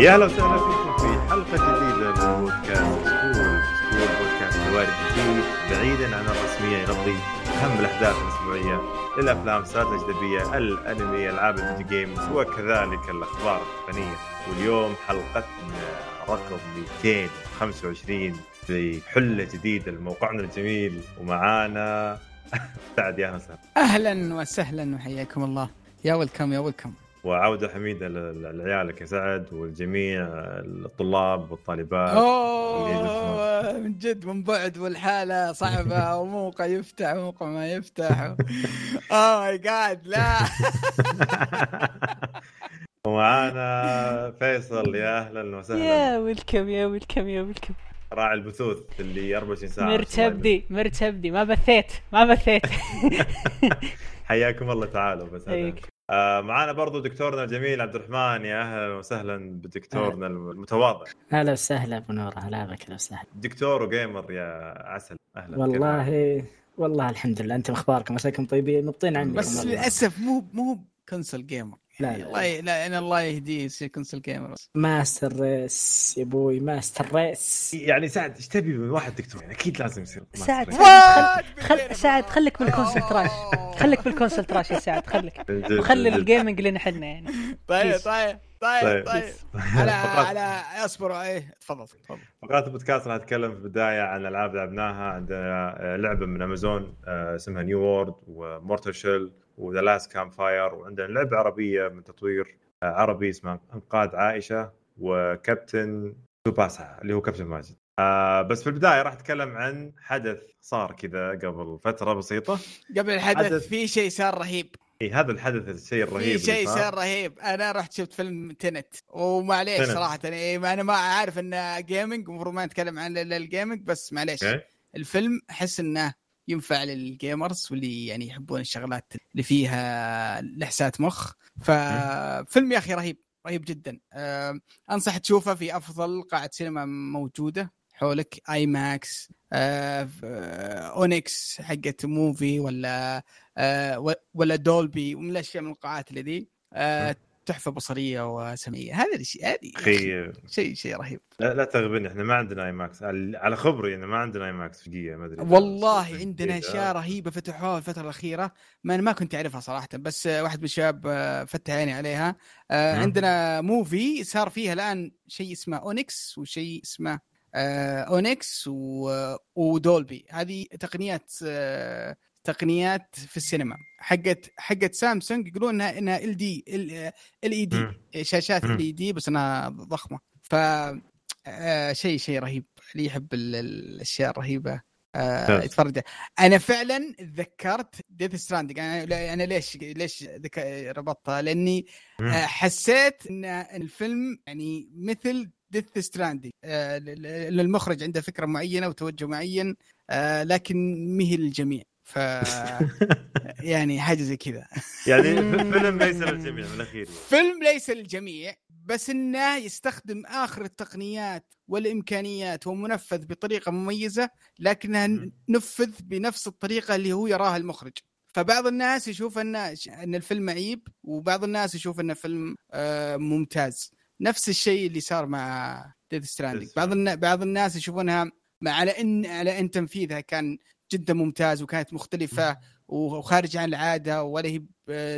يا أهلا وسهلا فيكم في حلقة جديدة من بودكاست سكول. سكول بودكاست حواري خفيف بعيدا عن الرسمية يغطي أهم الأحداث الأسبوعية للأفلام المسلسلات الأجنبية الأنمي ألعاب ال video games وكذلك الأخبار التقنيه واليوم حلقتنا رقم 225 في حله جديدة لموقعنا الجميل. ومعانا سعد يا أهلا وسهلا. أهلا وسهلا وحياكم الله. يا ويلكم يا ويلكم. وعودة حميدة لعيالك يا سعد والجميع الطلاب والطالبات. أوه من جد من بعد والحالة صعبة وموقع يفتح وموقع ما يفتح. أوه ماي جاد لا. ومعانا فيصل يا أهلا وسهلا. يا ويلكم يا ويلكم يا ويلكم. راعي البثوث اللي 24 ساعة. مرتبدي مرتبدي ما بثيت ما بثيت. حياكم الله تعالوا بس هذا. آه معانا برضو دكتورنا الجميل عبد الرحمن. يا أهلا وسهلا بدكتورنا المتواضع. هلا وسهلا أبو نور. هلا بك أهلا وسهلا. دكتور و gamer يا عسل. أهلا والله والله الحمد لله. أنتم أخباركم؟ عساكم طيبين؟ مبطين عني. بس. للأسف مو مو console gamer. لا، لا. الله لا. أنا الله يهديه يصير console gamer master race يا أبوي master race. يعني سعد إيش تبي من واحد دكتور؟ يعني أكيد لازم يصير سعد. سعد خل- خل سعد خليك بال console trash. خليك بال console trash يا سعد خليك. من وخلي من. ال gaming لنا حنا يعني. طيب. طيب طيب طيب. طيب. على على أصبروا إيه تفضل تفضل. فقرات البودكاست راح اتكلم في البداية عن ألعاب لعبناها. عندنا آه، لعبة من امازون آه، اسمها New World و Mortal Shell و The Last Campfire وعندنا لعبة عربية من تطوير آه، عربي اسمها أنقاذ عائشة وكابتن سوباسا اللي هو كابتن ماجد آه بس في البداية راح أتكلم عن حدث صار كذا قبل فترة بسيطة قبل الحدث حدث. في شيء صار رهيب إي هذا الحدث الشيء الرهيب في شيء صار رهيب أنا رحت شفت فيلم Tenet ومعليش Tenet. صراحة إيه، ما أنا ما عارف إنه gaming المفروض ما نتكلم عن ال- ال gaming بس معليش okay. الفيلم أحس إنه ينفع لل gamers واللي يعني يحبون الشغلات اللي فيها لحسات مخ. ففيلم يا أخي رهيب رهيب جدا. آه، أنصح تشوفه في أفضل قاعه سينما موجودة حولك IMAX آه، آه، Onyx حقت Muvi ولا آه، و- ولا Dolby ومن الأشياء من القاعات اللي ذي. آه، تحفة بصرية وسمعية. هذا الشيء هذه أخي شيء شيء رهيب. لا, لا تغبني إحنا ما عندنا IMAX على خبري إنه ما عندنا IMAX دقيقه ما أدري والله عندنا أشياء رهيبة فتحوها الفترة الأخيرة ما أنا ما كنت أعرفها صراحة بس آه، واحد من الشباب آه، فتح عيني عليها. آه،. عندنا Muvi صار فيها الآن شيء اسمه Onyx وشيء اسمه آه، Onyx و- و Dolby هذه تقنيات آه، تقنيات في السينما حقت حقت سامسونج يقولون انها إنها LD LED. شاشات. LED بس إنها ضخمة ف آه، شيء شيء رهيب اللي يحب ال- ال- الأشياء الرهيبة آه. يتفرج أنا فعلا تذكرت Death Stranding أنا أنا ليش ليش ربطتها لأني. آه حسيت إن الفيلم يعني مثل Death Stranding آه للمخرج عنده فكرة معينة وتوجه معين آه لكن مهي للجميع ف يعني حاجة زي كذا. يعني فيلم ليس للجميع من الأخير فيلم ليس للجميع بس إنه يستخدم آخر التقنيات والإمكانيات ومنفذ بطريقة مميزة لكنها. نفذ بنفس الطريقة اللي هو يراها المخرج. فبعض الناس يشوف إن إن الفيلم عيب وبعض الناس يشوف إن الفيلم آه، ممتاز. نفس الشيء اللي صار مع ديث ستراندنج بعض بعض الناس يشوفونها مع على ان على إن تنفيذها كان جدا ممتاز وكانت مختلفة وخارجة عن العادة ولا هي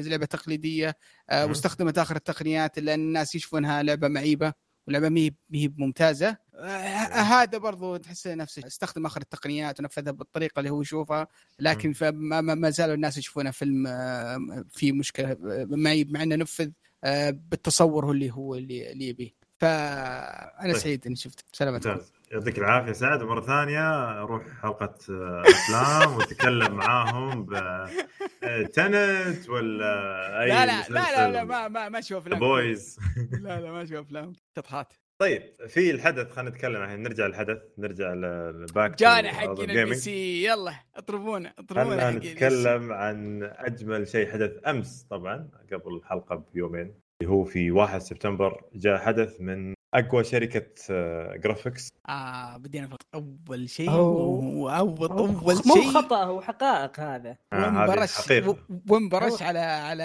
لعبة تقليدية. آه، مم. واستخدمت آخر التقنيات لأن الناس يشوفونها لعبة معيبة ولعبة ما هي ممتازة. آه، هذا برضو تحس نفسه استخدم آخر التقنيات ونفذها بالطريقة اللي هو يشوفها لكن فما ما زالوا الناس يشوفونه فيلم آه، فيه مشكلة معيب مع إنه نفذ بالتصور هو اللي هو اللي اللي يبيه. فأنا طيب. سعيد إني شفت سلامتكم. ممتاز. يعطيك العافية سعد. ومره ثانية أروح حلقة آه، أفلام وأتكلم معاهم ب آه، تنت ولا أي لا لا لا لا, لا ما ما ما أشوف أفلام بويز لا لا ما أشوف أفلام. شطحات طيب في الحدث خلينا نتكلم الحين. نرجع للحدث نرجع للباك جانا حقنا ال P C يلا اطربونا اطربونا خلينا. نتكلم عن أجمل شيء حدث أمس طبعا قبل الحلقة بيومين اللي هو في 1 سبتمبر جاء حدث من أقوى شركة آه، graphics آه بدينا في أول شيء. واول أول مو شيء. خطأ هو حقائق هذا. آه، وانبرش أوه. على على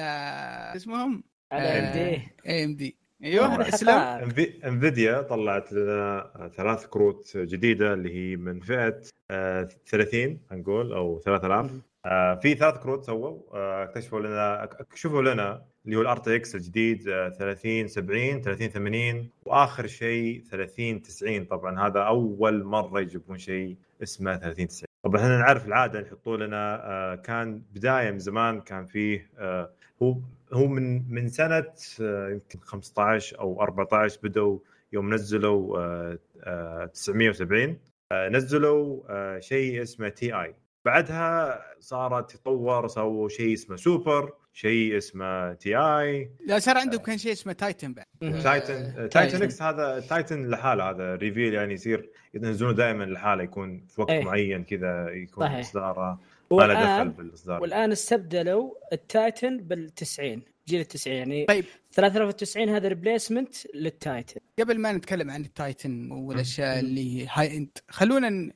اسمهم؟ على آه، MD. AMD أيوه اسلام Nvidia طلعت لنا ثلاث كروت جديدة اللي هي من فئة آه، 30 نقول أو 3000 آه، في ثلاث كروت سووا. آه، اكتشفوا لنا اكتشفوا لنا اللي هو ال RTX الجديد آه، 30 70 30 80 وآخر شيء 30 90 طبعا هذا أول مرة يجيبون شيء اسمه 30 90 طبعا إحنا نعرف العادة يحطوا لنا آه، كان بداية من زمان كان فيه آه، هو هو من من سنة آه، يمكن 15 أو 14 بدوا يوم نزلوا آه، آه، 970 آه، نزلوا شيء اسمه Ti. بعدها صارت تطور سووا شيء اسمه سوبر شيء اسمه Ti لا صار عندهم كان شيء اسمه Titan بعد. Titan Titan X هذا Titan لحاله هذا reveal يعني يصير ينزلونه دائما لحاله يكون في وقت إيه. معين كذا يكون. اصداره ما له دخل بالإصدار. والآن استبدلوا ال Titan بال 90 جيل ال 90 يعني طيب. 3090 هذا replacement لل Titan قبل ما نتكلم عن ال Titan والأشياء اللي high end خلونا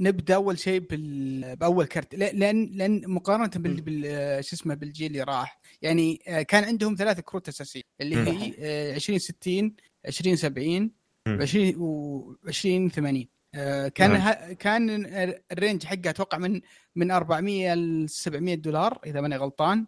نبدأ أول شيء بال... بأول كرت لا- لأن لأن مقارنة بال... بال... شو اسمه بالجيل اللي راح يعني آه، كان عندهم ثلاث كروت أساسية اللي. هي آه، 20 60 20 70 مم. 20 و 20 80 آه، كان نعم. ه... كان الرينج حقه أتوقع من من 400 ل 700 دولار إذا ماني غلطان.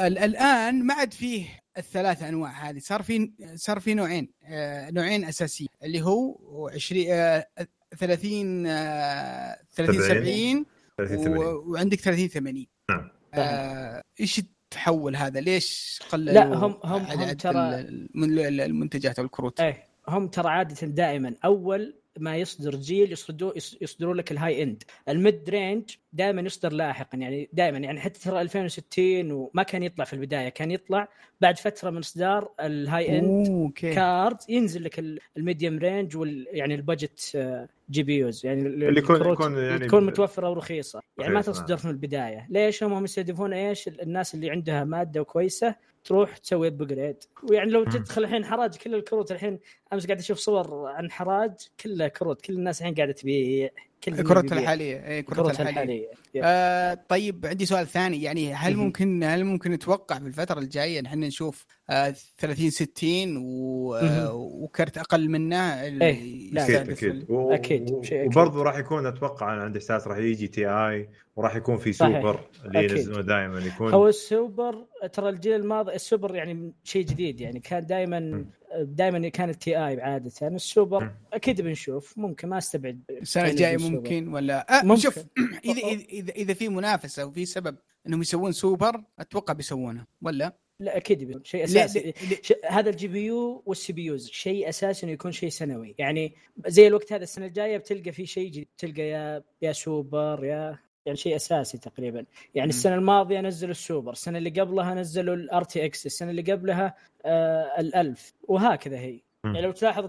ال- الآن ما عاد فيه الثلاث أنواع هذه صار في صار في نوعين آه، نوعين أساسيين اللي هو 20 آه، 30 آه، 30 70. 70 30 80 و- وعندك 30 80 نعم. آه، إيش التحول هذا؟ ليش قللوا لا، هم- هم- عدد هم ترى- الم- المنتجات أو الكروت؟ إيه هم ترى عادة دائما أول ما يصدر جيل يصدروا يصدروا لك ال high end. ال mid range دائما يصدر لاحقا يعني دائما يعني حتى ترى 2060 وما كان يطلع في البداية كان يطلع بعد فترة من إصدار ال high end. card ينزل لك ال- الmedium range وال يعني ال budget آه، GPUs يعني ال- اللي يكون- يكون يعني تكون متوفرة ورخيصه يعني ما تصدر من البداية. ليش هم يستهدفون إيش؟ الناس اللي عندها مادة كويسة تروح تسوي upgrade ويعني لو. تدخل الحين حراج كل الكروت الحين أمس قاعد أشوف صور عن حراج كلها كروت. كل الناس الحين قاعدة تبيع. الكروت بيبيع. الحالية اي الكروت الحالية آه طيب عندي سؤال ثاني يعني هل. ممكن هل ممكن نتوقع في الفترة الجاية إن إحنا نشوف آه 30 60 و... آه. وكرت أقل منه إيه، لا، أكيد أكيد و- شيء أكيد. وبرضه راح يكون أتوقع أنا عندي احساس راح يجي Ti وراح يكون في صحيح. سوبر اللي. ينزلونه دائما يكون هو السوبر ترى الجيل الماضي السوبر يعني شيء جديد يعني كان دائما دائما كان ال Ti عاده السوبر. أكيد بنشوف ممكن ما أستبعد السنة الجاية. ممكن ولا آه ممكن. شوف اذا اذا اذا, إذا في منافسة وفي سبب إنهم يسوون سوبر أتوقع بيسوونه ولا؟ لا أكيد بيكون شيء لا- أساسي لا- ش... هذا ال GPU وال CPUs شيء أساسي إنه يكون شيء سنوي يعني زي الوقت هذا السنة الجاية بتلقى في شيء جديد تلقى يا يا سوبر يا يعني شيء أساسي تقريبا يعني مم. السنة الماضية نزلوا السوبر السنة اللي قبلها نزلوا ال RTX السنة اللي قبلها آه الالف وهكذا هي مم. يعني لو تلاحظ.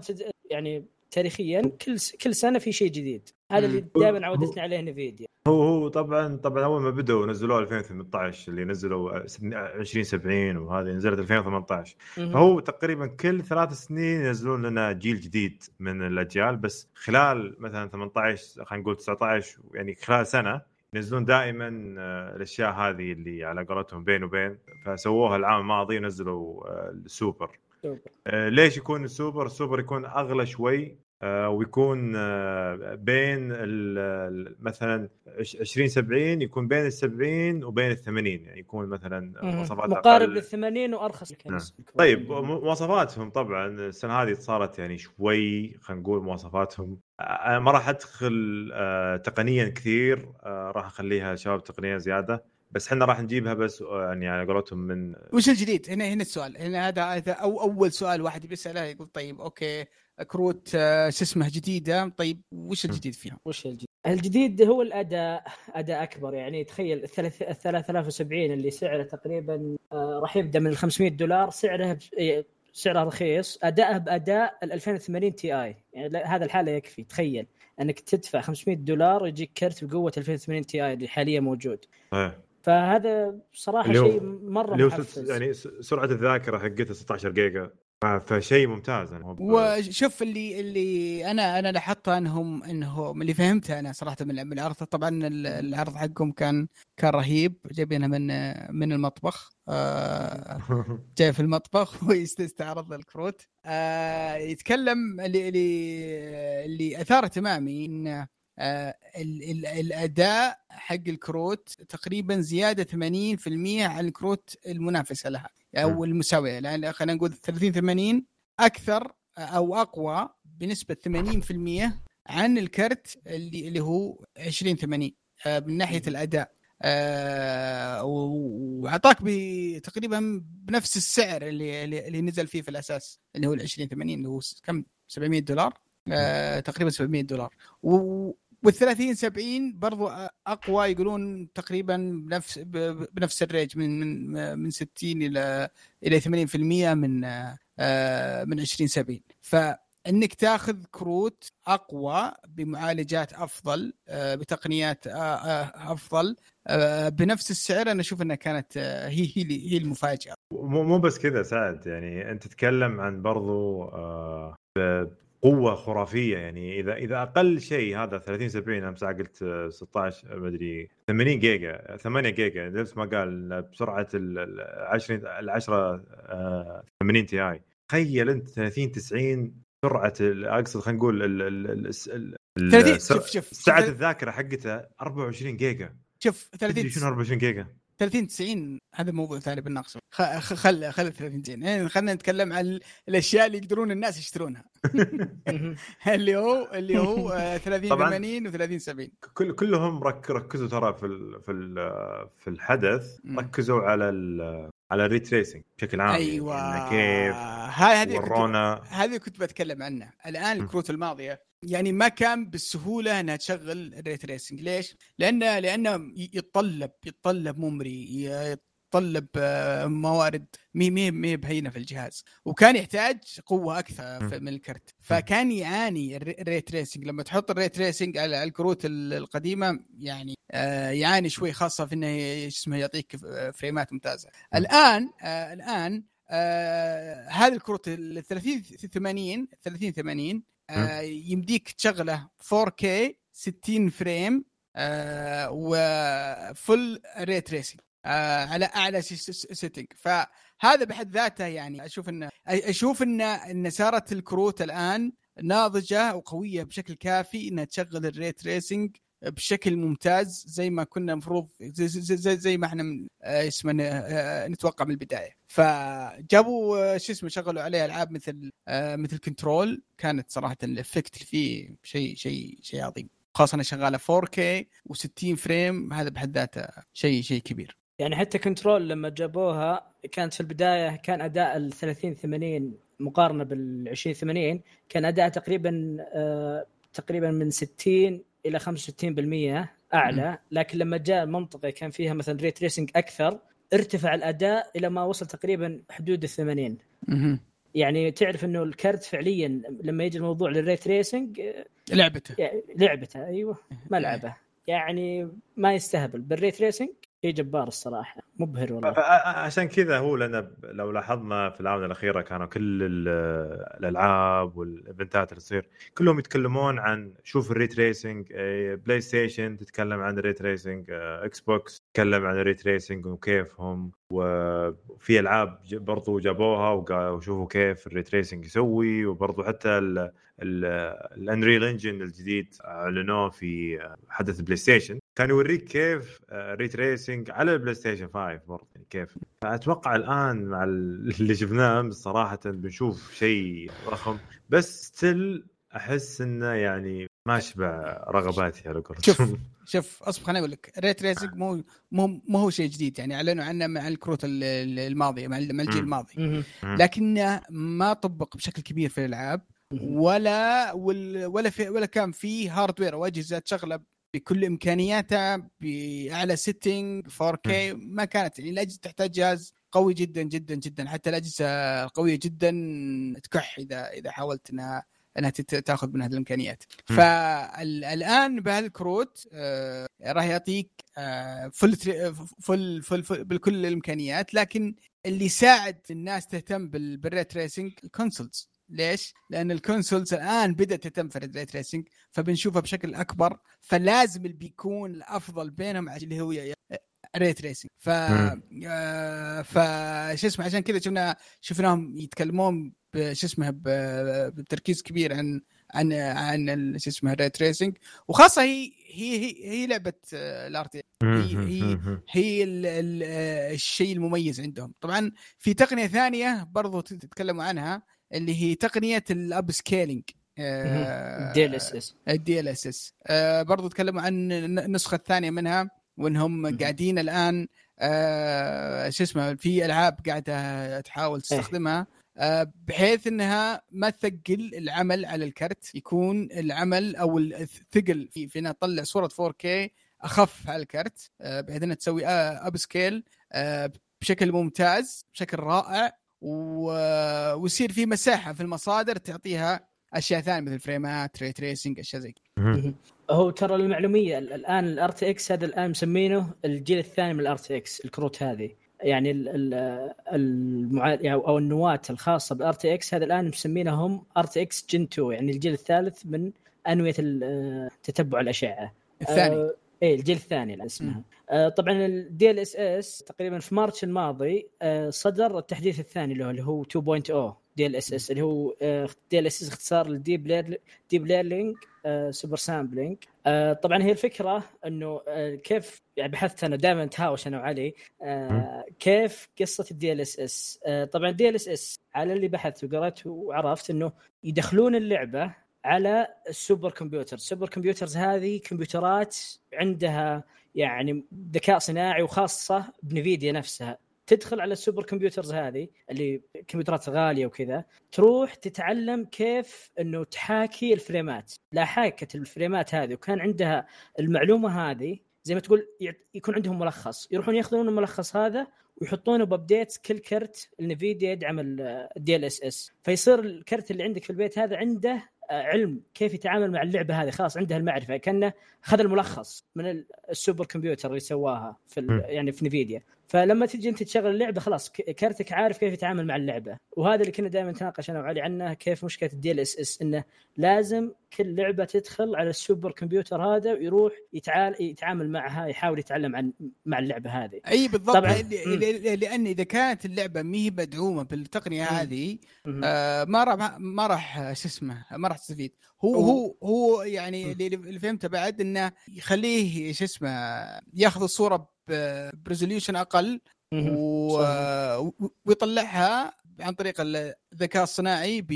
يعني تاريخيا كل. كل سنة في شيء جديد هذا اللي. دائما عودتنا عليه Nvidia هو هو طبعا طبعا أول ما بدوا نزلوه 2018 اللي نزلوا 2070 وهذه نزلت 2018 فهو تقريبا كل ثلاث سنين ينزلون لنا جيل جديد من الأجيال بس خلال مثلا 18 خلينا نقول 19 يعني خلال سنة ينزلون دائما آه، الأشياء هذه اللي على قولتهم بين وبين فسووها العام الماضي نزلوا آه، السوبر سوبر. آه، ليش يكون السوبر؟ السوبر يكون أغلى شوي ويكون آه، بين ال- ال- مثلا 20 70 يكون بين ال 70 وبين ال 80 يعني يكون مثلا. مواصفات مقارب. لل 80 وارخص نعم. طيب مواصفاتهم طبعا السنة هذه صارت يعني شوي خلينا نقول مواصفاتهم أنا ما راح أدخل آه، تقنيا كثير آه، راح أخليها شباب تقنيا زيادة بس إحنا راح نجيبها بس آه، يعني على قولتهم من وش الجديد؟ هنا هنا السؤال هنا هذا هذا أو أول سؤال واحد بيساله يقول طيب أوكي كروت آه، شو اسمه جديدة. طيب وش الجديد فيها؟ وش الجديد؟ الجديد هو الأداء أداء أكبر. يعني تخيل ال 3070 اللي سعره تقريبا آه، راح يبدا من ال 500 دولار. سعره سعره رخيص. أداءه بأداء ال 2080 Ti. يعني هذا الحالة يكفي. تخيل أنك تدفع 500 دولار يجيك كرت بقوة 2080 Ti اللي حاليا موجود. إيه. فهذا صراحة اللي هو- شيء مرة اللي هو محفز. يعني سرعة الذاكرة حقتها 16 جيجا. فشيء ممتاز أنا وشوف اللي اللي أنا أنا لاحظته انهم انهم اللي فهمته أنا صراحة من العرض. طبعا العرض حقهم كان كان رهيب. جايبينه من من المطبخ. آه، جاي في المطبخ ويستعرض الكروت آه، يتكلم اللي اللي اللي أثار اهتمامي ان آه، الأداء حق الكروت تقريبا زيادة 80% عن الكروت المنافسة لها أو المساوية. لأن خلينا نقول 30 80 أكثر أو أقوى بنسبة 80% عن الكرت اللي اللي هو 20 80 آه، من ناحية الأداء. آه وأعطاك تقريبا بنفس السعر اللي اللي نزل فيه في الأساس اللي هو ال 20 80 اللي هو كم؟ 700 دولار؟ آه تقريبا 700 دولار. وال 30 70 برضو أقوى يقولون تقريبا بنفس بنفس الريج من من من 60 إلى إلى 80% من آه، من 20 70 فإنك تاخذ كروت أقوى بمعالجات أفضل آه، بتقنيات آه، أفضل بنفس السعر أنا أشوف إنها كانت هي هي هي المفاجأة. مو مو بس كذا سعد يعني أنت تتكلم عن برضو قوة خرافية يعني. إذا إذا أقل شيء هذا 30 70 أمس قلت 16 مدري 80 جيجا 8 جيجا نفس ما قال بسرعة ال 20 ال 10 80 Ti. تخيل أنت 30 90 سرعة أقصد خلينا نقول ال 30 شوف شوف سعة الذاكرة حقته 24 جيجا. شوف 30 شنو 24 جيجا؟ 30 90 هذا موضوع ثاني بناقشه خل خل 30 90 يعني خلينا نتكلم عن الأشياء اللي يقدرون الناس يشترونها. اللي هو اللي هو 30 80 و 30 70 كل كلهم رك ركزوا ترى في ال في ال في الحدث ركزوا على على ال ray tracing بشكل عام أيوه. يعني كيف هذه ورونا هذه كنت بتكلم عنها. الآن الكروت الماضية يعني ما كان بالسهولة انها تشغل ال ray tracing ليش؟ لأنه لأنه يتطلب يتطلب memory يتطلب آه، موارد مي مي مي بهينة في الجهاز. وكان يحتاج قوة أكثر من الكرت. فكان يعاني ال ray tracing لما تحط ال ray tracing على الكروت القديمة يعني آه، يعاني شوي خاصة في إنه اسمه يعطيك فريمات ممتازة. الآن آه، الآن هذه الكروت ال 30 80 30 80 آه يمديك تشغله 4K 60 frame و full ray tracing آه على أعلى setting فهذا بحد ذاته يعني أشوف انه أشوف ان إن صارت الكروت الآن ناضجة وقوية بشكل كافي إنها تشغل ال ray tracing بشكل ممتاز زي ما كنا المفروض زي, زي, زي ما إحنا آه، اسمه آه، نتوقع من البداية. فجابوا آه، شو اسمه شغلوا عليه ألعاب مثل مثل Control كانت صراحة ال effect فيه شيء شيء شيء عظيم. خاصة إنها شغالة 4K و60 frame هذا بحد ذاته شيء شيء كبير. يعني حتى كنترول لما جابوها كانت في البداية كان أداء ال 30 80 مقارنة بال 20 80 كان أداء تقريبا تقريبا من 60 إلى 65% أعلى لكن لما جاء منطقة كان فيها مثلا ray tracing أكثر ارتفع الأداء إلى ما وصل تقريبا حدود ال 80 يعني تعرف إنه الكرت فعليا لما يجي الموضوع لل ray tracing ملعبه. ملعبه أيوه ملعبه يعني ما يستهبل. بال ray tracing شيء جبار الصراحة مبهر والله. عشان كذا هو لنا لو لاحظنا في الآونة الأخيرة كانوا كل الألعاب والإيفنتات اللي تصير كلهم يتكلمون عن شوف ال ray tracing بلاي ستيشن تتكلم عن ال ray tracing إكس بوكس تتكلم عن ال ray tracing وكيفهم وفي ألعاب برضو جابوها وشوفوا كيف ال ray tracing يسوي وبرضو حتى ال Unreal Engine الجديد أعلنوه في حدث بلاي ستيشن كان يوريك كيف ray آه، tracing على البلاي ستيشن 5 برضه يعني كيف. فأتوقع الآن مع اللي شفناه أمس صراحة بنشوف شيء ضخم بس still أحس إنه يعني ما يشبع رغباتي على قولتهم. شوف شوف أصبر خليني أقول لك ray tracing مو مو مو هو شيء جديد يعني أعلنوا عنه مع الكروت الماضيه مع الجيل الماضي. لكنه ما طبق بشكل كبير في الألعاب ولا ولا في ولا كان في hardware واجهزه تشغله بكل إمكانياتها بأعلى setting 4K ما كانت. يعني الأجهزة تحتاج جهاز قوي جدا جدا جدا. حتى الأجهزة القويه جدا تكح إذا إذا حاولت إنها إنها تأخذ من هذه الإمكانيات. فالآن بهالكروت آه، راح يعطيك آه، full full full full بكل الإمكانيات. لكن اللي يساعد الناس تهتم بال- بال ray tracing ال consoles ليش؟ لأن ال consoles الآن بدأت في ال ray tracing فبنشوفها بشكل أكبر فلازم اللي بيكون الأفضل بينهم اللي هو ray tracing ف. آه، ف شو اسمه عشان كذا شفنا شفناهم يتكلمون شو اسمه ب- بتركيز كبير عن عن عن شو اسمه ال ray tracing وخاصة هي هي هي, هي لعبة الار تي هي هي هي ال ال الشيء المميز عندهم. طبعا في تقنية ثانية برضو تتكلموا عنها. اللي هي تقنية الاب سكيلينج دي ال اس اس الدي ال اس اس برضو تكلموا عن النسخه الثانية منها وإنهم. قاعدين الآن آه، شو اسمه في ألعاب قاعدة تحاول تستخدمها آه، بحيث إنها ما تثقل العمل على الكرت يكون العمل أو الثقل في في إنها تطلع صورة 4K أخف على الكرت آه، بحيث إنها تسوي upscale بشكل ممتاز بشكل رائع و- ويصير في مساحة في المصادر تعطيها أشياء ثانية مثل فريمات ray tracing أشياء زي كذا. هو ترى المعلومية ال- الآن ال RTX هذا الآن مسمينه الجيل الثاني من ال RTX الكروت هذه. يعني ال- ال- المعا... يعني أو النواة الخاصة بال RTX هذا الآن مسمينهم RTX gen 2 يعني الجيل الثالث من أنوية تتبع الأشعة. الثاني. آه إيه الجيل الثاني اللي اسمها آه طبعا ال DLSS تقريبا في March الماضي آه صدر التحديث الثاني له اللي هو 2.0 DLSS اللي هو DLSS اختصار لل deep lear deep learning super sampling آه طبعا هي الفكرة إنه آه كيف يعني بحثت أنا دائما نتهاوش أنا وعلي كيف قصة ال DLSS طبعا ال DLSS على اللي بحثت وقرأت وعرفت إنه يدخلون اللعبة على ال supercomputer ال supercomputers هذه كمبيوترات عندها يعني ذكاء صناعي وخاصة بنفيديا نفسها. تدخل على ال supercomputers هذه اللي كمبيوترات غالية وكذا تروح تتعلم كيف إنه تحاكي الفريمات. لا حاكت الفريمات هذه وكان عندها المعلومة هذه زي ما تقول يكون عندهم ملخص. يروحون ياخذون الملخص هذا ويحطونه ب update كل كرت النفيديا يدعم ال DLSS فيصير الكرت اللي عندك في البيت هذا عنده علم كيف يتعامل مع اللعبة هذه خلاص عنده المعرفة كأنه اخذ الملخص من ال- ال supercomputer اللي سواها في يعني في نفيديا. فلما تجي انت تشغل اللعبة خلاص ك- كرتك عارف كيف يتعامل مع اللعبة وهذا اللي كنا دائما نتناقش أنا وعلي عنه كيف مشكلة ال DLSS إنه لازم كل لعبة تدخل على ال supercomputer هذا ويروح يتعال يتعامل معها يحاول يتعلم عن مع اللعبة هذه أي بالضبط طبعاً. لأن إذا كانت اللعبة ما هي مدعومة بالتقنية مم. هذه. آه ما راح ما راح شو اسمه ما راح تستفيد هو هو- هو يعني اللي فهمته بعد إنه يخليه شو اسمه ياخذ الصورة ب resolution أقل. و... ويطلعها عن طريق الذكاء الصناعي ب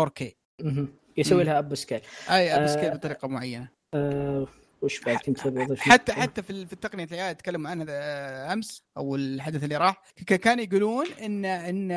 4K مهم. يسوي. لها upscale أي آه، بس كذا بطريقة معينة آه وش بعد كنت أبي أضيف حتى حتى في ال- في التقنية اللي تكلموا عنها آه، أمس أو الحدث اللي راح كانوا يقولون ان ان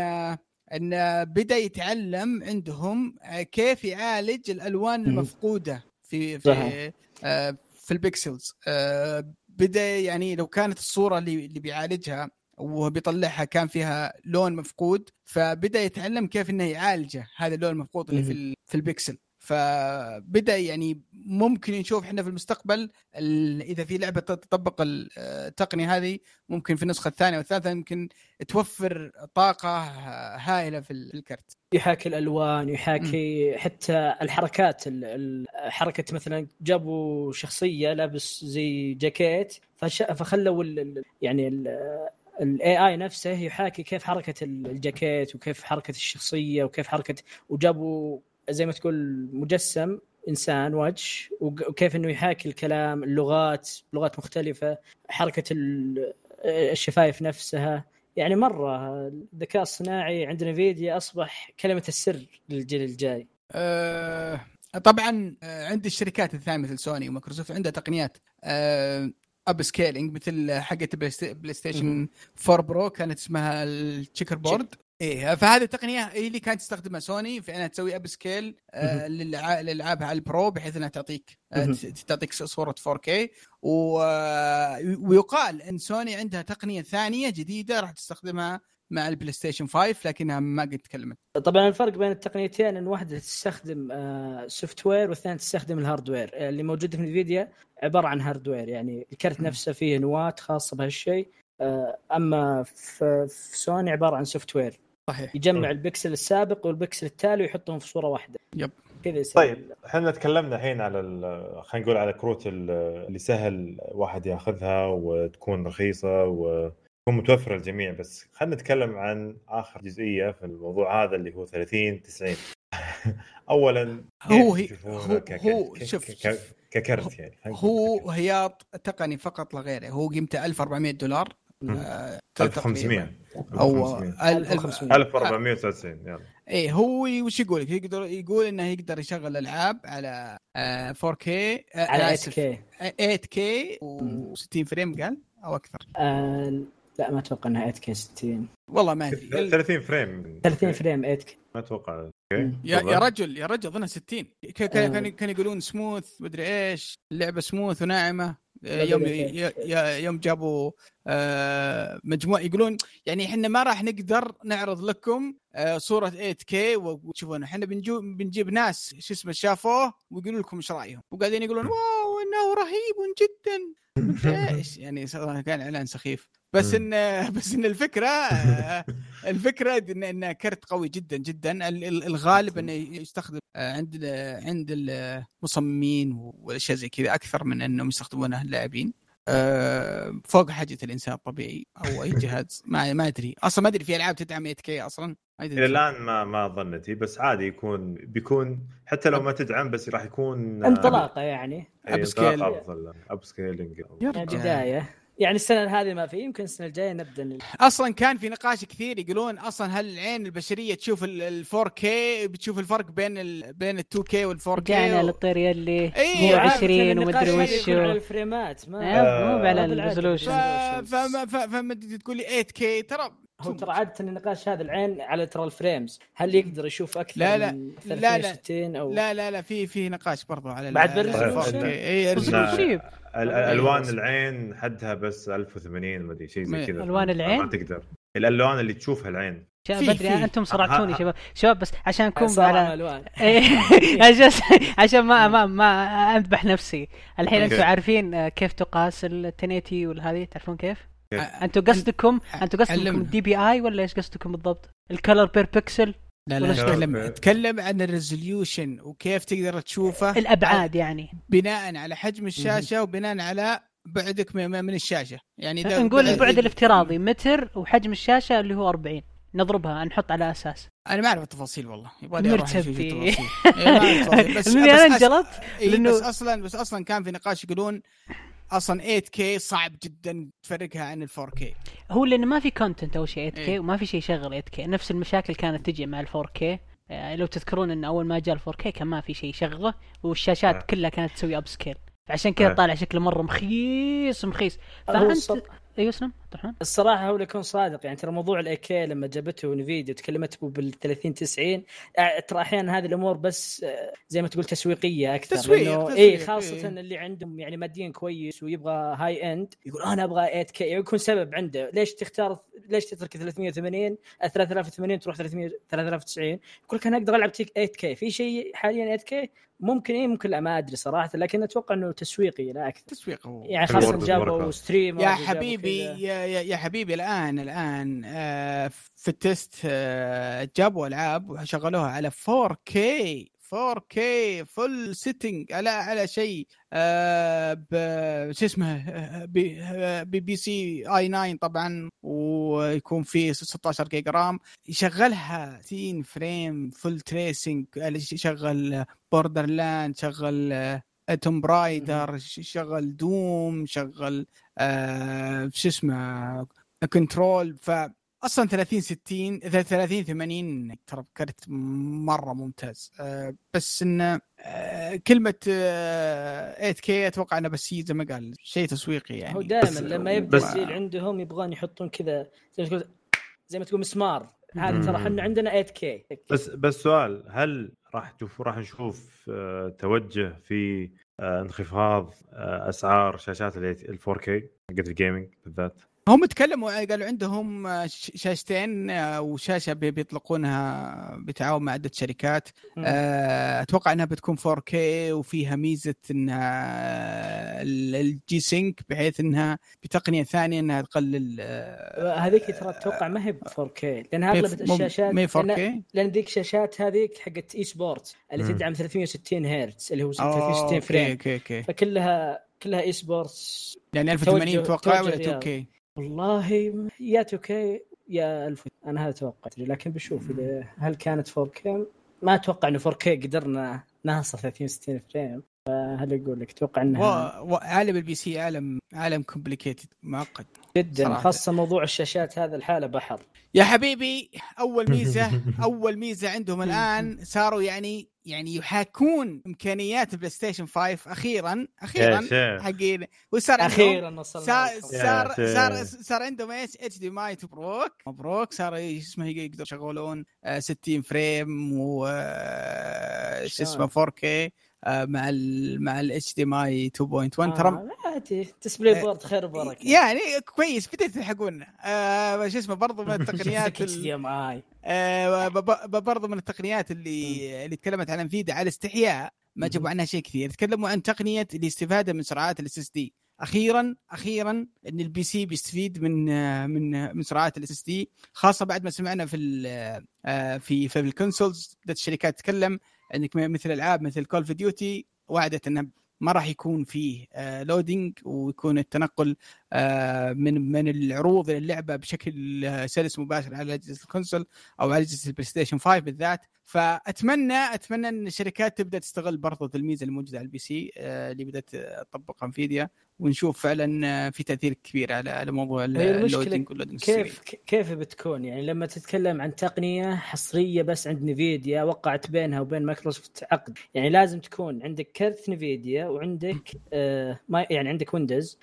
إن بدأ يتعلم عندهم آه، كيف يعالج الألوان. المفقودة في. في آه، في ال pixels آه، بدأ يعني لو كانت الصورة اللي اللي بيعالجها وهو بيطلعها كان فيها لون مفقود فبدأ يتعلم كيف إنه يعالجه هذا اللون المفقود اللي في في البكسل. فبدأ يعني ممكن نشوف إحنا في المستقبل ال- إذا في لعبة تطبق ال- التقنية هذه ممكن في النسخة الثانية والثالثة يمكن توفر طاقة هائلة في ال- في الكرت يحاكي الألوان يحاكي حتى الحركات ال- ال- حركة مثلا جابوا شخصية لابس زي جاكيت. فخلوا. ال- يعني ال AI نفسه يحاكي كيف حركة ال- الجاكيت وكيف حركة الشخصية وكيف حركة وجابوا زي ما تقول مجسم إنسان وجه وكيف إنه يحاكي الكلام اللغات لغات مختلفة حركة ال- الشفايف نفسها. يعني مرة الذكاء الصناعي عند نفيديا أصبح كلمة السر للجيل الجاي. آه، طبعا آه، عند الشركات الثانية مثل سوني ومايكروسوفت عندها تقنيات upscaling مثل حقت بلاي ست- بلاي ستيشن مهم. 4 Pro كانت اسمها ال checkerboard إيه فهذه التقنية هي اللي كانت تستخدمها سوني في إنها تسوي upscale. للالعاب على البرو بحيث إنها تعطيك آه، تعطيك صورة 4K و... ويقال إن سوني عندها تقنية ثانية جديدة راح تستخدمها مع البلاي ستيشن 5 لكنها ما قد تكلمت. طبعا الفرق بين التقنيتين إن واحدة تستخدم software والثانية تستخدم ال hardware اللي موجوده في نفيديا عبارة عن hardware يعني الكرت نفسه فيه نواة خاصة بهالشيء. آه، أما في في سوني عبارة عن software صحيح. يجمع مم. البكسل السابق والبكسل التالي ويحطهم في صورة واحدة. Yep. كذا طيب إحنا تكلمنا الحين على ال- خلينا نقول على كروت ال- اللي سهل واحد ياخذها وتكون رخيصة وتكون متوفرة للجميع. بس خلينا نتكلم عن آخر جزئية في الموضوع هذا اللي هو 30 90 اولا هو هي هو, هو شوف ككرت يعني هو. هياط تقني فقط لا غير هو قيمته 1400 دولار. 1500 أو 1500. ال- ال- 1500. 1499 يلا. إيه هو وش يقول لك؟ يقدر يقول إنه يقدر يشغل ألعاب على آه، 4K آه، على آسف، 8K 8K و60 frame قال أو أكثر. آه لا ما أتوقع إنها 8K 60 والله ما أدري. 30 frame. 30 frame 8K ما أتوقع. يا, يا رجل يا رجل اظنها 60 ك- آه. كان كان يقولون سموث مدري إيش اللعبة سموث وناعمة. آه، يوم يوم جابوا آه، مجموعة يقولون يعني إحنا ما راح نقدر نعرض لكم آه، صورة 8K وتشوفون إحنا بنجيب ناس شو اسمه شافوه ويقولوا لكم إيش رأيهم. وقاعدين يقولون واو إنه رهيب جدا. إيش يعني؟ كان إعلان سخيف. بس ان بس إن الفكرة آه، الفكرة ان انه كرت قوي جدا جدا. ال- ال- الغالب إنه يستخدم آه، عند عند المصممين والأشياء زي كذا. أكثر من إنهم يستخدمونه اللاعبين. آه، فوق حاجة الإنسان الطبيعي أو أي جهاز. ما ما أدري. أصلا ما أدري في ألعاب تدعم 8K أصلا. ما إلى ادري الآن ما ما ظنتي بس عادي يكون بيكون حتى لو ما تدعم بس راح يكون انطلاقة يعني. Upscale. انطلاق أفضل. upscaling يا رجال. بداية. يعني السنة هذه ما في يمكن السنة الجاية نبدأ أصلا كان في نقاش كثير يقولون أصلا هل العين البشرية تشوف ال 4K بتشوف الفرق بين ال بين ال 2K وال 4K رجعنا للطير يلي مو عارف 20 النقاش ومدري يكون على ال frameات ما إيه، مو على آه، ال resolution. ف- فما فما تقول لي 8K ترى هو ترى عادة النقاش هذا العين على ترى ال frames هل يقدر يشوف أكثر لا، لا. من لا، لا. 360 أو لا لا لا في في نقاش برضو على بعد بال resolution؟ 4K. اي بس لا. ال resolution. شيب ال- إيه، الألوان بس. العين حدها بس 1080 ما أدري شيء زي كذا ألوان ما- العين؟ ما تقدر الألوان اللي تشوفها العين شباب بدري. أنتم صرعتوني شباب شباب بس عشان صار على ألوان إيه، عشان ما ما ما أذبح نفسي الحين. أنتم عارفين كيف تقاس ال 1080 والهذه تعرفون كيف؟ أنتم قصدكم أنتم قصدكم. ال DPI ولا إيش قصدكم بالضبط؟ ال color per pixel لا لا ولا تكلم شوف. تكلم عن الريزوليوشن وكيف تقدر تشوفه؟ الأبعاد يعني. بناء على حجم الشاشة وبناء على بعدك من من الشاشة. يعني إذا نقول بعد- البعد الافتراضي متر وحجم الشاشة اللي هو 40 نضربها نحط على أساس. أنا ما أعرف التفاصيل والله. يبغى أروح أشوف مرتبي. التفاصيل إيه،. بس أنا انجلط إيه لأنه- بس أصلا بس أصلا كان في نقاش يقولون أصلا 8K صعب جدا تفرقها عن ال 4K هو لأنه ما في content اول شيء 8K إيه. وما في شيء يشغل 8K نفس المشاكل كانت تجي مع ال 4K يعني لو تذكرون إن أول ما جاء ال 4K كان ما في شيء يشغله والشاشات آه. كلها كانت تسوي upscale فعشان كذا آه. طالع شكله مرة مخيس مخيس فانت أيوه اسلم. عبد الرحمن الصراحة هو اللي يكون صادق. يعني ترى موضوع ال 8K لما جابته نفيديا وتكلمت بال 30 90 آه، ترى أحيانا هذه الأمور بس آه، زي ما تقول تسويقية أكثر. تسويق، تسويق، اي خاصة إيه. اللي عندهم يعني ماديا كويس ويبغى high end يقول أنا أبغى 8K يعني يكون سبب عنده. ليش تختار ليش تترك 380 آه، 3080 تروح 300 3090 يقول لك أنا أقدر ألعب 8K في شيء حاليا 8K ممكن إيه ممكن لا ما أدري صراحة. لكن أتوقع إنه تسويقي لا أكثر. تسويق هو. يعني خاصة جابوا. stream يا حبيبي يا, حبيبي الآن الآن آه في ال test آه جابوا العاب وشغلوها على 4K 4K full setting على على شيء آه شو اسمه بي PC i9 طبعا ويكون فيه 16 جيجا RAM. يشغلها 60 frame full tracing يشغل Borderlands شغل Tomb Raider شغل Doom شغل آه شو اسمه Control. ف أصلا 30 60 30 80 ترى كرت مرة ممتاز. آه بس إنه آه كلمة آه 8K أتوقع إنه بس هي زي ما قال شيء تسويقي يعني. هو دائما لما يبدأ بس- الجيل عندهم يبغون يحطون كذا زي ما تقول زي ما تقول مسمار. هذا ترى إحنا عندنا 8 كي. بس بس سؤال هل راح راح نشوف آه، توجه في آه، انخفاض آه، أسعار شاشات ال 4K حقت الجيمنج بالذات. هم تكلموا قالوا عندهم شاشتين آه، وشاشة بي- بيطلقونها بتعاون مع عدة شركات. آه، أتوقع إنها بتكون 4K وفيها ميزة انها ال- ال G-Sync بحيث إنها بتقنية ثانية إنها تقلل آه، هذيك ترى أتوقع ما هي ب 4K لأن أغلب الشاشات ما هي لأن, 4K لأن ذيك الشاشات هذيك حقت e-sport اللي. تدعم 360 هرتز اللي هو أوه، 360 okay frame. فكلها كلها e-sports يعني 1080 توجه- أتوقع ولا توجه 2K والله يا 2K يا 1000 أنا هذا توقعت لكن بشوف إذا هل كانت 4K ما أتوقع انه 4K قدرنا نوصل 360 frame. فهل أقول لك أتوقع إنها و- وعالم ال PC عالم عالم complicated معقد. جدا صراحة. خاصة موضوع الشاشات هذا الحاله بحر. يا حبيبي أول ميزة أول ميزة عندهم الآن صاروا يعني يعني يحاكون إمكانيات البلاي ستيشن 5 أخيرا أخيرا يا شيخ. حقين. وصار عندهم أخيرا وصلنا صار. صار صار. صار عندهم إيش؟ HDMI مبروك مبروك. صار اسمه يقدروا يشغلون آه، 60 frame و آه، شو اسمه 4K آه، مع ال مع ال HDMI 2.1 ترى آه عادي. DisplayPort خير وبركة. يعني كويس بديت تلحقون. آه شو اسمه برضو من التقنيات HD آه برضو من التقنيات اللي اللي تكلمت عن انفيدا على استحياء ما. جابوا عنها شيء كثير. تكلموا عن تقنية الاستفادة من سرعات ال SSD أخيرا أخيرا إن ال PC بيستفيد من آه، من آه، من سرعات ال SSD خاصة بعد ما سمعنا في آه، في في ال consoles بدأت الشركات تتكلم انك مثل ألعاب مثل Call of Duty وعدت إنه ما راح يكون فيه loading ويكون التنقل آه، من من العروض إلى اللعبة بشكل آه، سلس مباشر على أجهزة ال console أو على أجهزة ال PlayStation 5 بالذات. فأتمنى أتمنى إن الشركات تبدأ تستغل برضه الميزه الموجوده على ال PC آه، اللي بدأت تطبقها Nvidia ونشوف فعلا في تأثير كبير على على موضوع وال loading السريع. كيف كيف بتكون؟ يعني لما تتكلم عن تقنية حصرية بس عند Nvidia وقعت بينها وبين مايكروسوفت عقد. يعني لازم تكون عندك كرت Nvidia وعندك آه ما يعني عندك Windows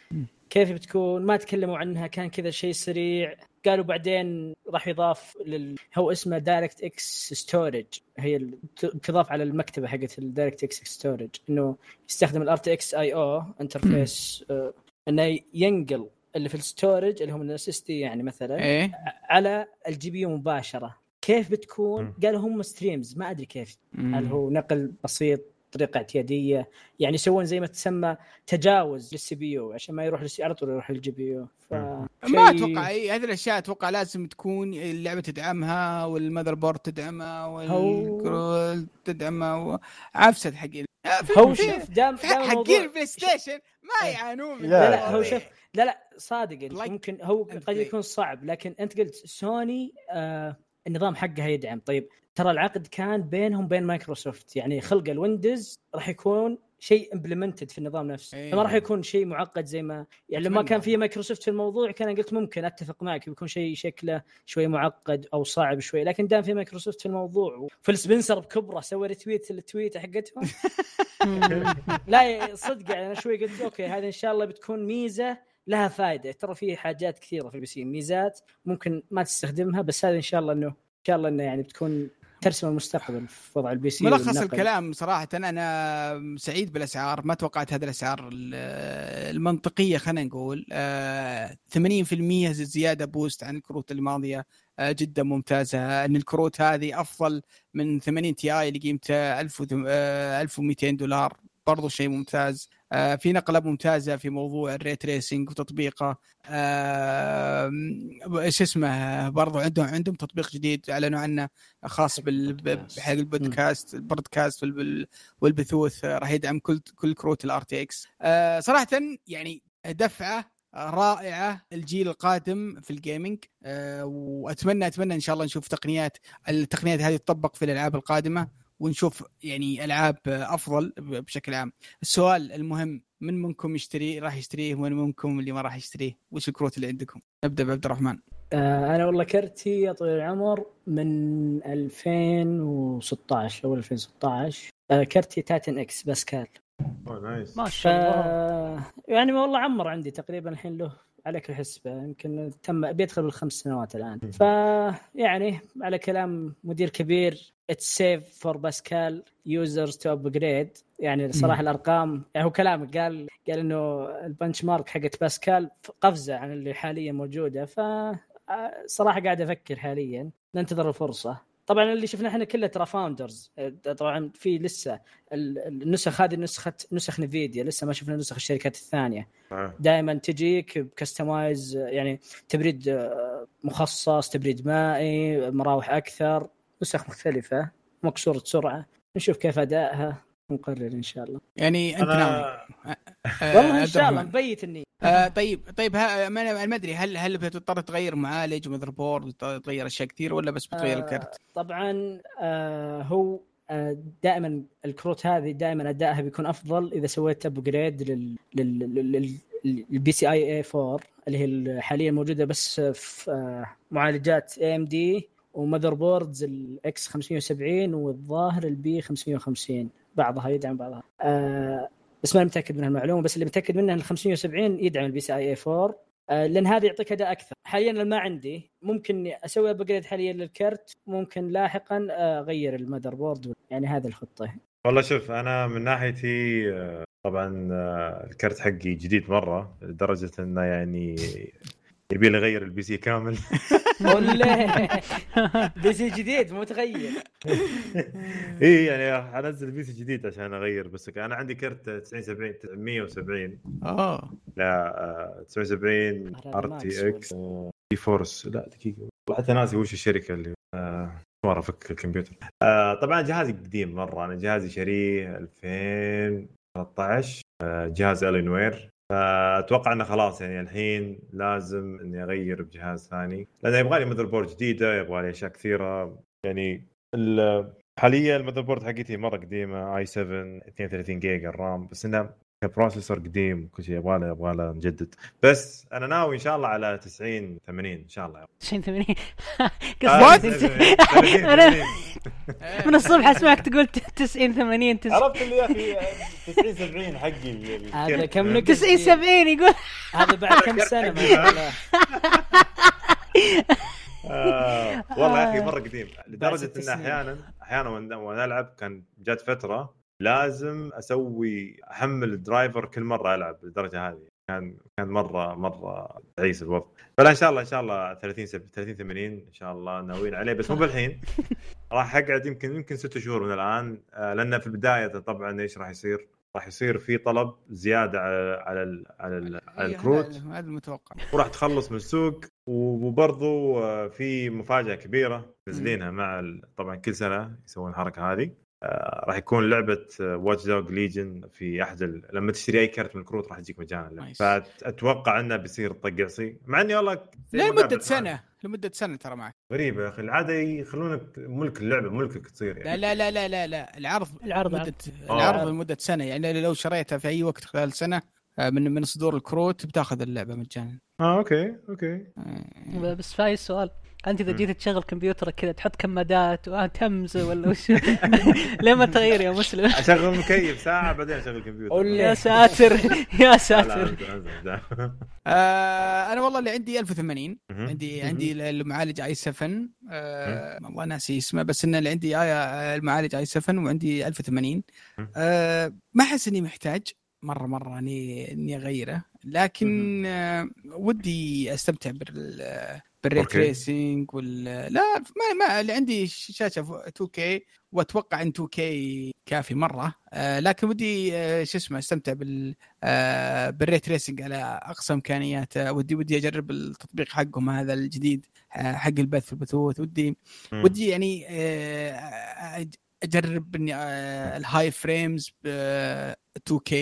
كيف بتكون؟ ما تكلموا عنها كان كذا شيء سريع. قالوا بعدين راح يضاف لل... هو اسمه DirectX Storage هي ال- تضاف على المكتبة حقت ال DirectX Storage إنه يستخدم ال RTX IO interface آه، إنه ينقل اللي في ال storage اللي هم الاس يعني مثلا إيه. على ال GPU مباشرة. كيف بتكون؟ قالوا هم streams ما أدري كيف. هل هو نقل بسيط؟ طريقه اعتيادية. يعني يسوون زي ما تسمى تجاوز لل CPU عشان ما يروح لل C على طول يروح لل GPU. ف ما أتوقع اي هذه الأشياء أتوقع لازم تكون اللعبة تدعمها وال motherboard تدعمها والكرت تدعمها و- عفسة حقين آه، هو شوف دام حقين البلاي ستيشن ما إيه. يعانون من لا، لا هو شوف لا لا صادق ممكن هو قد play. يكون صعب لكن أنت قلت سوني آه النظام حقها يدعم. طيب ترى العقد كان بينهم بين مايكروسوفت. يعني خلق الويندوز راح يكون شيء امبلمنتد في النظام نفسه. إيه. فما راح يكون شيء معقد زي ما يعني لما. كان في مايكروسوفت في الموضوع كان قلت ممكن أتفق معك بيكون شيء شكله شوي معقد أو صعب شوي. لكن دام في مايكروسوفت في الموضوع وفيل سبنسر بكبره سوى ريتويت التويته حقتهم. لا صدق يعني أنا شوي قلت أوكي هذه إن شاء الله بتكون ميزة لها فائده ترى في حاجات كثيرة في ال PC ميزات ممكن ما تستخدمها بس هذه إن شاء الله إنه إن شاء الله إنه يعني بتكون ترسم المستقبل في وضع ال PC ملخص والنقل. الكلام صراحة أنا سعيد بالأسعار ما توقعت هذه الأسعار ال- المنطقية خلينا نقول. آه، 80% زيادة boost عن الكروت الماضية. آه، جدا ممتازة. أن الكروت هذه أفضل من 80 Ti اللي قيمته 1000 وثم- آه، 1200 دولار. برضو شيء ممتاز. آه، في نقلة ممتازة في موضوع ال ray tracing وتطبيقه. آه، إيش اسمه برضو عندهم عندهم تطبيق جديد أعلنوا عنه خاص. بحق ال broadcast. ال broadcast وال- والبثوث. آه، راح يدعم كل كل كروت ال RTX. صراحة يعني دفعة رائعة الجيل القادم في ال gaming آه، واتمنى أتمنى إن شاء الله نشوف تقنيات التقنيات هذه تطبق في الألعاب القادمة. ونشوف يعني ألعاب آه، افضل بشكل عام. السؤال المهم من منكم يشتري راح يشتريه؟ ومن منكم اللي ما راح يشتريه؟ وش الكروت اللي عندكم؟ نبدأ بعبد الرحمن. آه أنا والله كرتي يا طويل العمر من 2016 أو 2016 آه كرتي Titan X Pascal. أوه nice. ما شاء الله. يعني والله عمر عندي تقريبا الحين له عليك الحسبه يمكن تم بيدخل بالخمس سنوات الآن. ف يعني على كلام مدير كبير it's safe for Pascal users to upgrade يعني صراحة الأرقام يعني هو كلامك قال قال إنه ال benchmark حقت باسكال قفزة عن اللي حاليا موجودة. ف صراحة قاعد أفكر حاليا ننتظر الفرصة. طبعا اللي شفناه إحنا كله ترى founders طبعا في لسه النسخ هذه نسخه نسخ Nvidia لسه ما شفنا نسخ الشركات الثانية. آه. دائما تجيك ب customize يعني تبريد آه، مخصص تبريد مائي مراوح أكثر نسخ مختلفة مكسورة سرعة. نشوف كيف أدائها ونقرر إن شاء الله. يعني أنت ناوي أنا آه، والله إن شاء الله. مبيت النية آه طيب طيب ها ما ما أدري هل هل بتضطر تغير معالج و motherboard تغير أشياء كثير ولا بس بتغير آه، الكرت؟ طبعا آه هو آه دائما الكروت هذه دائما أدائها بيكون أفضل إذا سويت upgrade لل لل لل PCIe 4 اللي هي حاليا موجودة بس في آه معالجات AMD و motherboards ال X 570 والظاهر ال B 550 بعضها يدعم بعضها آه بس ما متأكد من المعلومه بس اللي متأكد منه إن ال 570 يدعم ال PCIe 4 آه، لأن هذا يعطيك أداء أكثر. حاليا ما عندي. ممكن أسوي upgrade حاليا للكرت. ممكن لاحقا آه، أغير ال motherboard يعني هذه الخطة. والله شوف أنا من ناحيتي آه، طبعا آه، الكرت حقي جديد مرة لدرجة إنه يعني يبي لي اغير ال PC كامل. PC جديد مو تغير. اي يعني حنزل PC جديد عشان أغير بس أنا عندي كرت 90 70 170 آه. لا آه، 79 هذا RTX GeForce لا دقيقة. وحتى ناسي وش الشركة اللي آه، مره افك الكمبيوتر. آه، طبعا جهازي قديم مرة أنا جهازي شاريه 2013 آه، جهاز Alienware فأتوقع إنه خلاص يعني الحين لازم إني أغير بجهاز ثاني. لأن يبغى لي motherboard جديدة يبغى لي أشياء كثيرة. يعني ال- حاليا ال motherboard حقتي مرة قديمة i 7 32 جيجا ال RAM بس إنه ك processor قديم وكل شيء يبغى له يبغى له نجدد. بس أنا ناوي إن شاء الله على 90 80 إن شاء الله. 90 80 آه، قصدي 30 أنا 80. من الصبح أسمعك تقول 90 80 90 عرفت اللي يا أخي 90 70 حقي هذا. كم نقص 90 70 يقول. هذا بعد كم سنة؟ آه والله يا أخي مرة قديم. لدرجة إن. أحيانا أحيانا وأنا وأنا ألعب كان جات فترة لازم أسوي أحمل الدرايفر كل مرة ألعب للدرجه هذه. كان كان مرة مرة تعيس الوضع. فلا إن شاء الله إن شاء الله 30 سب... 30 80 إن شاء الله ناويين عليه بس مو بالحين. راح أقعد يمكن يمكن ست شهور من الآن. آه، لأن في البداية طبعا إيش راح يصير؟ راح يصير في طلب زيادة على على ال- على, ال- على الكروت. هذا المتوقع. وراح تخلص من السوق. وبرضو آه، في مفاجأة كبيرة نازلينها مع ال- طبعا كل سنة يسوون الحركه هذه. راح يكون لعبة Watch Dogs Legion في أحد ال... لما تشتري أي كرت من الكروت راح تجيك مجانا. فأتوقع إنه بيصير طقعصي مع إني والله لمدة سنة لمدة سنة ترى معك. غريبة يا أخي. العادة يخلونك ملك اللعبة ملكك تصير لا يعني. لا لا لا لا, لا. العرض العرض مدة آه. العرض لمدة سنة. يعني لو شريتها في أي وقت خلال سنة آه، من من صدور الكروت بتاخذ اللعبة مجانا. آه okay okay. آه، بس في السؤال انت اذا. جيت تشغل كمبيوترك كذا تحط كمادات وتمز ولا وش ليه ما تغير يا مسلم أشغل مكيف ساعة بعدين أشغل كمبيوتر قول يا. ساتر يا ساتر أمزح، أمزح، أمزح. آه أنا والله اللي عندي 1080 مهم. عندي عندي المعالج i7 آه والله ناسي اسمه بس انه اللي عندي آي المعالج i7 وعندي 1080 مم. آه ما أحس إني محتاج مرة مرة إني إني أغيره لكن آه ودي أستمتع بال بال ray 4K. tracing وال لا ما ما اللي عندي شاشة 2K وأتوقع إن 2K كافي مرة آه لكن ودي آه شو اسمه أستمتع بال آه بال ray tracing على أقصى امكانياته ودي ودي أجرب التطبيق حقهم هذا الجديد آه حق البث البثوث ودي مم. ودي يعني آه أجرب إني آه ال high frames ب 2K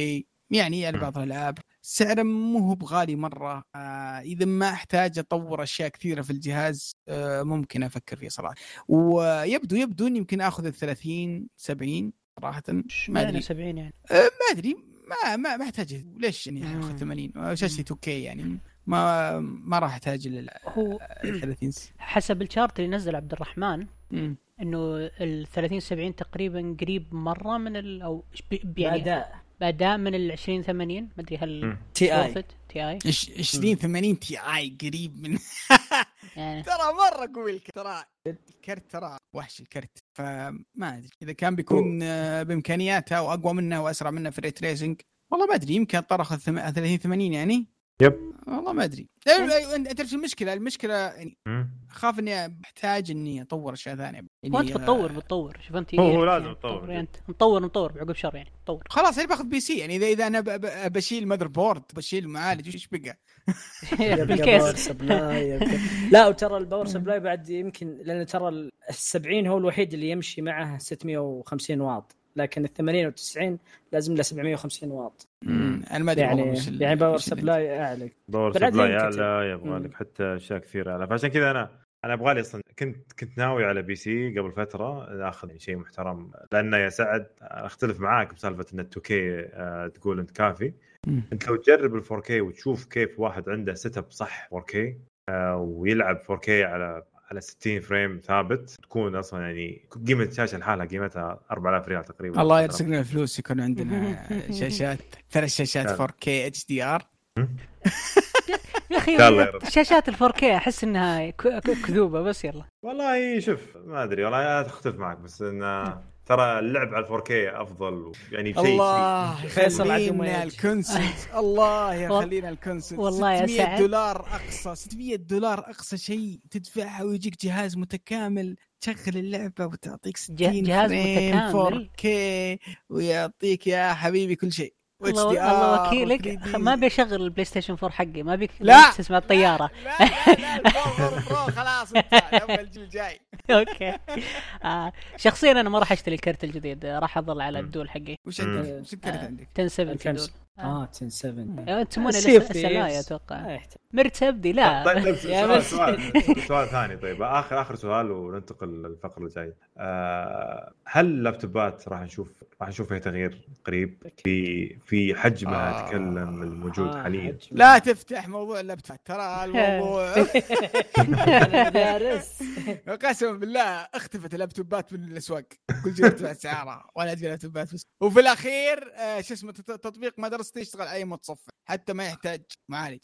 يعني على. بعض الالعاب سعره مو هو بغالي مرة. آه إذا ما أحتاج أطور أشياء كثيرة في الجهاز آه ممكن أفكر فيه صراحة. ويبدو يبدو إني يمكن آخذ ال 30 70 صراحة. ما أدري. 70 يعني. آه، ما أدري. ما ما ما أحتاج. ليش يعني. آخذ 80 شاشتي 2K يعني. ما ما راح أحتاج لل هو 30 س- حسب الشارت اللي نزل عبد الرحمن مم. إنه ال 30 70 تقريبا قريب مرة من ال أو يعني اداء باداء من ال 20 80 ما أدري هل. Ti Ti 20 80 Ti قريب من يعني. ترى مرة قوي الكرت ترى الكرت ترى وحش الكرت. فما أدري. إذا كان بيكون آه، بإمكانياتها وأقوى منها وأسرع منها في ال ray tracing والله ما أدري يمكن تروح ال 30 80 يعني. Yep. والله ما أدري. إيه، انت تعرف شو المشكلة؟ المشكلة يعني. اخاف إني بحتاج إني أطور أشياء ثانية. يعني وأنت آه، بتطور بتطور. شوف أنت هو- هو يعني لازم تطور تطور. يعني أنت. نطور نطور بعقب شر يعني نطور خلاص أنا باخذ PC. يعني اذا إذا أنا ب- ب- بشيل motherboard بشيل معالج إيش بقى؟ بالكيس. لا وترى ال power supply بعد يمكن لأن ترى ال 70 هو الوحيد اللي يمشي معه 650 واط. لكن ال 80 و 90 لازم له 750 واط. أنا ما أدري يعني يعني power supply أعلى. power supply أعلى يبغى. لك حتى أشياء كثيرة أعلى. فعشان كذا أنا أنا أبغى لي أصلا كنت كنت ناوي على PC قبل فترة آخذ يعني شيء محترم. لأنه يا سعد أختلف معاك بسالفة إن 2K تقول أنت كافي. أنت لو تجرب ال 4K وتشوف كيف واحد عنده setup صح 4K ويلعب 4K على على 60 frame ثابت تكون أصلا يعني قيمة الشاشة لحالها قيمتها 4000 ريال تقريبا. الله يرزقنا الفلوس يكون عندنا شاشات ثلاث شاشات فعلا. 4K HDR يا أخي. شاشات ال 4K أحس إنها كذوبة بس يلا. والله شوف ما أدري والله أنا اختلف معك بس إن ترى اللعب على 4 كي أفضل يعني شيء الله فيصل يخلينا يجي. الكونسنت الله يخلينا الكونسنت والله يا 600 سعد. دولار أقصى 600 دولار أقصى شيء تدفعها ويجيك جهاز متكامل تشغل اللعبة وتعطيك 60 جهاز متكامل؟ 4K ويعطيك يا حبيبي كل شيء الله, HDR الله وكيلك 3D. خ- ما بشغل البلاي ستيشن 4 حقي ما بيك لا. تسمع الطيارة لا لا لا الفور برو خلاص انت اول الجيل جاي أوكي آه شخصيا أنا ما راح أشتري الكرت الجديد راح أظل على. الدول حقي وش. عندك؟ وش الكرت آه. عندك؟ 1070 الفين دول آه. 10 7 آه، انت تسمونه. سلاية أتوقع. ما يحتاج. مرتب لا. طيب طيب سؤال. سؤال ثاني طيب. اخر آخر سؤال وننتقل للفقرة الجاية. آه هل اللابتوبات راح نشوف راح نشوف فيها تغيير قريب؟ في في حجمها آه. اتكلم الموجود آه، حاليا. لا تفتح موضوع اللابتوب ترى الموضوع أنا دارس قسما بالله اختفت اللابتوبات من الأسواق. كل شيء ارتفع سعرها وأنا أدري لابتوبات بس. وفي الأخير آه شو اسمه تط- تطبيق مدرستي يشتغل أي متصفح حتى ما يحتاج معالج.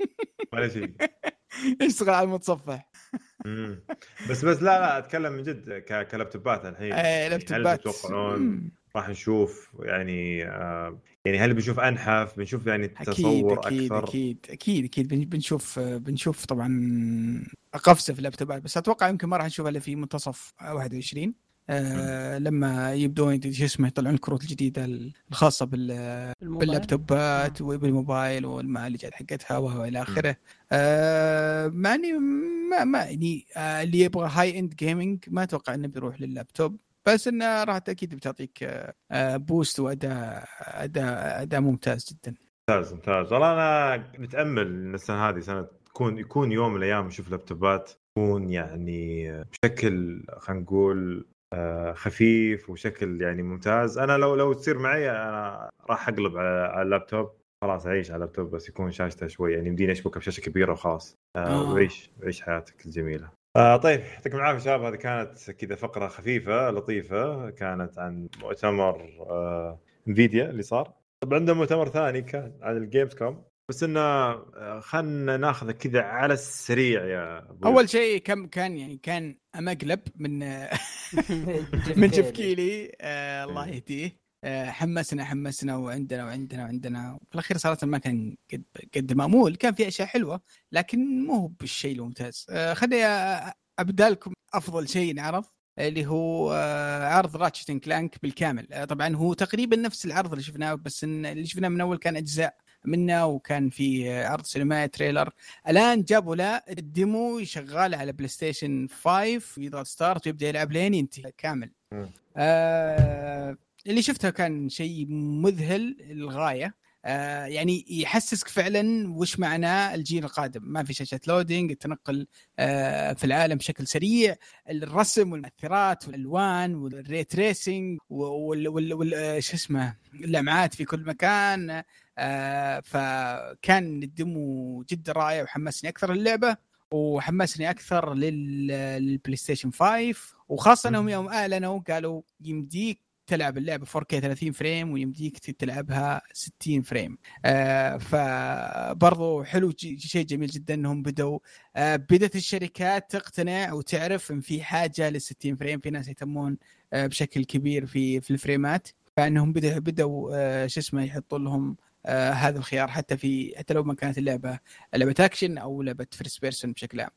ولا شيء. يشتغل على المتصفح. بس بس لا لا أتكلم من جد كلابتوبات الحين. آه يعني لابتوبات. راح نشوف يعني آه يعني هل بنشوف أنحف بنشوف يعني تصور أكيد أكثر؟ أكيد أكيد أكيد. بن- بنشوف آه، بنشوف طبعا قفزة في ال laptopات. بس أتوقع يمكن ما راح نشوفها إلا في منتصف 21 آه لما يبدون شو اسمه يطلعون الكروت الجديدة الخاصة بال الموبايل. بال laptopات وبالموبايل والمعالجات حقتها وهو إلى آخره. آه معني ما ما يعني آه اللي يبغى high-end gaming ما أتوقع إنه بيروح لللابتوب. بس إنه راح أكيد بتعطيك آه آه boost واداء اداء أداء ممتاز جدا. ممتاز ممتاز. والله أنا نتامل إن السنة هذه سنة تكون يكون يوم من الأيام نشوف لابتوبات تكون يعني بشكل خلينا نقول آه، خفيف وشكل يعني ممتاز. أنا لو لو تصير معي أنا راح أقلب على اللابتوب. خلاص أعيش على اللابتوب بس يكون شاشته شوي يعني يمديني أشبكه بشاشة كبيرة وخلاص آه آه. وعيش عيش حياتك الجميلة. آه طيب يعطيكم العافية شباب. هذه كانت كذا فقرة خفيفة لطيفة. كانت عن مؤتمر آه Nvidia اللي صار. طبعا عندنا مؤتمر ثاني كان عن ال Gamescom بس إنه آه، خلنا ناخذ كذا على السريع يا أبو أول شيء كم كان يعني كان مقلب من من Geoff Keighley آه الله يهديه. آه حمسنا حمسنا وعندنا وعندنا وعندنا. في الأخير صراحة ما كان قد قد مأمول. كان في أشياء حلوة لكن مو بالشيء الممتاز. آه خليني ابدا لكم أفضل شيء نعرض اللي هو آه، عرض Ratchet Clank بالكامل. آه، طبعا هو تقريبا نفس العرض اللي شفناه بس إن اللي شفناه من أول كان أجزاء منه وكان في عرض سينمائي trailer. الآن جابوا له ال demo شغال على PlayStation 5 يضغط start ويبدأ يلعب لين ينتهي كامل. آه اللي شفته كان شيء مذهل للغاية. آه يعني يحسسك فعلا وش معناه الجيل القادم. ما في شاشة loading التنقل آه في العالم بشكل سريع. الرسم والمؤثرات والألوان وال ray tracing وال, وال, وال آه، شو اسمه اللمعات في كل مكان. فكان ال demo جدا رائع وحمسني أكثر اللعبه وحمسني أكثر لل- لل PlayStation 5 وخاصة إنهم يوم أعلنوا قالوا يمديك تلعب اللعبة 4K 30 frame ويمديك تلعبها 60 frame. آه فبرضو حلو شيء جميل جدا إنهم بدوا. آه بدأت الشركات تقتنع وتعرف إن في حاجة لل 60 frame في ناس يهتمون آه بشكل كبير في في ال frame ات. فإنهم بدأ بدأوا آه شو اسمه يحطوا لهم آه هذا الخيار حتى في حتى لو ما كانت اللعبه لعبة اكشن أو لعبة first person بشكل عام.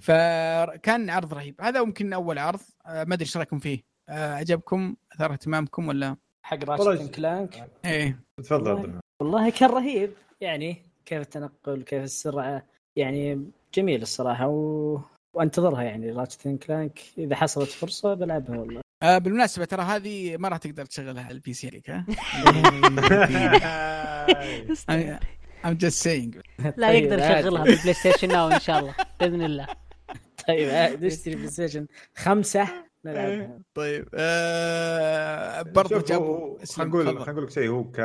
فكان عرض رهيب. هذا ممكن أول عرض. آه ما أدري إيش رأيكم فيه. آه عجبكم أثار اهتمامكم ولا؟ حق Ratchet Clank إيه. تفضل. والله. كان رهيب. يعني كيف التنقل كيف السرعة. يعني جميل الصراحة و... وأنتظرها يعني Ratchet Clank إذا حصلت فرصة بلعبها والله. آه بالمناسبة ترى هذه ما راح تقدر تشغلها على ال PC عليك ها؟ I'm just saying. لا طيب، يقدر. يشغلها بال Play Station Now إن شاء الله بإذن الله. طيب نشتري PlayStation خمسة؟ نلعبها. طيب آه هو- جابوا خلينا نقول. خلينا نقول لك شيء هو ك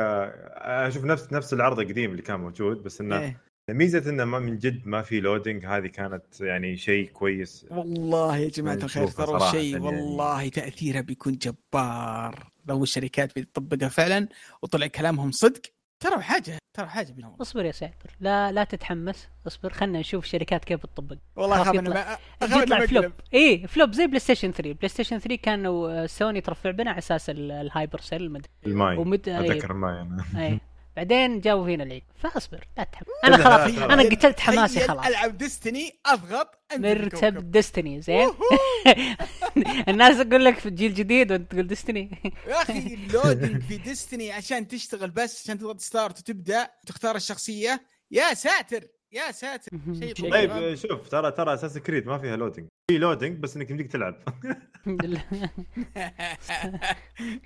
أشوف نفس نفس العرض القديم اللي كان موجود بس إنه إيه. ميزة إنه ما من جد ما في loading هذه كانت يعني شيء كويس والله يا جماعة الخير ترى شيء يعني. والله تاثيرها بيكون جبار. لو الشركات بتطبقها فعلا وطلع كلامهم صدق ترى حاجة ترى حاجة بينهم. اصبر يا سعد لا لا تتحمس اصبر خلنا نشوف شركات كيف تطبق والله اخاف يطلع- اخاف يطلع flop. إي flop زي PlayStation 3 PlayStation 3 كانوا آه، سوني ترفع بنا على أساس ال- ال hyper cell مد... الماي ومد. أتذكر الماي أنا. إي. بعدين جابوا فينا العيد فاصبر لا تحمس أنا خلاص أنا قتلت حماسي خلاص. ألعب Destiny أضغط أنت مرتب Destiny زين؟ الناس تقول لك في الجيل جديد وانت تقول Destiny يا أخي ال loading في Destiny عشان تشتغل بس عشان تضغط start وتبدأ تختار الشخصية. يا ساتر! يا ساتر شيء طيب. شوف ترى ترى Assassin's Creed ما فيها loading في loading بس إنك يمديك تلعب.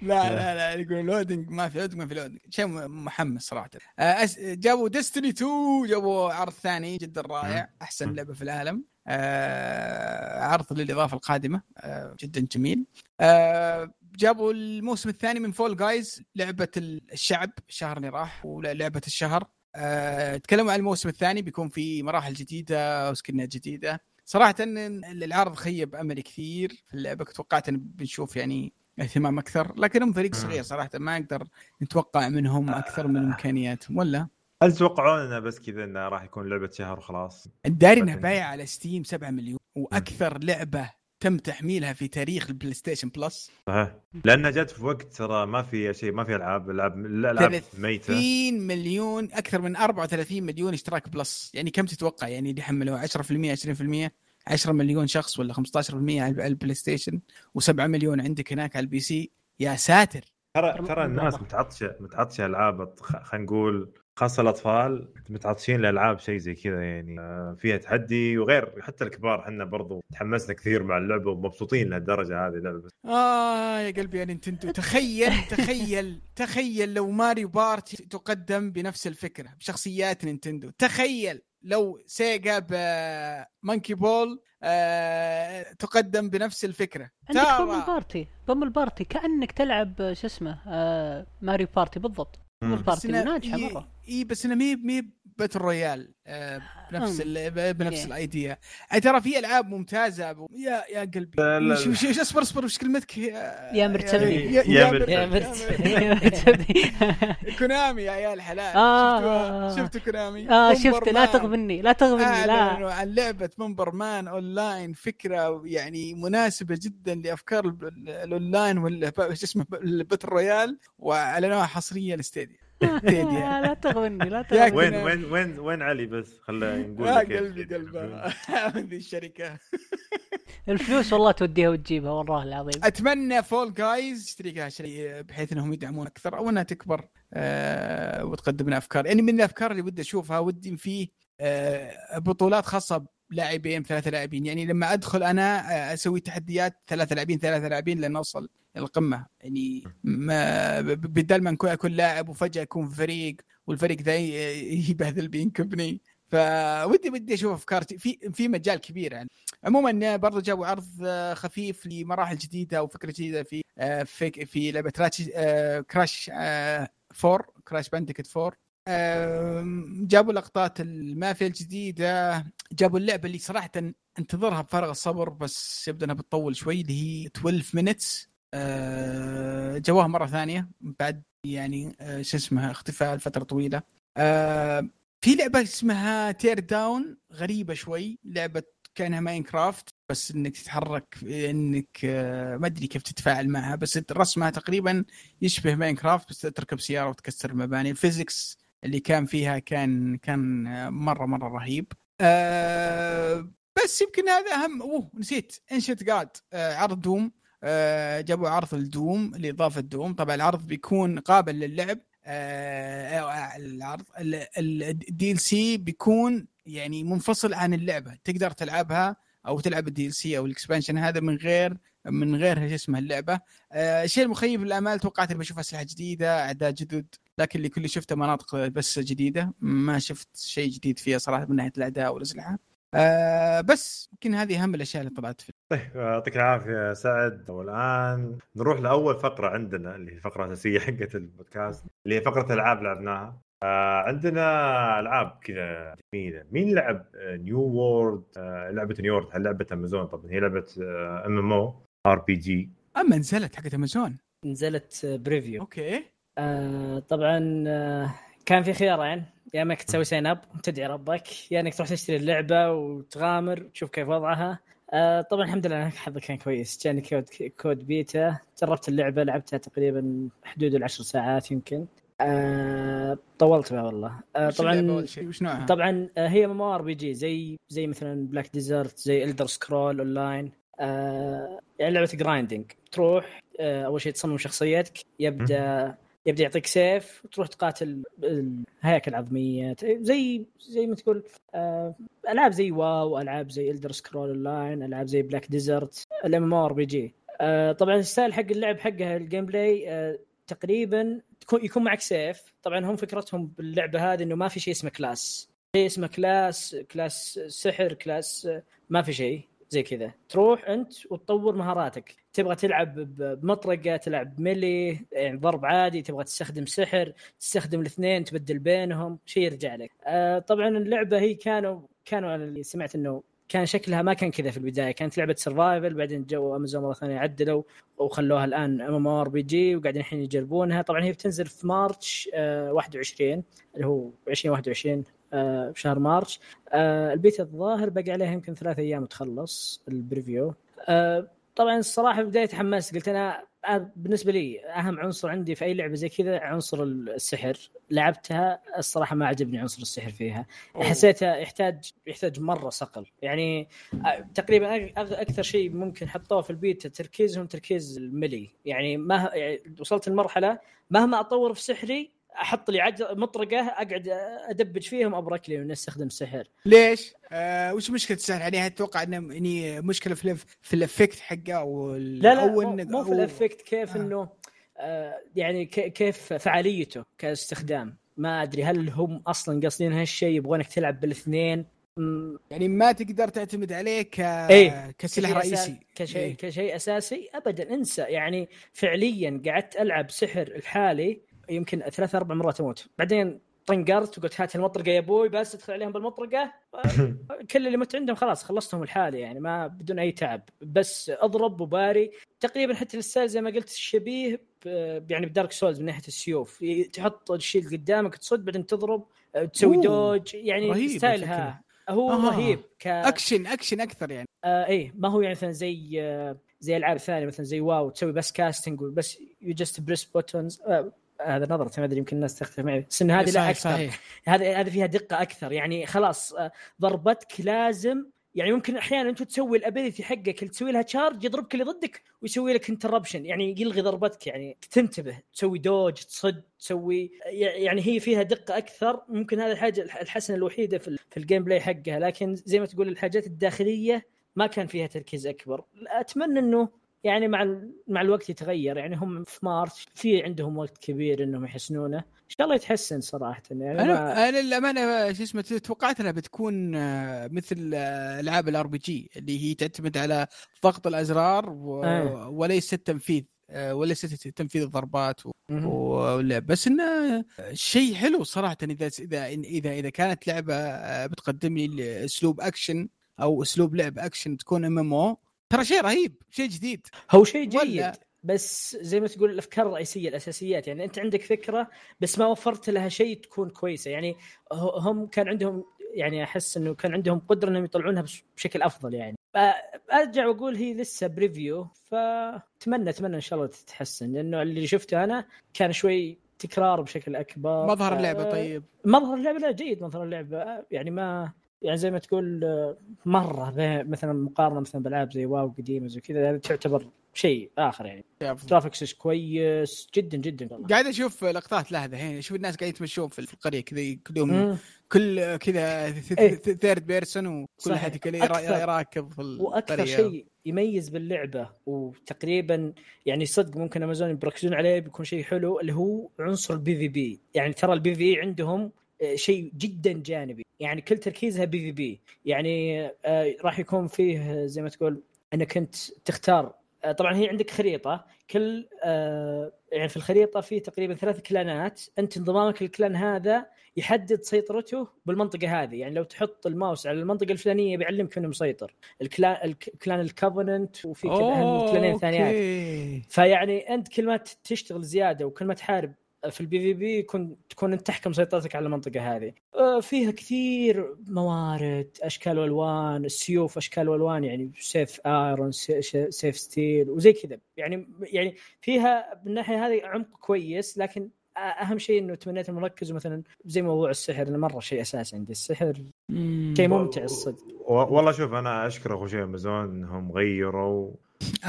لا لا لا يقول loading ما في loading ما في loading شيء محمس صراحة. آه، أس- جابوا Destiny 2 جابوا عرض ثاني جدا رائع أحسن لعبة في العالم. آه، عرض للإضافة القادمة. آه، جدا جميل. آه، جابوا الموسم الثاني من Fall Guys لعبة الشعب الشهر اللي راح ولعبة الشهر. آه، تكلموا عن الموسم الثاني بيكون في مراحل جديدة و skin ات جديدة. صراحة إن العرض خيب املي كثير في اللعبة كنت توقعت إن بنشوف يعني اهتمام أكثر لكنهم فريق صغير صراحة ما نقدر نتوقع منهم أكثر من إمكانياتهم ولا؟ هل تتوقعون إنه بس كذا إنه راح يكون لعبة شهر وخلاص؟ الداري انها لكن- بايع على Steam 7 مليون وأكثر لعبة تم تحميلها في تاريخ ال PlayStation Plus. صحيح. لأنها جت في وقت ترى ما في شيء ما في ألعاب العاب الألعاب ميتة. 30 مليون أكثر من 34 مليون اشتراك Plus. يعني كم تتوقع؟ يعني اللي حملوها؟ 10% 20% 10 مليون شخص ولا 15% على ال PlayStation و7 مليون عندك هناك على ال PC يا ساتر! ترى ترى الناس متعطشة متعطشة ألعاب خلينا نقول خاصة الأطفال متعطشين لألعاب شيء زي كذا يعني آه، فيها تحدي وغير حتى الكبار إحنا برضو تحمسنا كثير مع اللعبة ومبسوطين لهالدرجة هذه اللعبة. بس آه يا قلبي يا Nintendo تخيل تخيل تخيل لو Mario Party تقدم بنفس الفكرة بشخصيات Nintendo. تخيل لو Sega ب Monkey Ball آه تقدم بنفس الفكرة. عندك Pummel البارتي بوم البارتي كأنك تلعب شو اسمه آه ماريو بارتي بالضبط. مم. إنها- ناجحة إي- مرة إي بس انها مي مي باتل رويال آه بنفس مم. ال- بنفس Yeah. الايديا ترى في ألعاب ممتازة أبو- يا يا قلبي لا، لا، وش- وش- وش- اصبر اصبر وش كلمتك يا يا مرتبي. يا, يا يا, مرتبي. يا يا مرتبي. كونامي يا عيال حلال آه، شفتوها آه. شفتوا كونامي آه شفت لا. تغبني لا تغبني لا عن لعبة بومبرمان أونلاين فكرة يعني مناسبة جدا لأفكار ال- ال- الأونلاين ولا ب- شو اسمه ب- الباتل رويال وأعلنوها حصريه لستيديا ستيديا لا تغبني لا يا تغبني وين وين وين وين علي بس؟ خلينا نقول يا لك. قلبي قلبه هذه الشركة. الفلوس والله توديها وتجيبها والله العظيم. أتمنى فول جايز يشتريها شيء بحيث إنهم يدعمون أكثر أو إنها تكبر آه وتقدم لنا أفكار. يعني من الأفكار اللي ودي أشوفها ودي فيه آه بطولات خاصة لاعبين ثلاثة لاعبين. يعني لما أدخل أنا آه، أسوي تحديات ثلاثة لاعبين ثلاثة لاعبين لين اوصل القمة. يعني ما بدل ما أكون لاعب وفجأة يكون فريق والفريق ذا يبهذل بينكبني فودي ودي أشوف أفكار في في مجال كبير يعني. عموما برضو جابوا عرض آه، خفيف لمراحل جديدة أو فكرة جديدة في آه، في في لعبة آه، Crash آه، 4 Crash Bandicoot 4 آم، جابوا لقطات المافيا الجديدة. جابوا اللعبة اللي صراحة انتظرها بفارغ الصبر بس يبدو إنها بتطول شوي اللي هي 12 Minutes آه، جوها مرة ثانية بعد يعني آه، شو اسمها اختفاء لفترة طويلة. آه، في لعبة اسمها Teardown غريبة شوي لعبة كأنها Minecraft بس إنك تتحرك إنك ما أدري كيف تتفاعل معها بس رسمها تقريبا يشبه Minecraft بس تركب سيارة وتكسر المباني. ال physics اللي كان فيها كان كان مرة مرة رهيب. بس يمكن هذا أهم أوه نسيت. انشت جاد عرض Doom جابوا عرض ال Doom لإضافة Doom. طبعا العرض بيكون قابل للعب. أه العرض ال DLC بيكون يعني منفصل عن اللعبة. تقدر تلعبها أو تلعب ال DLC أو ال expansion هذا من غير من غير شو اسمه اللعبة. آه الشيء المخيب للأمال توقعت إني بشوف أسلحة جديدة أعداء جدد لكن اللي كل شفته مناطق بس جديدة. ما شفت شيء جديد فيها صراحة من ناحية الأعداء والأسلحة. آه بس يمكن هذه أهم الأشياء اللي طلعت في طيب يعطيك العافية سعد. والان نروح لأول فقرة عندنا اللي هي الفقره الاساسيه حقت البودكاست اللي هي فقرة ألعاب لعبناها. آه عندنا ألعاب كذا جميلة. مين لعب New World آه لعبة New World لعبة امازون طبعا هي لعبة ام ام أو ار بي جي أما نزلت حقت امازون نزلت preview أوكي. آه طبعا آه كان في خيارين. يا انك تسوي sign up وتدعي ربك يا إنك تروح تشتري اللعبة وتغامر وتشوف كيف وضعها. آه طبعا الحمد لله حظي كان كويس. جاني code code beta. جربت اللعبة لعبتها تقريبا حدود العشر ساعات يمكن. آه طولت بها والله. آه طبعا وش نوعها؟ طبعا آه هي MMRPG زي زي مثلا Black Desert زي Elder Scrolls Online آه يعني لعبة grinding تروح آه أول شيء تصمم شخصيتك يبدأ يبدأ يعطيك سيف وتروح تقاتل الهياكل العظمية زي زي ما تقول آه ألعاب زي WoW ألعاب زي Elder Scrolls Online ألعاب زي Black Desert ال MMRPG طبعا ال style حق اللعب حقها ال gameplay آه تقريبا تكون يكون معك سيف. طبعا هم فكرتهم باللعبة هذه إنه ما في شيء اسمه class شيء اسمه class class سحر class ما في شيء. زي كذا. تروح أنت وتطور مهاراتك. تبغى تلعب بمطرقة تلعب melee يعني ضرب عادي تبغى تستخدم سحر تستخدم الاثنين تبدل بينهم شيء يرجع لك. آه طبعا اللعبة هي كانوا كانوا أنا اللي سمعت إنه كان شكلها ما كان كذا في البداية. كانت لعبة survival بعدين جو امازون مرة ثانية عدلوا وخلوها الآن MMRPG وقاعدين الحين يجربونها. طبعا هي بتنزل في March آه 21 اللي هو 2021 آه بشهر March. آه البيتا الظاهر باقي عليها يمكن ثلاث أيام تخلص ال preview. آه طبعا الصراحة في البدايه تحمست قلت أنا بالنسبة لي أهم عنصر عندي في أي لعبة زي كذا عنصر السحر. لعبتها الصراحة ما عجبني عنصر السحر فيها. أوه. حسيته يحتاج يحتاج مرة صقل. يعني تقريبا أكثر شيء ممكن حطوه في البيتا تركيزهم تركيز ال melee. يعني ما يعني وصلت لمرحلة مهما أطور في سحري أحط لي عجل مطرقه اقعد ادبج فيهم ابرك لي استخدم سحر. ليش؟ آه وش مشكلة السحر؟ يعني أتوقع إنه يعني مشكلة في في ال effect حقه أو لا لا أو مو, مو في الافكت كيف آه. إنه آه يعني كيف فعاليته كاستخدام؟ ما أدري هل هم أصلا قاصدين هالشيء؟ يبغونك تلعب بالاثنين؟ يعني ما تقدر تعتمد عليه ك إيه كسلاح رئيسي. كشيء إيه؟ كشيء أساسي؟ ابدا انسى. يعني فعليا قعدت ألعب سحر الحالي يمكن ثلاث أربع مرات أموت بعدين طنقرت وقلت هات المطرقة يا أبوي بس ادخل عليهم بالمطرقة. كل اللي مت عندهم خلاص خلصتهم الحالة يعني ما بدون أي تعب. بس أضرب وباري. تقريبا حتى ال style زي ما قلت شبيه يعني ب Dark Souls من ناحية السيوف. تحط ال shield قدامك تصد بعدين تضرب تسوي dodge يعني style ها هو آه. رهيب ك... action action أكثر يعني. آه إيه ما هو يعني مثلا زي آه زي ألعاب ثانية مثلا زي WoW تسوي بس casting وبس you just press buttons هذا نظرتي ما أدري يمكن الناس تختلف معي. بس إن هذه لا أكثر. هذه هذه فيها دقة أكثر. يعني خلاص آه، ضربتك لازم يعني ممكن أحيانا أنت تسوي ال ability حقك اللي تسوي لها charge يضربك اللي ضدك ويسوي لك interruption يعني يلغي ضربتك يعني تنتبه. تسوي dodge تصد تسوي يعني هي فيها دقة أكثر. ممكن هذه الحاجة الحسنة الوحيدة في, في ال gameplay حقها. لكن زي ما تقول الحاجات الداخلية ما كان فيها تركيز أكبر. أتمنى إنه يعني مع مع الوقت يتغير. يعني هم في مارس في عندهم وقت كبير إنهم يحسنونه. إن شاء الله يتحسن صراحة. يعني أنا ما... أنا للأمانة شو اسمه توقعت إنها بتكون آه، مثل آه، ألعاب ال RPG اللي هي تعتمد على ضغط الأزرار و... آه. وليس التنفيذ آه، وليس تنفيذ الضربات واللعب. بس انه شيء حلو صراحة إذا إذا إذا إذا كانت لعبة بتقدم لي أسلوب أكشن أو أسلوب لعب أكشن تكون MMO ترى شيء رهيب شيء جديد. هو شيء جيد بس زي ما تقول الأفكار الرئيسية الأساسيات. يعني أنت عندك فكرة بس ما وفرت لها شيء تكون كويسة. يعني هم كان عندهم يعني أحس إنه كان عندهم قدرة إنهم يطلعونها بش- بشكل أفضل يعني. أرجع وأقول هي لسه preview فاتمنى أتمنى إن شاء الله تتحسن. لأنه اللي شفته أنا كان شوي تكرار بشكل أكبر. مظهر اللعبة طيب. مظهر اللعبة لا جيد مظهر اللعبة. يعني ما يعني زي ما تقول آه، مرة مثلا مقارنة مثلا بالعاب زي واو قديمة زي كذا هذه تعتبر شيء آخر يعني جرافيكس كويس جدا جدا والله قاعد أشوف لقطات لها الحين أشوف الناس قاعدين يتمشون في القرية كذا كل يوم مم. كل كذا إيه. ثيرد بيرسون وكل صحيح. حد كذا يرا- أكثر- يراكب في وأكثر القريه شيء يميز باللعبة وتقريبا يعني صدق ممكن امازون بيركزون عليه بيكون شيء حلو اللي هو عنصر البي في بي يعني ترى البي في عندهم شيء جدا جانبي. يعني كل تركيزها بي في بي. يعني آه، راح يكون فيه زي ما تقول إنك أنت تختار. آه، طبعا هي عندك خريطة. كل آه، يعني في الخريطة في تقريبا ثلاث كلانات. أنت انضمامك للكلان هذا يحدد سيطرته بالمنطقة هذه. يعني لو تحط الماوس على المنطقة الفلانية بيعلمك إنه مسيطر. الكلان الكلان الكوفننت وفي كل أوه، كلانين ثانيات. فيعني أنت كل ما تشتغل زيادة وكل ما تحارب في ال PvP يكون تكون أنت تحكم سيطرتك على المنطقة هذه. آه، فيها كثير موارد أشكال وألوان، السيوف أشكال وألوان يعني سيف iron سيف steel وزي كذا يعني يعني فيها من الناحية هذه عمق كويس لكن أهم شيء إنه تمنيت انه ركزوا مثلا زي موضوع السحر إنه مرة شيء اساسي عندي السحر. شيء ممتع الصدق والله شوف أنا اشكر اخو شيء امازون إنهم غيروا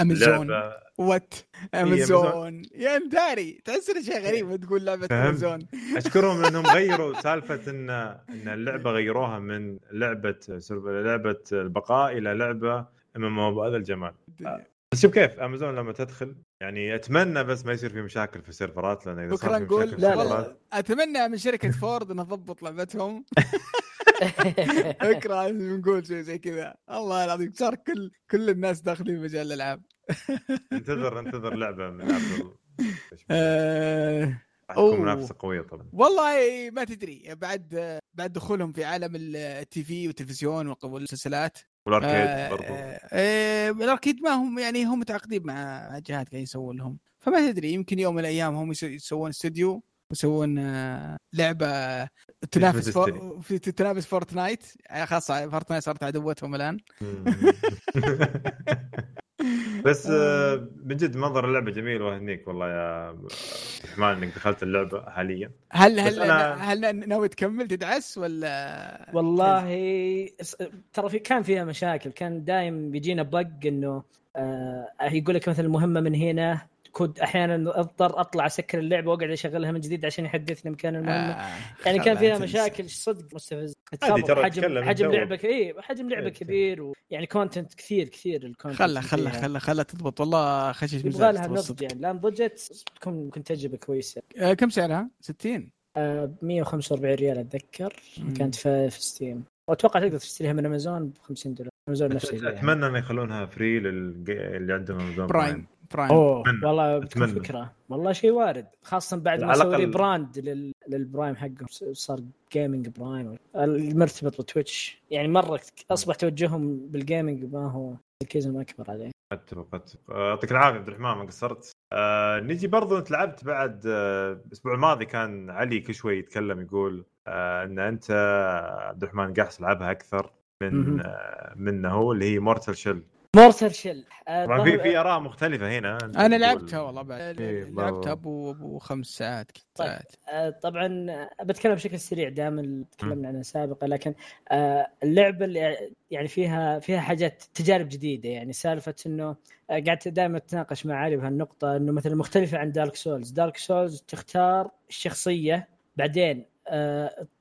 امازون what أمازون. امازون يا داري تحس إنه شيء غريب تقول لعبة. امازون أشكرهم لانهم غيروا سالفة ان إن اللعبة غيروها من لعبة لعبة البقاء إلى لعبة ام ام أو بهذا الجمال. بس شوف كيف امازون لما تدخل يعني أتمنى بس ما يصير في مشاكل في السيرفرات لأن إذا صار في مشاكل في لا، لا. السيرفرات والله اتمنى من شركة فورد انها تضبط لعبتهم. بكره نقول شيء زي كذا. الله العظيم صار كل كل الناس داخلين مجال الألعاب. انتظر انتظر لعبة من آه، راح أوه. تكون منافسة قوية طبعا. والله ما تدري. بعد بعد دخولهم في عالم ال TV والتلفزيون والمسلسلات. وال Arcade آه، برضو. آه، آه، ال Arcade ما هم يعني هم متعاقدين مع جهات قاعدين يسوون لهم. فما تدري يمكن يوم من الأيام هم يس- يسوون استوديو. يسوون آه، لعبة تنافس فور في تنافس Fortnite. يعني خلاص Fortnite صارت عدوتهم الآن. بس آه، من جد منظر اللعبة جميل واهنيك والله يا عبد الرحمن إنك دخلت اللعبة حاليا. هل هل أنا- هل ناوي تكمل تدعس ولا؟ والله ترى في كان فيها مشاكل. كان دايم بيجينا بق إنه آه يقول لك مثلا المهمه من هنا كود أحيانا أضطر أطلع أسكر اللعبة وأقعد أشغلها من جديد عشان يحدثني مكان المهمه آه، يعني كان فيها. مشاكل صدق مستفز حجم تتكلم حجم لعبة اي حجم لعبة إيه، كبير ويعني content كثير كثير ال content خلها فيها. خلها خلها تضبط والله خشش يبغى مزاج لها. نضج يعني لا نضجت تكون ممكن تجربة كويسة آه، كم سعرها؟ 60 آه 145 ريال أتذكر مم. كانت في, في Steam وأتوقع تقدر تشتريها من امازون ب 50 دولار امازون نفس الشيء يعني. أتمنى انه يخلونها free للي عندهم امازون Prime Prime أوه أتمنى. والله أتمنى. فكرة والله شيء وارد خاصة بعد ما سووا rebrand لل... لل Prime حقهم صار gaming Prime المرتبط ب Twitch يعني مرة أصبح توجههم بال gaming ما هو تركيزهم أكبر عليه أتفق أتفق آه، يعطيك العافية عبد الرحمن ما قصرت آه نجي برضو أنت لعبت بعد آه الأسبوع الماضي كان علي كل شوي يتكلم يقول آه إن أنت عبد الرحمن قاعد تلعبها أكثر من. آه منه هو اللي هي Mortal Shell Mortal Shell آه طبعا في في آراء مختلفة هنا أنا لعبتها والله بعد إيه، لعبتها. ابو أبو خمس ساعات كذا طيب. ساعات آه، طبعا آه، بتكلم بشكل سريع دائما تكلمنا عنها سابقا لكن آه، اللعبة اللي يعني فيها فيها حاجات تجارب جديدة يعني سالفة إنه قعدت دائما اتناقش مع علي بهالنقطه إنه مثلا مختلفة عن Dark Souls Dark Souls تختار الشخصية بعدين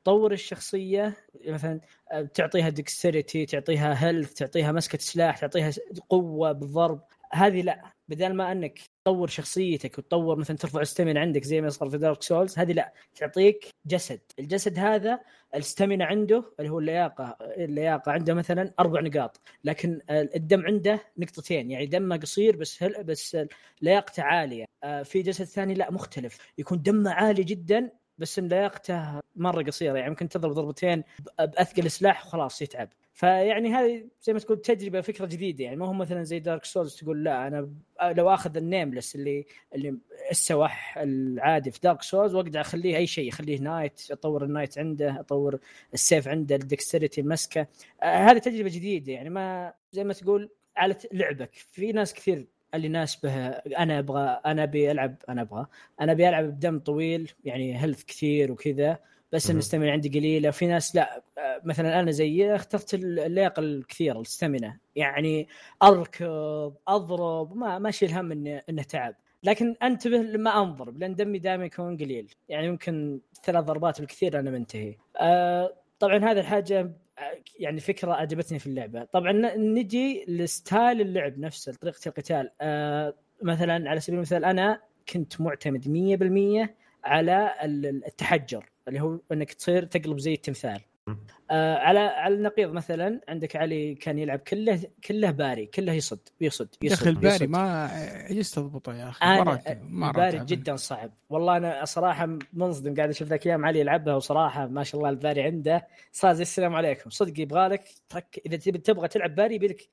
تطور الشخصية مثلا آه، تعطيها dexterity تعطيها health تعطيها مسكة سلاح تعطيها قوة بالضرب. هذه لا بدل ما أنك تطور شخصيتك وتطور مثلا ترفع ال stamina عندك زي ما صار في Dark Souls هذه لا تعطيك جسد. الجسد هذا ال stamina عنده اللي هو اللياقة اللياقة عنده مثلا أربع نقاط. لكن الدم عنده نقطتين يعني دمه قصير بس هل بس لياقته عالية. آه، في جسد ثاني لا مختلف. يكون دمه عالي جدا بس إن لياقته مرة قصيرة يعني ممكن تضرب ضربتين بأثقل سلاح وخلاص يتعب. فيعني هذه زي ما تقول تجربة فكرة جديدة. يعني ما هو مثلا زي Dark Souls تقول لا أنا لو آخذ ال nameless اللي اللي السوح العادي في Dark Souls وأقدر أخليه أي شيء أخليه knight أطور ال knight عنده أطور السيف عنده ال dexterity المسكة. آه هذه تجربة جديدة. يعني ما زي ما تقول على لعبك. في ناس كثير اللي يناسبه أنا أبغى أنا أبي ألعب أنا أبغى أنا أبي ألعب بدم طويل يعني health كثير وكذا بس ال stamina عندي قليلة. في ناس لا مثلا أنا زي اخترت اللياقة الكثيرة ال stamina يعني أركض أضرب ما ما أشيل هم انه انه تعب لكن أنتبه لما انضرب لأن دمي دائما يكون قليل. يعني يمكن ثلاث ضربات بالكثير أنا منتهي. أه طبعا هذه الحاجة يعني فكرة عجبتني في اللعبة. طبعا نجي ل style اللعب نفسه طريقه القتال. أه مثلا على سبيل المثال أنا كنت معتمد 100% على التحجر اللي هو إنك تصير تقلب زي التمثال. آه على على النقيض مثلا عندك علي كان يلعب كله كله parry كله يصد يصد يا أخي ال parry ما عجزت اضبطه يا أخي مرة ال parry جدا صعب. والله أنا صراحة منصدم قاعد أشوف ذاك أيام علي يلعبها وصراحة ما شاء الله ال parry عنده. صار زي السلام عليكم. صدق يبغى لك trick إذا تبي تبغى تلعب parry يبيلك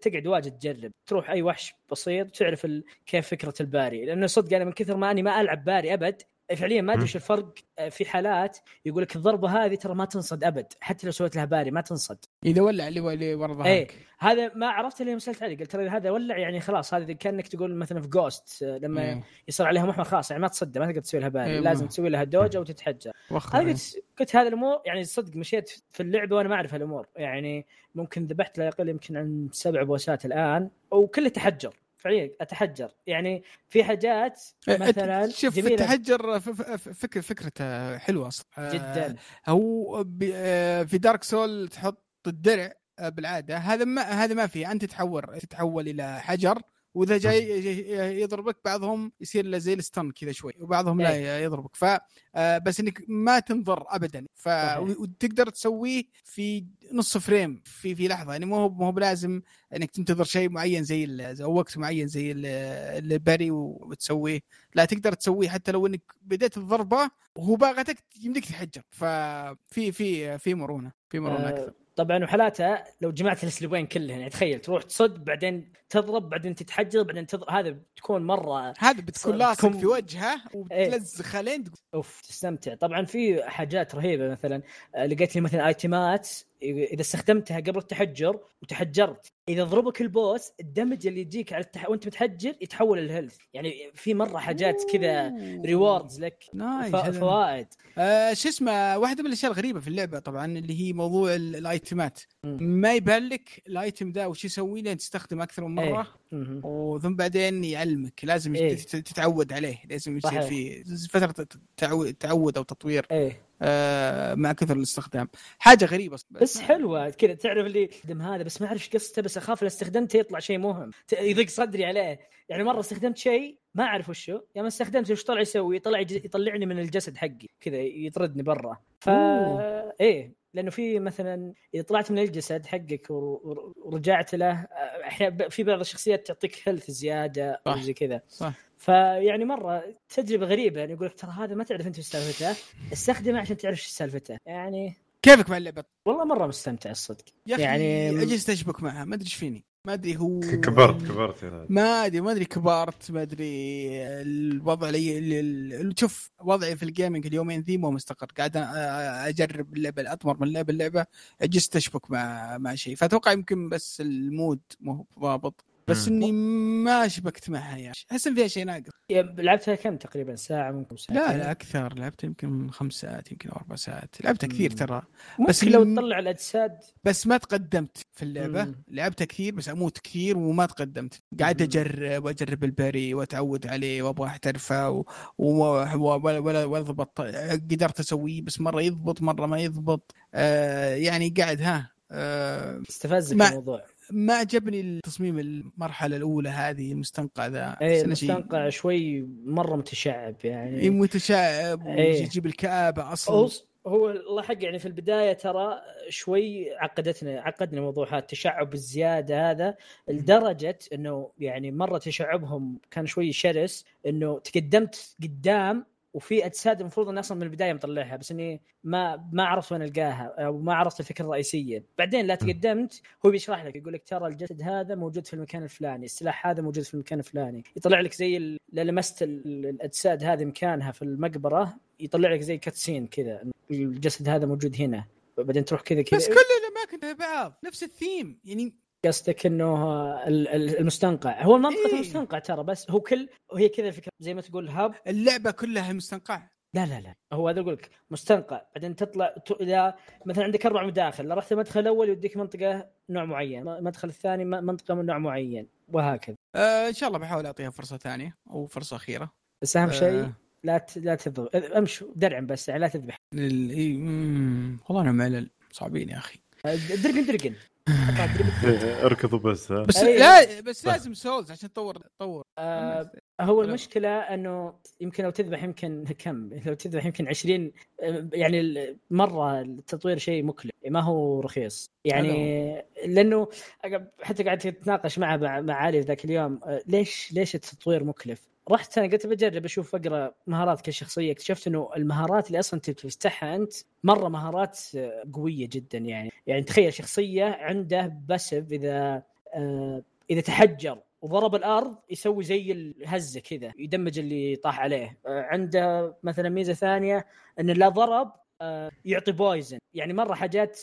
تقعد واجد تجرب. تروح أي وحش بسيط تعرف كيف فكرة ال parry. لأنه صدق أنا من كثر ما أني ما ألعب parry أبد فعليا ما أدري إيش الفرق آه، في حالات يقول لك الضربة هذه ترى ما تنصد أبد حتى لو سويت لها parry ما تنصد. إذا ولع اللي ورا ظهرك. إيه هذا ما عرفت اللي سألت عليه قلت ترى هذا ولع يعني خلاص هذا كأنك تقول مثلا في Ghost آه، لما إيه. يصير عليها محور خاص يعني ما تصد ما تقدر تسوي لها parry إيه لازم تسوي لها dodge وتتحجر. هذا قلت قلت هذه الأمور يعني صدق مشيت في اللعبة وأنا ما أعرف هالأمور يعني ممكن ذبحت لا يقل يمكن عن سبع بوسات الآن وكله تحجر فعليا أتحجر. يعني في حاجات إيه، مثلا شوف. التحجر فكره فكرته حلوة أصلا آه، جدا. هو آه، في دارك سول تحط الدرع آه، بالعادة هذا ما هذا ما في أنت تتحول تتحول إلى حجر وإذا جاي يضربك بعضهم يصير له زي الستن كذا شوي وبعضهم لا إيه. يضربك. ف بس إنك ما تنضر ابدا. ف وتقدر تسويه في نص frame في في لحظة. يعني مو هو مو بلازم إنك تنتظر شيء معين زي أو وقت معين زي ال parry وتسويه. لا تقدر تسويه حتى لو إنك بديت الضربة وهو باغتك يمديك تحجر. ففي في في مرونة في مرونة أكثر. آه، طبعا وحالاتها لو جمعت الأسلوبين كلهن يعني تخيل تروح تصد بعدين تضرب بعدين تتحجر بعدين تضرب هذا بتكون مرة هذا بتكون لاصق في وجهه وتلزخ لين أوف تستمتع. طبعا في حاجات رهيبة مثلا آه، لقيت لي مثلا آيتمات إذا استخدمتها قبل التحجر وتحجرت إذا ضربك ال boss ال damage اللي يجيك على التح... وأنت متحجر يتحول لل health يعني في مرة حاجات كذا rewards لك. ف... فوائد آه شو اسمه واحدة من الأشياء الغريبة في اللعبة طبعا اللي هي موضوع الأيتمات. ما يبان لك ال item ذا وش يسوي لين تستخدم أكثر من مرة. إيه. وثم بعدين يعلمك. لازم إيه. تتعود عليه. لازم يصير في فترة تعود أو تطوير. إيه. آه مع كثر الاستخدام. حاجة غريبة بس, بس حلوة. كذا تعرف اللي هذا بس ما أعرف إيش قصته بس أخاف لو استخدمته يطلع شيء مهم. يضيق صدري عليه. يعني مرة استخدمت شيء ما أعرف وشو. يوم استخدمته وش طلع يسوي؟ طلع يطلعني من الجسد حقي. كذا يطردني برا. ف إيه. لأنه في مثلا إذا طلعت من الجسد حقك ورجعت له أحيانا في بعض الشخصيات تعطيك هيلث زيادة أو زي كذا. صح. فيعني مرة تجربة غريبة يعني يقول لك ترى هذا ما تعرف أنت إيش سالفته استخدمه عشان تعرف إيش سالفته. يعني كيفك مع اللعبة؟ والله مرة مستمتع الصدق يا أخي يعني أجلس تشبك معها ما أدري إيش فيني. ما أدري هو كبرت كبرت يا ما أدري ما أدري كبرت ما أدري الوضع اللي شوف وضعي في ال gaming اليومين ذي مو مستقر. قاعد أجرب اللعبة أطمر من لعبة للعبة عجزت اشبك مع مع شيء. فأتوقع يمكن بس ال mood مو ضابط. بس إني ما شبكت معها يعني. احس ان فيها شيء ناقص. لعبتها كم تقريبا؟ ساعة ممكن ساعه لا لا أكثر. لعبتها يمكن خمس ساعات يمكن أربع ساعات. لعبتها كثير ترى. بس لو تطلع الأجساد. بس ما تقدمت في اللعبة. مم. لعبتها كثير بس أموت كثير وما تقدمت. قاعد أجرب واجرب البري وأتعود عليه وأبغى أحترفه ولا وأضبط. قدرت أسويه بس مرة يضبط مرة ما يضبط. آه يعني قاعد ها آه استفزك الموضوع. ما عجبني التصميم المرحلة الأولى هذه المستنقع ذا. اي المستنقع شوي مرة متشعب يعني. اي متشعب ويجيب الكآبة أصلا. هو الله حق يعني في البداية ترى شوي عقدتنا عقدنا موضوع هذا التشعب الزيادة هذا لدرجة إنه يعني مرة تشعبهم كان شوي شرس إنه تقدمت قدام وفي أجساد المفروض اني أصلا من البداية مطلعها بس إني ما ما عرفت وين ألقاها أو ما عرفت الفكرة الرئيسية. بعدين لا تقدمت هو بيشرح لك يقول لك ترى الجسد هذا موجود في المكان الفلاني السلاح هذا موجود في المكان الفلاني. يطلع لك زي لمست ال- الأجساد هذه مكانها في المقبرة يطلع لك زي كاتسين كذا الجسد هذا موجود هنا. بعدين تروح كذا كذا. بس كل الأماكن بعض نفس الثيم يعني قصدك إنه ال- ال- المستنقع. هو المنطقة إيه. المستنقع ترى بس هو كل وهي كذا فكره زي ما تقول هاب. اللعبة كلها مستنقع. لا لا لا. هو هذا أقول لك مستنقع بعدين تطلع إذا مثلا عندك أربع مداخل رحت المدخل الأول يوديك منطقة نوع معين المدخل الثاني منطقة من نوع معين وهكذا. آه إن شاء الله بحاول أعطيها فرصة ثانية أو فرصة أخيرة. بس أهم شيء آه. لا ت... لا تضرب امشوا درعم بس لا تذبح. ال... إيه، والله أنا ملل. صعبين يا أخي. درقن درقن درقن. اركضوا بس ها. بس أي. لا بس لازم سولز عشان تطور تطور. آه هو المشكلة إنه يمكن لو تذبح يمكن كم؟ لو تذبح يمكن 20 آه، يعني مرة التطوير شيء مكلف ما هو رخيص. يعني لأنه حتى قعدت أتناقش معه مع, مع علي ذاك اليوم آه، ليش ليش التطوير مكلف؟ رحت أنا قلت بجرب أشوف أقرأ مهارات كل شخصيه اكتشفت إنه المهارات اللي أصلا تفتحها أنت مرة مهارات آه، قوية جدا يعني. يعني تخيل شخصية عنده passive إذا آه، إذا تحجر وضرب الأرض يسوي زي الهزة كذا ي damage اللي طاح عليه. آه، عنده مثلا ميزة ثانية ان لا ضرب يعطي poison يعني مرة حاجات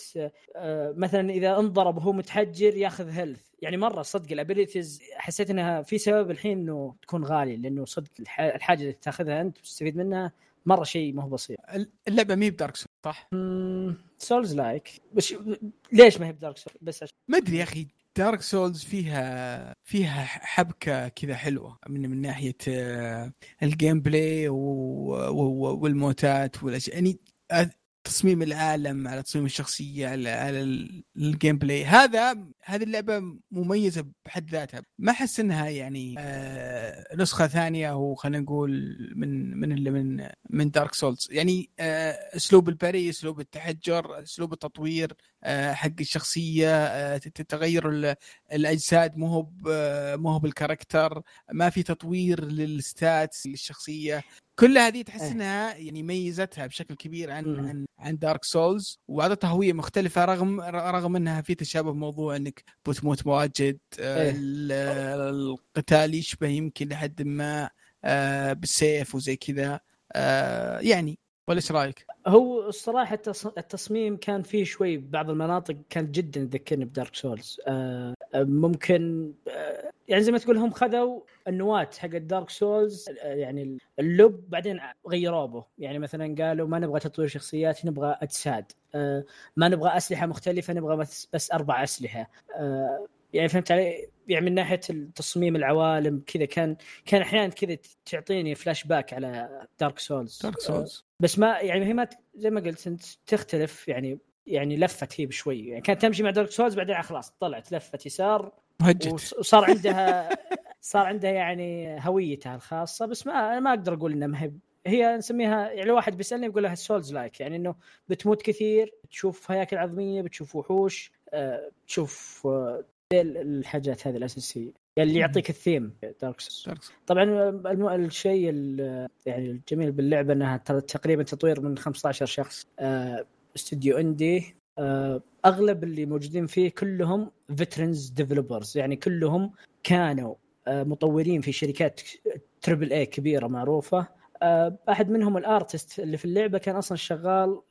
آه، مثلا إذا انضرب وهو متحجر ياخذ health يعني مرة صدق ال abilities حسيت إنها في سبب الحين إنه تكون غالي لأنه صدق الح- الحاجة اللي تاخذها أنت وتستفيد منها مرة شيء ما هو بسيط. اللعبة مي ب Dark Souls صح؟ Souls-like بس ليش ما هي ب Dark Souls بس عشان ما أدري يا أخي Dark Souls فيها فيها حبكة كذا حلوة من من ناحية آه، ال gameplay والموتات والأشياء. يعني آه، تصميم العالم على تصميم الشخصية على على ال- ال gameplay هذا هذه اللعبة مميزة بحد ذاتها. ما أحس إنها يعني آه، نسخة ثانية أو خلينا نقول من من اللي من من Dark Souls يعني آه، أسلوب ال parry أسلوب التحجر أسلوب التطوير آه، حق الشخصية آه، تتغير ال- الأجساد. مو هو مو هو بال character ما في تطوير لل stats للشخصية. كل هذه تحس إيه. إنها يعني ميزتها بشكل كبير عن. عن عن Dark Souls واعطتها هويه مختلفة رغم رغم إنها في تشابه موضوع إنك بتموت مواجد آه، إيه. ال- القتال يشبه يمكن لحد ما آه، بالسيف وزي كذا آه، يعني ولا إيش رأيك؟ هو الصراحة التص- التصميم كان فيه شوي بعض المناطق كانت جدا تذكرني ب Dark Souls ممكن يعني زي ما تقول هم خذوا النواة حق ال Dark Souls يعني اللب بعدين غيروه به. يعني مثلا قالوا ما نبغى تطوير شخصيات نبغى أجساد. ما نبغى أسلحة مختلفة نبغى بس, بس أربع أسلحة. يعني فهمت علي؟ يعني من ناحية تصميم العوالم كذا كان كان أحيانا كذا تعطيني فلاش باك على Dark Souls. Dark Souls. بس ما يعني هي ما زي ما قلت أنت تختلف. يعني يعني لفت هي بشوي. يعني كانت تمشي مع Dark Souls بعدين خلاص طلعت لفت يسار. وهجت. وص- وصار عندها صار عندها يعني هويتها الخاصة. بس ما أنا ما أقدر أقول إنها ما هي نسميها يعني واحد بيسألني بقول لها Souls-like يعني إنه بتموت كثير بتشوف هياكل عظمية بتشوف وحوش آه، تشوف آه، ذي ال- الحاجات هذه الأساسية. يعني اللي يعطيك ال theme Dark Souls. طبعا الشيء ال- يعني الجميل باللعبة إنها تقريبا تطوير من 15 شخص. آه، استوديو indie آه، أغلب اللي موجودين فيه كلهم veterans developers يعني كلهم كانوا آه، مطورين في شركات triple A كبيرة معروفة. آه، أحد منهم ال artist اللي في اللعبة كان أصلا شغال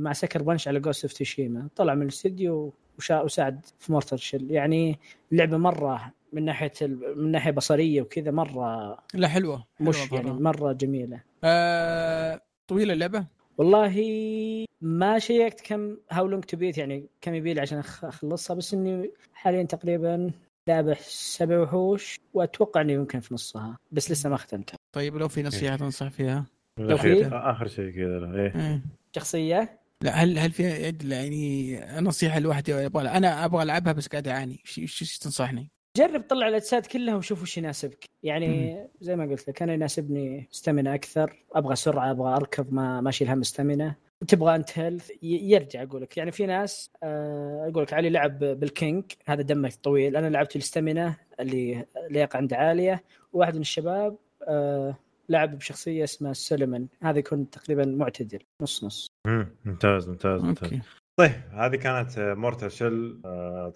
مع Sucker Punch على Ghost of Tsushima طلع من الاستديو وشا- وساعد في Mortal Shell يعني اللعبة مرة من ناحية ال- من ناحية بصرية وكذا مرة لا حلوة مش حلوة يعني مرة. مرة جميلة. آه، طويلة اللعبة؟ والله ما شيكت كم How Long to Beat يعني كم يبي لي عشان أخلصها بس إني حاليا تقريبا ذابح سبع وحوش وأتوقع إني يمكن في نصها بس لسه ما ختمتها. طيب لو في نصيحة تنصح فيها؟ لو في- آخر شيء كذا لا، إيه. إيه. شخصية؟ لا هل هل في يعني نصيحة الواحد يبغى؟ أنا أبغى ألعبها بس قاعد أعاني. إيش تنصحني؟ جرب طلع الأجساد كلها وشوف وش يناسبك. يعني زي ما قلت لك أنا يناسبني stamina أكثر. أبغى سرعة أبغى أركض ما ما أشيل هم stamina تبغى أنت health يرجع أقول لك يعني في ناس آه، أقول لك علي لعب بال king هذا دمه طويل. أنا لعبت ال stamina اللي لياقة عنده عالية. وواحد من الشباب آه، لعب بشخصية اسمها Solomon هذا يكون تقريبا معتدل. نص نص. مم. ممتاز ممتاز ممتاز. طيب هذه كانت Mortal Shell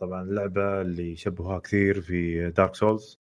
طبعا اللعبة اللي شبهوها كثير في Dark Souls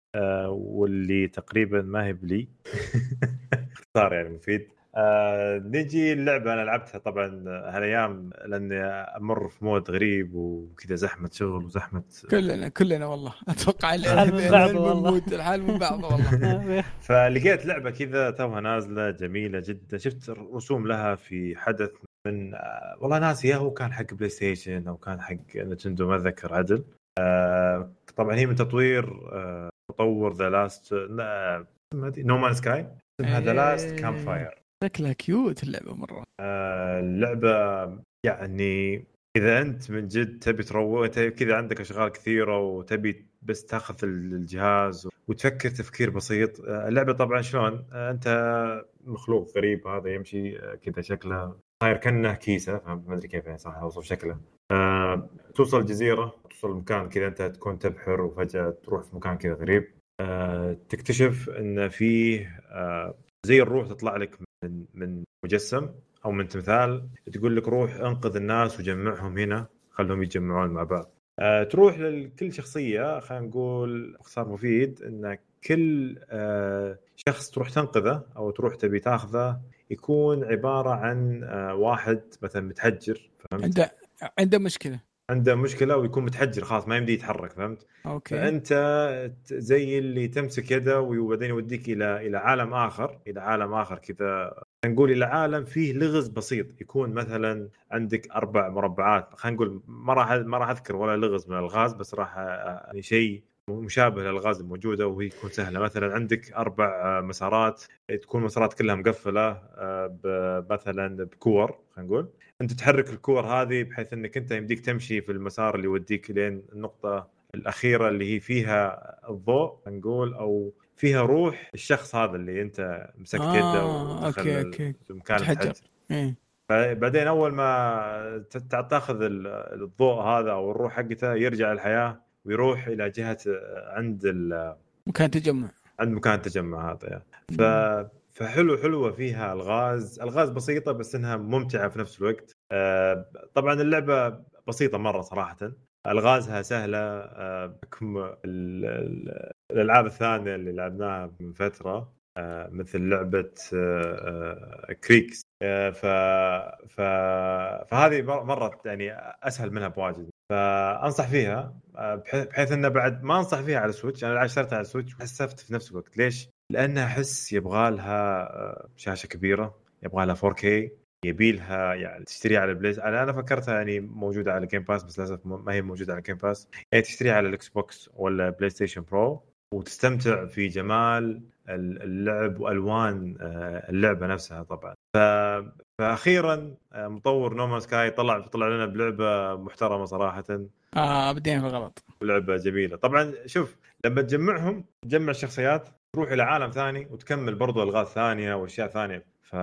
واللي تقريبا ما هي بلي. اختصار يعني مفيد. آه نجي اللعبه أنا لعبتها طبعا هالأيام لأني أمر في mood غريب وكذا زحمة شغل وزحمة كلنا كلنا والله. أتوقع الحال من بعض والله. الحال من بعض والله. فلقيت لعبة كذا توها نازلة جميلة جدا. شفت رسوم لها في حدث من آه، والله ناسي يا هو كان حق PlayStation أو كان حق Nintendo ما أتذكر عدل. آه، طبعا هي من تطوير آه، مطور the last No Man's Sky اسمها The Last Campfire شكلها cute اللعبة مرة. اللعبة يعني إذا أنت من جد تبي تروق كذا عندك أشغال كثيرة وتبي بس تاخذ الجهاز وتفكر تفكير بسيط. آه، اللعبة طبعا شلون؟ آه، أنت مخلوق غريب هذا يمشي آه، كذا شكله صاير كأنه كيسة ما أدري كيف يعني صح اوصف شكله. آه، توصل الجزيرة توصل مكان كذا أنت تكون تبحر وفجأة تروح في مكان كذا غريب. آه، تكتشف إن فيه آه، زي الروح تطلع لك من من مجسم أو من تمثال تقول لك روح أنقذ الناس وجمعهم هنا خلهم يتجمعون مع بعض. آه، تروح لكل شخصية خلينا نقول باختصار مفيد إن كل آه، شخص تروح تنقذه أو تروح تبي تاخذه يكون عبارة عن آه، واحد مثلا متحجر فهمت؟ عنده عنده مشكلة. عنده مشكلة ويكون متحجر خلاص ما يمدي يتحرك فهمت؟ أوكي. فأنت زي اللي تمسك يده وبعدين يوديك إلى إلى عالم آخر إلى عالم آخر كذا. نقول إلى عالم فيه لغز بسيط يكون مثلا عندك أربع مربعات خلينا نقول ما راح ما راح أذكر ولا لغز من الألغاز بس راح يعني شيء مشابه للألغاز الموجودة وهي تكون سهلة مثلا عندك أربع مسارات تكون مسارات كلها مقفلة آه، مثلا بكور خلينا نقول أنت تحرك الكور هذه بحيث إنك أنت يمديك تمشي في المسار اللي يوديك لين النقطة الأخيرة اللي هي فيها الضوء نقول أو فيها روح الشخص هذا اللي أنت مسكت آه، يده ال- أوكي. مكان. الحجر إيه بعدين أول ما تاخذ ال- الضوء هذا أو الروح حقته يرجع الحياة ويروح إلى جهة عند ال- مكان تجمع عند مكان التجمع هذا يعني. ف فحلو حلوة فيها الغاز. الغاز بسيطة بس إنها ممتعة في نفس الوقت. آه، طبعا اللعبة بسيطة مرة صراحة. ألغازها سهلة. آه، بحكم ال- الألعاب الثانية اللي لعبناها من فترة آه، مثل لعبة آه، آه، كريكس. آه، ف... ف... فهذه مر- مره يعني أسهل منها بواجد. فأنصح فيها آه، بح- بحيث إنه بعد ما أنصح فيها على السويتش أنا اشتريتها على السويتش وحسفت في نفس الوقت. ليش؟ لانها أحس يبغى لها آه، شاشة كبيرة يبغى لها 4K يبي لها يعني تشتريها على البلاي أنا أنا فكرتها يعني موجودة على Game Pass بس للأسف ما هي موجودة على Game Pass يعني تشتريها على الإكس بوكس ولا بلاي ستيشن Pro وتستمتع في جمال اللعب وألوان آه، اللعبة نفسها طبعا. ف... فاخيرا آه، مطور نومان سكاي طلع طلع لنا بلعبة محترمة صراحة. آه بدينا في الغلط. لعبة جميلة. طبعا شوف لما تجمعهم تجمع الشخصيات تروح إلى عالم ثاني وتكمل برضو ألغاز ثانية وأشياء ثانية. ف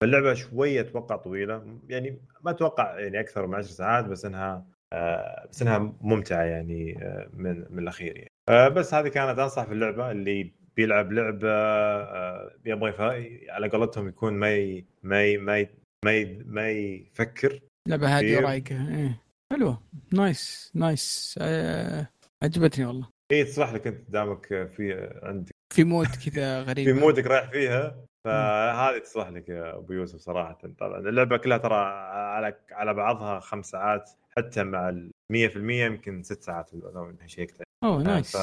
فاللعبة شوية أتوقع طويلة. يعني ما أتوقع يعني أكثر من 10 ساعات بس إنها آه، بس إنها ممتعة يعني آه، من من الأخير يعني. آه، بس هذه كانت أنصح في اللعبه اللي بيلعب لعبة آه، يبغى على قولتهم يكون ما ي... ما ي... ما ي... ما, ي... ما يفكر. لعبة هادية كثير. ورايقه إيه. حلوة. nice nice آه عجبتني والله. اي تصلح لك أنت دامك في عندك. في مود كذا غريب. في مودك رايح فيها. فهذه تصلح لك يا أبو يوسف صراحة. طبعا اللعبة كلها ترى على على بعضها خمس ساعات حتى مع ال 100% يمكن ست ساعات. لو شيكت أوه nice. ف...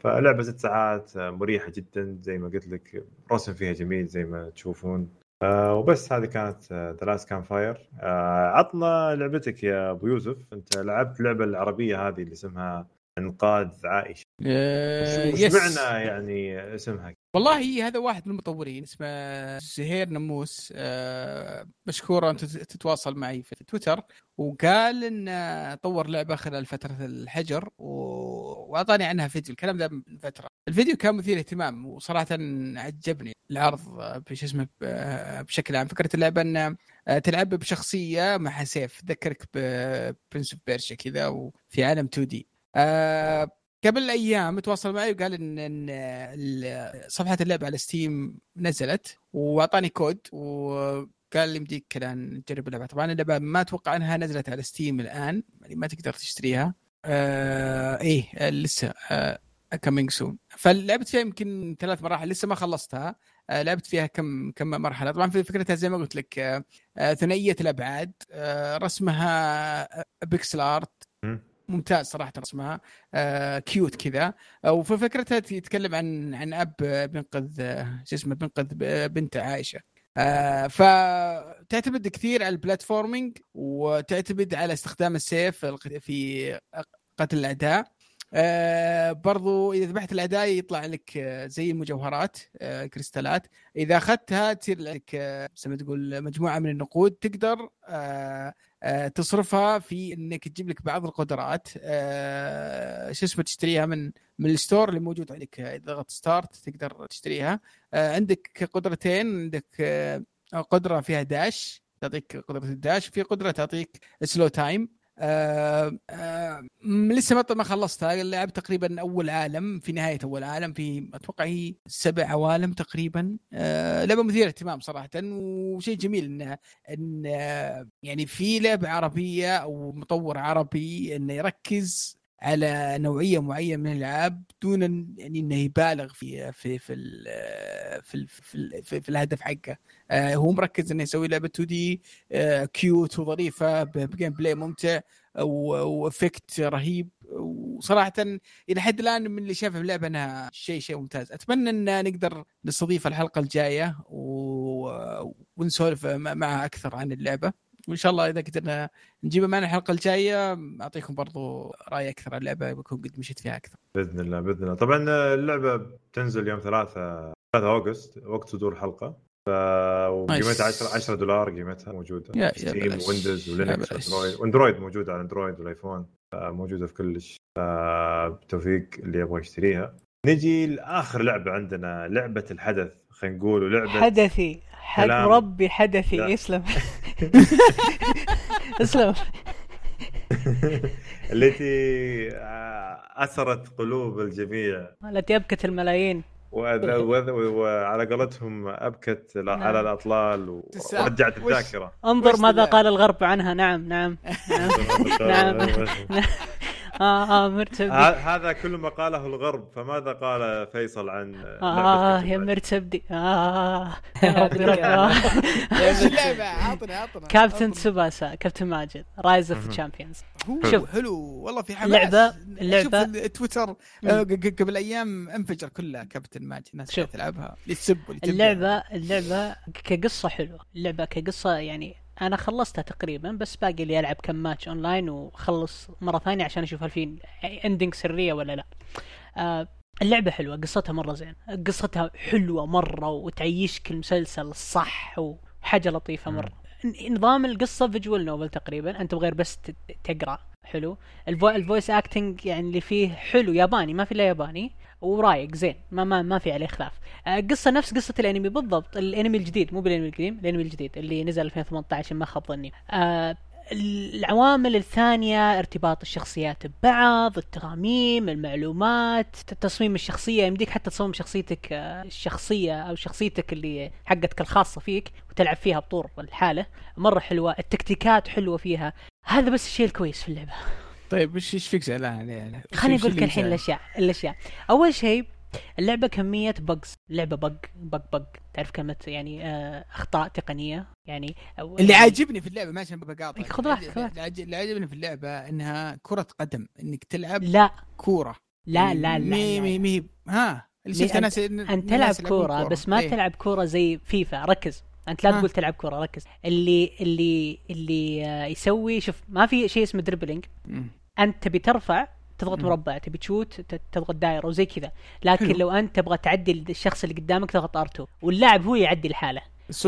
فلعبه ست ساعات مريحة جدا زي ما قلت لك رسم فيها جميل زي ما تشوفون. آه وبس هذه كانت The Last Campfire عطنا لعبتك يا أبو يوسف. أنت لعبت اللعبه العربية هذه اللي اسمها انقاذ عائشة. آه وش yes. معنى يعني اسمها؟ والله هذا واحد من المطورين اسمه زهير نموس آه مشكور انت تتواصل معي في تويتر وقال إن طور لعبة خلال فترة الحجر و- وأعطاني عنها فيديو. الكلام ده من فترة. الفيديو كان مثير اهتمام وصراحة عجبني العرض بش اسمه بشكل عام. فكرة اللعبة إن تلعب بشخصية مع سيف. تذكرك ب Prince of Persia كذا وفي عالم 2D. آه قبل أيام تواصل معي وقال ان, إن صفحة اللعبه على ستيم نزلت وأعطاني كود وقال لي يمديك كذا نجرب اللعبة. طبعا اللعبة ما أتوقع إنها نزلت على ستيم الآن يعني ما تقدر تشتريها. آه إيه آه لسه آه coming soon فلعبت فيها يمكن ثلاث مراحل لسه ما خلصتها. آه لعبت فيها كم كم مرحلة. طبعا في فكرتها زي ما قلت لك آه آه ثنائية الأبعاد آه رسمها pixel art مم. ممتاز صراحة رسمها آه cute كذا. آه، وفي فكرتها يتكلم عن عن أب آه، بينقذ آه، شو اسمه بينقذ ب- بنت عائشة. آه فتعتمد كثير على ال platforming وتعتمد على استخدام السيف في قتل الأعداء. آه برضو إذا ذبحت الأعداء يطلع لك آه، زي المجوهرات آه كريستالات. إذا أخذتها تصير لك آه، زي ما تقول مجموعة من النقود تقدر آه آه، تصرفها في إنك تجيب لك بعض القدرات. آه، شو اسمه تشتريها من من ال store اللي موجود آه، إذا ضغطت start تقدر تشتريها. آه، عندك قدرتين. عندك آه، قدرة فيها dash تعطيك قدرة ال dash في قدرة تعطيك slow time آه آه لسه ما خلصتها. لعبت تقريبا أول عالم في نهاية أول عالم في أتوقع هي سبع عوالم تقريبا. آه لعبة مثيرة اهتمام صراحة وشيء جميل انها إن آه، يعني في لعبة عربية أو مطور عربي إنه يركز على نوعية معينة من الألعاب دون يعني إنه يبالغ في في في في في, في, في الهدف حقه. آه، هو مركز إنه يسوي لعبة 2D cute وظريفة ب gameplay ممتع و effect رهيب. وصراحة إلى حد الآن من اللي شافه اللعبة أنها شيء شيء ممتاز. أتمنى إن نقدر نستضيف الحلقة الجاية و... ونسولف معها أكثر عن اللعبة. وإن شاء الله إذا قدرنا نجيبها معنا الحلقة الجاية أعطيكم برضو رأي أكثر عن اللعبة بكون قد مشيت فيها أكثر. بإذن الله بإذن الله. طبعا اللعبة بتنزل يوم 3 3 اوغست وقت صدور الحلقة. ف وقيمتها 10 10 دولار قيمتها موجودة. يا- يا ستيم. Windows و Linux. و Android و Android موجودة على Android والآيفون موجودة في كلش. بالتوفيق اللي يبغى يشتريها. نجي لآخر لعبة عندنا لعبة الحدث خلينا نقول ولعبه حدثي. حد. ربي حدثي. يسلم. اسلم. التي آه، أثرت قلوب الجميع. التي أبكت الملايين. وأذ- وأذ- وعلى قولتهم أبكت على الأطلال تسع- ورجعت الذاكرة. انظر ماذا ال- قال الغرب عنها. نعم. نعم. نعم. آه آه مرتب هذا كل ما قاله الغرب فماذا قال فيصل عن آه لعبة يا مرتبدي آه يا ربي ربي. آه. إيش اللعبه عطنا عطنا كابتن عطنا. تسوباسا كابتن ماجد Rise of. Champions شوف. حلو والله في حماس اللعبة- اللعبة- شوف التويتر آه، قبل أيام انفجر كلها كابتن ماجد الناس. تلعبها اللي تسب. اللعبة اللعبة كقصة حلوة اللعبة كقصة يعني أنا خلصتها تقريبا بس باقي لي ألعب كم match online وأخلص مرة ثانية عشان أشوف هل في ending سرية ولا لا. آه اللعبة حلوة قصتها مرة زين. قصتها حلوة مرة وتعيشك المسلسل الصح وحاجة لطيفة. مرة. نظام القصة visual novel تقريبا أنت بغير بس ت- تقرأ حلو. ال voi... ال voice acting يعني اللي فيه حلو ياباني ما في إلا ياباني. ورايق زين. ما ما ما في عليه خلاف. آه، قصة نفس قصة الأنمي بالضبط. الأنمي الجديد مو بالأنمي القديم الأنمي الجديد اللي نزل 2018 ما خاب ظني. آه، العوامل الثانية ارتباط الشخصيات ببعض التراميم المعلومات تصميم الشخصية. يمديك حتى تصمم شخصيتك آه، الشخصية أو شخصيتك اللي حقتك الخاصة فيك وتلعب فيها بطور الحالة. مرة حلوة التكتيكات حلوة فيها. هذا بس الشيء الكويس في اللعبة. طيب وش إيش فيك زعلان يعني خليني وش أقول لك الحين؟ الاشياء الأشياء. أول شيء اللعبة كمية بجز اللعبه بق بق بق تعرف كلمة يعني آه أخطاء تقنية؟ يعني أو اللي يعني عاجبني في اللعبة ما عشان بقاطع خذ راحتك، اللي عاج- اللي عاجبني في اللعبة إنها كرة قدم إنك تلعب لا. كورة. لا لا لا, مي مي. مي ها اللي شفت ناس انت تلعب كورة. بس ما إيه. تلعب كورة زي فيفا. ركز. أنت لا ها. تقول تلعب كورة ركز اللي اللي اللي آه، يسوي شوف ما في شيء اسمه dribbling. أنت تبي ترفع تضغط. مربع تبي تشوت تضغط دائرة وزي كذا لكن حلو. لو أنت تبغى تعدي الشخص اللي قدامك تضغط R2 واللاعب هو يعدي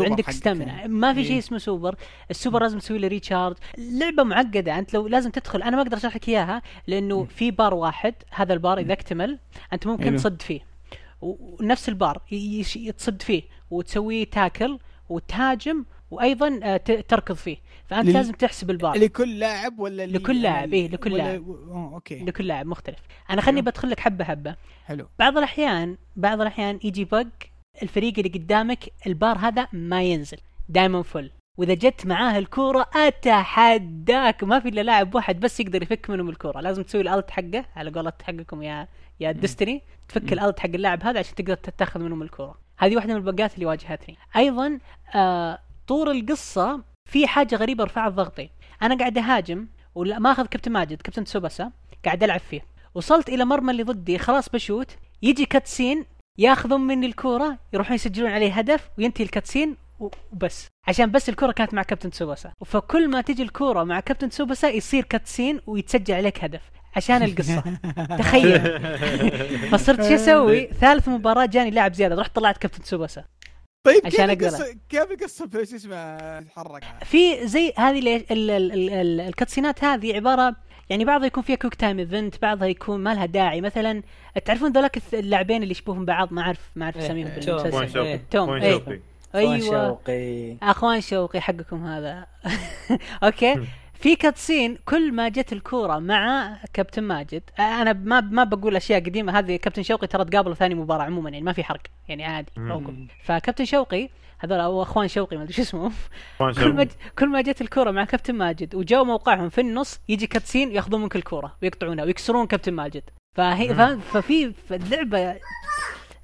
وعندك حقك stamina يعني. ما في إيه. شيء اسمه super ال super لازم تسوي له recharge اللعبه معقدة أنت لو لازم تدخل أنا ما أقدر أشرح لك إياها لأنه في بار واحد هذا البار إذا اكتمل أنت ممكن. تصد فيه ونفس البار ي- يش- تصد فيه وتسويه تاكل وتهاجم وأيضا آه، تركض فيه. فأنت لل- لازم تحسب البار لكل لاعب ولا لكل لاعب، إيه، لكل ولا- لاعب. أوه، okay. لكل لاعب مختلف. أنا خلني حلو. بدخل لك حبة حبة. حلو. بعض الأحيان بعض الأحيان يجي بق الفريق اللي قدامك البار هذا ما ينزل. دائما فل وإذا جت معاه الكورة أتحداك. ما في إلا لاعب واحد بس يقدر يفك منهم الكورة. لازم تسوي الالت حقه. على قولة حقكم يا يا ديستني تفك الالت حق اللاعب هذا عشان تقدر تاخذ منهم الكورة. هذه واحدة من البقات اللي واجهتني. أيضا آه طور القصة في حاجة غريبة رفعت ضغطي أنا قاعد أهاجم ولا كابتن ماجد كابتن تسوباسا قاعد ألعب فيه. وصلت إلى مرمى اللي ضدي خلاص بشوت. يجي cutscene ياخذون مني الكورة يروحون يسجلون عليه هدف وينتهي ال cutscene وبس. عشان بس الكورة كانت مع كابتن تسوباسا. فكل ما تجي الكورة مع كابتن تسوباسا يصير cutscene ويتسجل عليك هدف. عشان القصة. تخيل. فصرت شو أسوي؟ ثالث مباراة جاني لاعب زيادة. رحت طلعت كابتن تسوباسا طيب عشان كيف. القصة كيف القصة شو اسمه؟ تتحرك. في زي هذه ال- ال- ال- ال- ال- ال cutscene ات هذه عبارة يعني بعضها يكون فيها quick time event بعضها يكون ما لها داعي. مثلا تعرفون ذولاك اللاعبين اللي يشبهون بعض؟ ما اعرف ما أعرف إيه، أساميهم إيه، كوين بالمسلسل إيه. توم، إيه. أيوه. شوقي. أخوان شوقي حقكم هذا. okay. في cutscene كل ما جت الكورة مع كابتن ماجد أنا ما ما بقول أشياء قديمة هذه كابتن شوقي ترى تقابلوا ثاني مباراة عموما يعني ما في حرق يعني عادي. فوقهم. فكابتن شوقي هذول أو أخوان شوقي ما أدري شو اسمهم كوين كل ما كل ما جت الكورة مع كابتن ماجد وجو موقعهم في النص يجي كاتسين ياخذون منك الكورة ويقطعونها ويكسرون كابتن ماجد فهي ففي اللعبه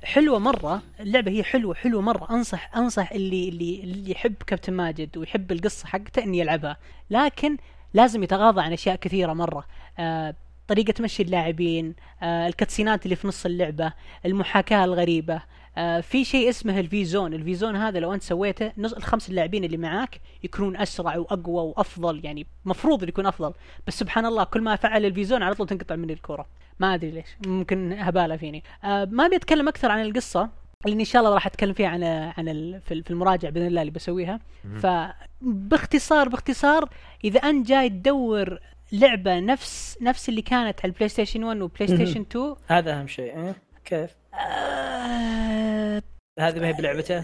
حلوة مرة اللعبة هي حلوة حلوة مرة. أنصح أنصح اللي اللي اللي يحب كابتن ماجد ويحب القصة حقته إنه يلعبها. لكن لازم يتغاضى عن أشياء كثيرة مرة. آه طريقة مشي اللاعبين آه الكاتسينات اللي في نص اللعبة المحاكاة الغريبة. آه في شيء اسمه ال V-Zone ال V-Zone هذا لو أنت سويته نص الخمس اللاعبين اللي معاك يكونون أسرع وأقوى وأفضل. يعني مفروض يكون أفضل. بس سبحان الله كل ما فعل ال V-Zone على طول تنقطع مني الكرة. ما أدري ليش ممكن هبالة فيني. آه ما أبي أتكلم أكثر عن القصة لأني إن شاء الله راح أتكلم فيها عن عن ال- في في المراجعة بإذن الله اللي بسويها. فباختصار باختصار إذا أنت جاي تدور لعبة نفس نفس اللي كانت على البلاي ستيشن 1 وبلاي ستيشن 2 هذا أهم شيء إيه؟ كيف؟ آه هذه ما هي بلعبته؟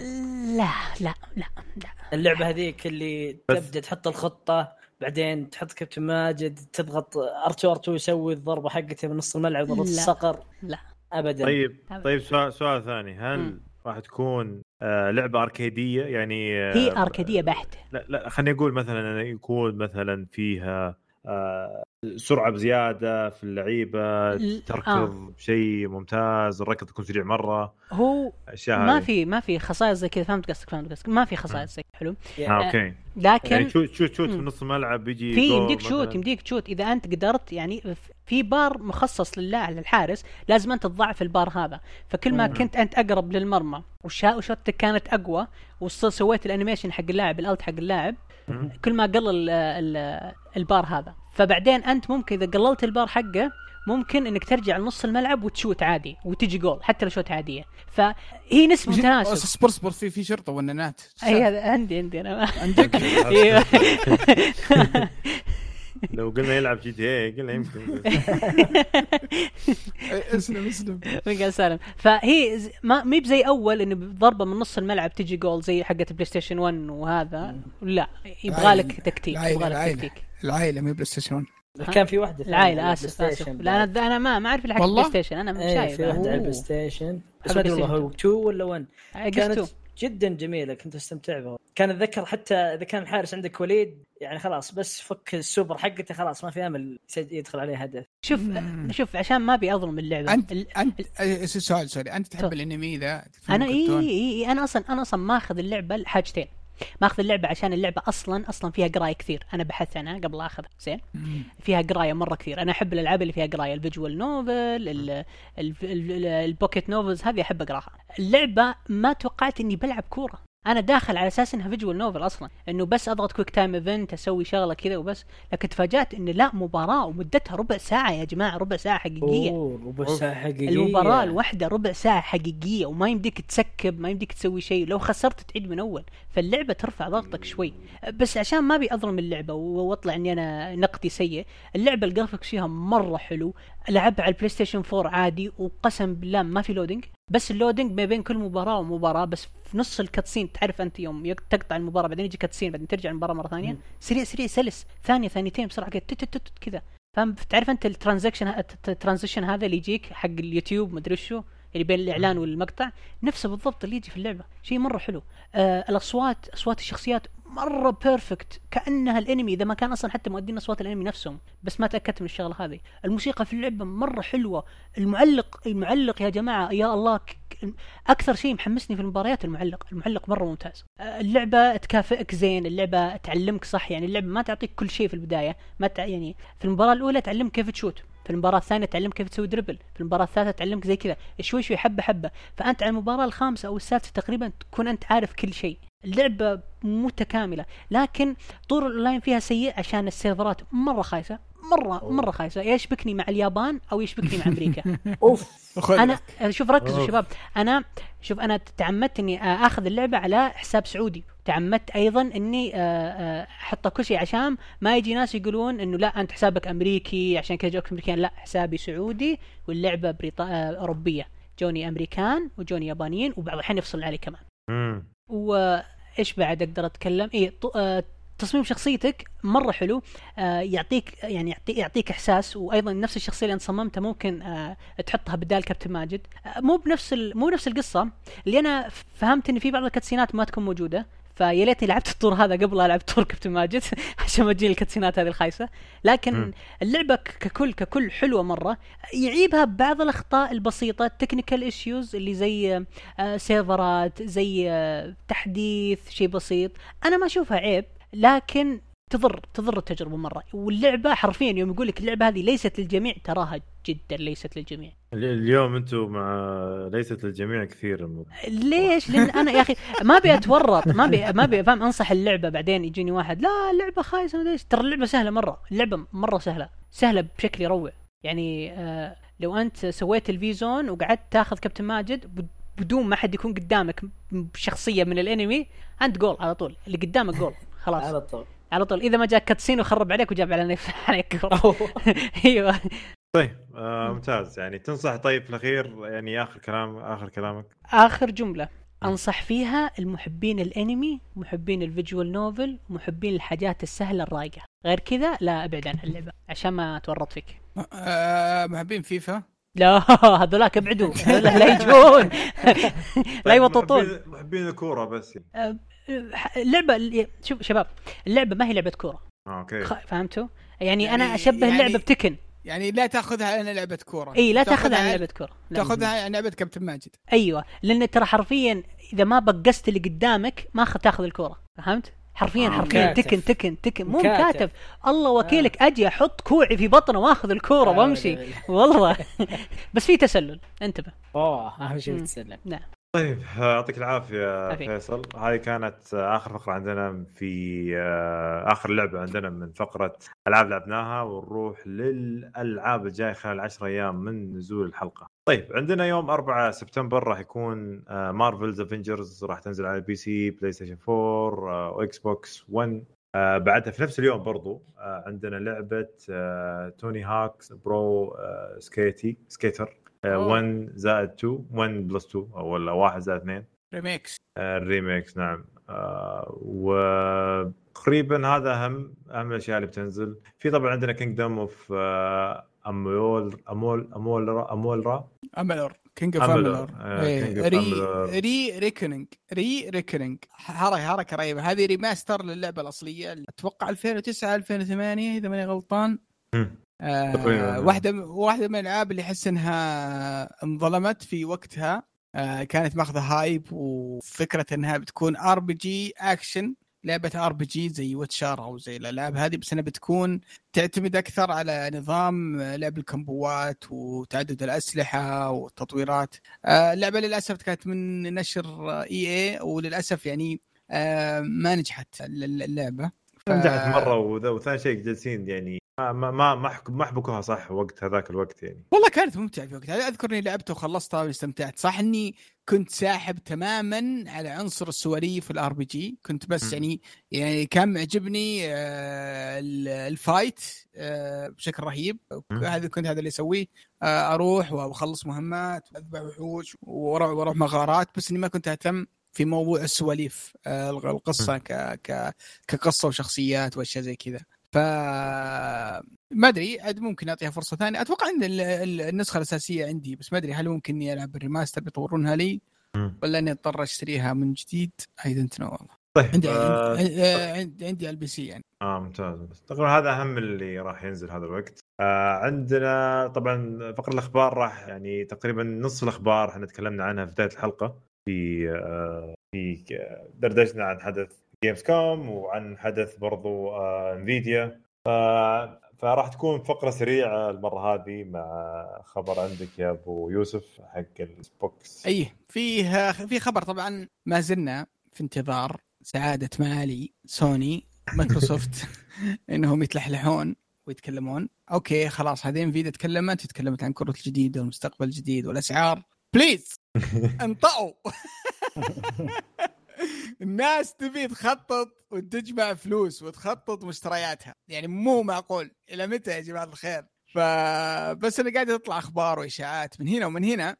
لا لا لا لا. اللعبة هذيك اللي تبدأ تحط الخطة بعدين تحط كابتن ماجد تضغط R2 R2 يسوي الضربة حقته من نص الملعب ضربه. الصقر لا ابدا طيب. طيب سؤال سؤال ثاني هل مم. راح تكون آه لعبة arcade ية يعني آه هي arcade ية بحتة لا لا خليني أقول مثلا يكون مثلا فيها آه سرعة بزيادة في اللعيبة ل- تركض آه. شيء ممتاز الركض يكون سريع مرة هو أشياء ما. في ما في خصائص زي كذا فهمت قصدك فهمت قصدك ما في خصائص زي حلو آه okay لكن يعني شوت شوت شوت في. نص الملعب يجي في يمديك شوت. يمديك شوت إذا أنت قدرت يعني في بار مخصص للاعب للحارس لازم أنت تضعف البار هذا فكل ما مم. كنت أنت أقرب للمرمى وشوتك كانت أقوى وسويت ال animation حق اللاعب ال ult حق اللاعب. كل ما قل ال ال البار هذا فبعدين أنت ممكن إذا قللت البار حقه ممكن إنك ترجع لنص الملعب وتشوت عادي وتجي جول حتى لو شوت عادية. فهي نسبة تناسب. سبور سبور في في شرطة وننات اي هذا عندي عندي أنا. عندك. أيوه لو قلنا يلعب جي تي اي قلنا يمكن. اسلم اسلم. من قال سالم. فهي ما مي بزي أول انه ضربه من نص الملعب تجي جول زي حقه بلاي ستيشن 1 وهذا. لا يبغى لك تكتيك العائلة- يبغى لك. تكتيك. العائلة مو بلاي ستيشن كان في واحدة العائلة آسف آسف. لا. أنا أنا ما ما أعرف الحق والله؟ بلاي ستيشن أنا مش إيه شايف. في واحدة على. البلاي ستيشن. بس ما أدري والله هو 2 ولا 1 آه، كانت. جدا جميلة كنت أستمتع بها كان أتذكر حتى إذا كان الحارس عندك وليد يعني خلاص بس فك السوبر حقته خلاص ما في أمل يدخل عليه هدف شوف مم. شوف عشان ما أبي أظلم اللعبة انت ال- انت سؤال سوري أنت تحب. الأنمي ذا تفهم أنا اي؟ اي إي أنا أصلا أنا أصلا ماخذ اللعبة لحاجتين ماخذ اللعبة عشان اللعبة أصلا أصلا فيها قراية كثير. أنا بحثت عنها قبل اخذها زين. فيها قراية مرة كثير. أنا أحب الألعاب اللي فيها قراية ال visual novel ال- ال- ال- ال pocket novels هذه أحب أقراها. اللعبة ما توقعت إني بلعب كورة. أنا داخل على أساس إنها visual novel أصلا إنه بس أضغط quick time event أسوي شغلة كذا وبس. لكن تفاجأت انه لا مباراة ومدتها ربع ساعة يا جماعة ربع ساعة حقيقية. أوه ربع ساعة حقيقية. المباراة الواحدة ربع ساعة حقيقية وما يمديك ت skip ما يمديك تسوي شيء. لو خسرت تعيد من أول. فاللعبة ترفع ضغطك شوي. بس عشان ما أبي أظلم اللعبة و- وأطلع إني أنا نقدي سيء اللعبة ال graphics فيها مرة حلو. لعبها على البلاي ستيشن 4 عادي وقسم بالله ما في loading بس ال loading ما بين كل مباراة ومباراة بس في نص ال cutscene تعرف أنت يوم تقطع المباراة بعدين يجي cutscene بعدين ترجع المباراة مرة ثانية. سريع سريع سلس. ثانية ثانيتين بسرعة كذا فاهم؟ تعرف أنت ال transaction ال transition هذا اللي يجيك حق اليوتيوب مدري شو اللي بين الإعلان والمقطع. نفسه بالضبط اللي يجي في اللعبة. شيء مرة حلو. آه الأصوات أصوات الشخصيات مرة perfect كأنها الانمي إذا ما كان أصلا حتى مؤدين أصوات الانمي نفسهم بس ما تأكدت من الشغلة هذه. الموسيقى في اللعبة مرة حلوة. المعلق المعلق يا جماعة يا الله أكثر شيء محمسني في المباريات المعلق. المعلق مرة ممتاز. آه، اللعبة تكافئك زين اللعبة تعلمك صح يعني اللعبة ما تعطيك كل شيء في البداية. ما تع... يعني في المباراة الأولى تعلمك كيف تشوت في المباراة الثانية تعلمك كيف تسوي dribble، في المباراة الثالثة تعلمك زي كذا، شوي شوي حبة حبة، فأنت على المباراة الخامسة أو السادسة تقريبا تكون أنت عارف كل شيء. اللعبة متكاملة، لكن طور الأونلاين فيها سيء عشان ال servers مرة خايسة، مرة مرة خايسة، يشبكني مع اليابان أو يشبكني مع أمريكا. أوف. أنا. شوف ركزوا. شباب. أنا شوف أنا تعمدت إني آخذ اللعبة على حساب سعودي. تعمدت أيضا إني آه، آه، أحط كل شيء عشان ما يجي ناس يقولون إنه لا أنت حسابك أمريكي عشان كذا جوك امريكان لا حسابي سعودي واللعبة بريطا... آه، أوروبية. جوني أمريكان وجوني يابانيين وبعض الاحيان يفصل علي كمان. وإيش بعد أقدر أتكلم؟ اي آه، تصميم شخصيتك مرة حلو آه، يعطيك يعني يعطي يعطيك إحساس وأيضا نفس الشخصية اللي أنت صممتها ممكن آه، تحطها بدال كابتن ماجد. آه، مو بنفس. مو بنفس القصة. اللي أنا فهمت إن في بعض الكاتسينات ما تكون موجودة فيا ليتني لعبت الطور هذا قبل ألعب طور كابتن ماجد عشان ما تجيني الكاتسينات هذه الخايسة. لكن. اللعبة ككل ككل حلوة مرة. يعيبها بعض الأخطاء البسيطة ال technical issues اللي زي آه، servers زي آه، تحديث شيء بسيط. أنا ما أشوفها عيب لكن تضر تضر التجربة مرة. واللعبة حرفيا يوم يقول لك اللعبة هذه ليست للجميع تراها جدا ليست للجميع. ال- اليوم أنتم مع ليست للجميع كثير الموضوع. ليش؟ لأن أنا يا أخي ما أبي أتورط ما ابي ما ابي فاهم؟ أنصح اللعبة بعدين يجيني واحد لا اللعبة خايسة ما إيش. ترى اللعبة سهلة مرة اللعبة مرة سهلة سهلة بشكل يروع. يعني آه لو أنت سويت ال V-Zone وقعدت تاخذ كابتن ماجد بد- بدون ما حد يكون قدامك بشخصيه من الانمي أنت جول على طول. اللي قدامك جول خلاص. على طول. على طول. إذا ما جاك كاتسين وخرب عليك وجاب على عليك أيوه. طيب آه ممتاز. يعني تنصح طيب في الأخير يعني آخر كلام آخر كلامك؟ آخر جملة. أنصح فيها المحبين الأنمي محبين ال visual novel محبين الحاجات السهلة الرايقة. غير كذا لا أبعد عن اللعبة عشان ما أتورط فيك. آه، محبين فيفا؟ لا هذولاك ابعدوا. هذولاك لا يجون. لا طيب، يوططون. محبين, الكورة بس يعني. اللعبة شوف شباب اللعبة ما هي لعبة كورة. آه أوكي. فهمتوا؟ يعني, يعني- أنا أشبه يعني- اللعبه بتكن. يعني لا تاخذها على لعبة كورة إي لا تاخذها عن لعبة كورة. تاخذها عن لعبة كابتن ماجد أيوه لأن ترى حرفيا إذا ما بقست اللي قدامك ما تاخذ الكورة فهمت؟ حرفيا آه. حرفيا مكاتف. تكن تكن تكن مو مكاتف. مكاتب الله وكيلك أجي أحط كوعي في بطنه وآخذ الكورة آه، وأمشي. والله بس في تسلل انتبه أوه اهم شيء. تسلم نعم طيب آه، يعطيك العافية. فيصل هذه كانت آه، آخر فقرة عندنا في آه، آخر لعبة عندنا من فقرة ألعاب لعبناها ونروح للألعاب الجاية خلال 10 أيام من نزول الحلقة. طيب عندنا يوم 4 سبتمبر راح يكون Marvel's Avengers راح تنزل على ال PC بلاي ستيشن 4 آه، وإكس بوكس 1 آه، بعدها في نفس اليوم برضو آه، عندنا لعبة آه، توني هاكس برو آه، سكيتي سكيتر آه،. 1 زائد 2 1 بلس 2 أو ولا 1 زائد 2 ريميكس آه، الريميكس نعم. آه، وتقريبا هذا أهم أهم الأشياء اللي بتنزل. في طبعا عندنا كينجدم اوف امول امول امولرا امولرا املور كينج اوف آه، of ري. Re-Reckoning Re-Reckoning حركه حركه رهيبه هذه remaster للعبة الأصلية. أتوقع 2009 2008 إذا ماني غلطان. آه. واحدة واحدة من الألعاب اللي أحس إنها انظلمت في وقتها آه كانت ماخذة hype وفكرة إنها بتكون RPG action لعبة RPG زي Witcher أو زي الألعاب هذه بس إنها بتكون تعتمد أكثر على نظام لعب ال combat وتعدد الأسلحة والتطويرات آه اللعبة للأسف كانت من نشر EA وللأسف يعني آه ما نجحت اللعبه ف- نجحت مرة وثاني شيء جالسين يعني ما ما ما ما حبكوها صح وقت هذاك الوقت يعني. والله كانت ممتعة في وقتها. أذكر إني لعبتها وخلصتها واستمتعت. صح إني كنت ساحب تماما على عنصر السواليف ال RPG كنت بس مم. يعني يعني كان معجبني آه، ال- ال fight آه، بشكل رهيب. هذا كنت هذا اللي أسويه. آه، أروح وأخلص مهمات واذبح وحوش وأروح وأروح مغارات. بس إني ما كنت أهتم في موضوع السواليف القصة ك ك كقصة وشخصيات وأشياء زي كذا. ف ما أدري عاد ممكن أعطيها فرصة ثانية. أتوقع إن ال- ال- النسخة الأساسية عندي بس ما أدري هل ممكن إني ألعب ال remaster بيطورونها لي. ولا إني أضطر أشتريها من جديد؟ I don't know والله. طيب عندي آه، عندي آه، عندي, عندي ال PC يعني. آه ممتاز. تقريبا هذا أهم اللي راح ينزل هذا الوقت. آه عندنا طبعا فقرة الأخبار راح يعني تقريبا نصف الأخبار إحنا تكلمنا عنها في بداية الحلقة. في آه في دردشنا عن حدث Gamescom وعن حدث برضو آه انفيديا ف... فراح تكون فقرة سريعة المرة هذه مع خبر عندك يا أبو يوسف حق الإكس بوكس. أي فيه في خبر طبعا ما زلنا في انتظار سعادة معالي سوني مايكروسوفت إنهم يتلحلحون ويتكلمون. أوكي خلاص هذه انفيديا تكلمت تكلمت عن كروته الجديدة والمستقبل الجديد والأسعار. please انطقوا الناس تبي تخطط وتجمع فلوس وتخطط مشترياتها. يعني مو معقول. إلى متى يا جماعة الخير؟ فبس أنا قاعد تطلع أخبار وإشاعات من هنا ومن هنا.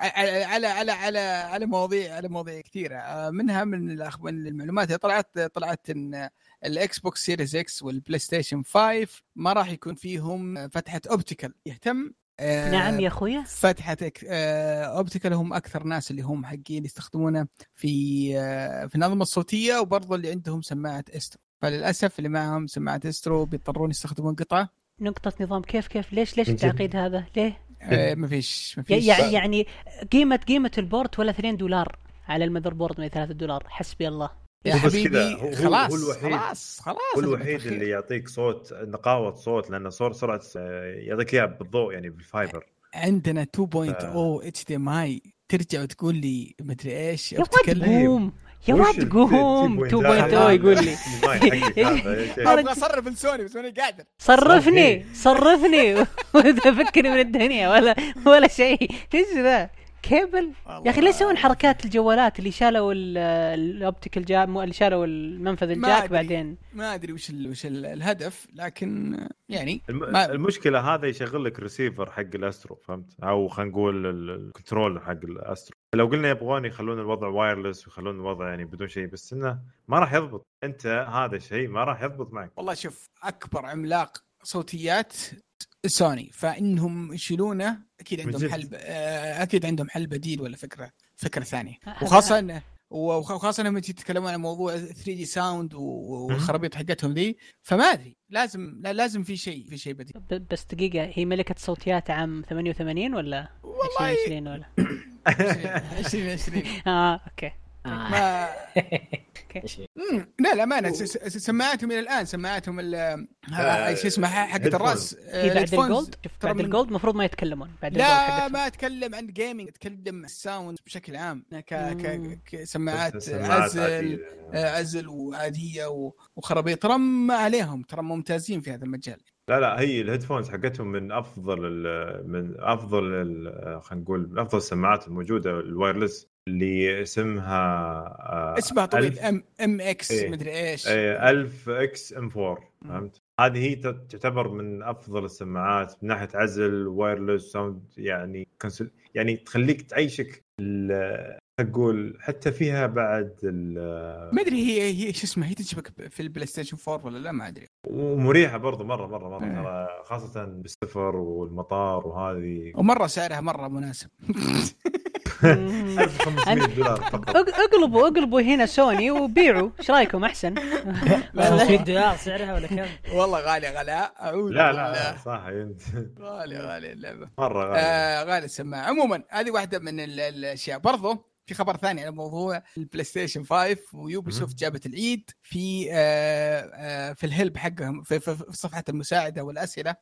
على على على على على مواضيع على مواضيع كثيرة. منها من من المعلومات. اللي طلعت طلعت إن الإكس بوكس Series X والبلاي ستيشن 5 ما راح يكون فيهم فتحة optical. يهتم آه، نعم يا أخويا. فتحه إك- آه، optical هم أكثر ناس اللي هم حقين يستخدمونه في آه، في الأنظمة الصوتية وبرضه اللي عندهم سماعة Astro. فللأسف اللي معهم سماعة Astro بيضطرون يستخدمون قطعه نقطة نظام. كيف كيف؟ ليش ليش؟ التعقيد هذا؟ ليه؟ آه، ما فيش ما فيش. يعني يعني قيمة قيمة ال port ولا 2 دولار على ال motherboard من 3 دولار؟ حسبي الله. يا هو بس كذا، حبيبي هو- خلاص هو الوحيد- خلاص خلاص هو الوحيد. اللي يعطيك صوت نقاوة صوت لأنه صور سرعة آه، يعطيك اياه بالضوء يعني بال fiber عندنا 2.0 HDMI. ترجع وتقول لي مدري إيش يا واد optical. قوم يا ال قوم 2.0 2.0 يقول لي. أبغى أصرف لسوني بس ماني قادر. صرفني صرفني. وتفكني من الدنيا ولا ولا شيء. إيش ذا؟ كيبل؟ يا أخي ليش يسوون حركات الجوالات اللي شالوا ال- ال optical jack مو- اللي شالوا المنفذ ال jack. بعدين؟ ما أدري وش ال وش ال الهدف لكن يعني الم... المشكلة هذا يشغل لك ريسيفر حق ال Astro فهمت؟ أو خلينا نقول ال- ال control حق ال Astro. لو قلنا يبغون يخلون الوضع wireless ويخلون الوضع يعني بدون شيء بس إنه ما راح يضبط. أنت هذا الشيء ما راح يضبط معك. والله شوف أكبر عملاق صوتيات سوني فإنهم يشيلونه أكيد عندهم. حل آه، أكيد عندهم حل بديل ولا فكرة فكرة ثانية. وخاصة وخاصة إنهم يتكلمون عن موضوع 3D sound والخرابيط حقتهم ذي فما أدري لازم لا لازم في شيء في شيء بديل. ب- بس دقيقة هي ملكة صوتيات عام 88 ولا والله 2020 ولا؟ 20 20 آه أوكي. ما؟ مم، لا للامانه س- س- سماعاتهم إلى الآن سماعاتهم ال- آه، شو اسمه حقت. الرأس هي بعد ال headphones ال Gold شوف بعد الجولد المفروض ما يتكلمون. بعد ال Gold لا. ما أتكلم عن gaming أتكلم عن ال sound بشكل عام. كسماعات سماعات عزل. آه، عزل وعادية وخرابيط. ترى ما عليهم ترى ممتازين في هذا المجال. لا لا هي ال headphones حقتهم من أفضل ال من أفضل ال- خلينا نقول من أفضل السماعات الموجودة ال wireless اللي اسمها آه، اسمها طويل M MX A. مدري إيش إيه، 1000 XM 4 فهمت؟ هذه هي تعتبر من أفضل السماعات من ناحية عزل wireless sound يعني cancel يعني تخليك تعيشك أقول حتى فيها بعد ال- ما أدري هي هي شو اسمها هي تشبك في ال PlayStation 4 ولا لا ما أدري ومريحة برضو مرة مرة مرة إيه. ترى خاصة بالسفر والمطار وهذه ومرة سعرها مرة مناسب. 1500 دولار فقط. أقلبوا أقلبوا هنا سوني وبيعوا. إيش رأيكم؟ أحسن؟ 500 دولار سعرها ولا كم؟ والله غاليه غلاء أعوذ لا بالله. لا صح أنت. غاليه غاليه اللعبة. مرة غالي. آه غالي السماعة. عموما هذه واحدة من ال- الأشياء. برضو في خبر ثاني على موضوع ال PlayStation 5 و Ubisoft جابت العيد في آه آه في ال help حقهم في, في, في صفحة المساعدة والأسئلة.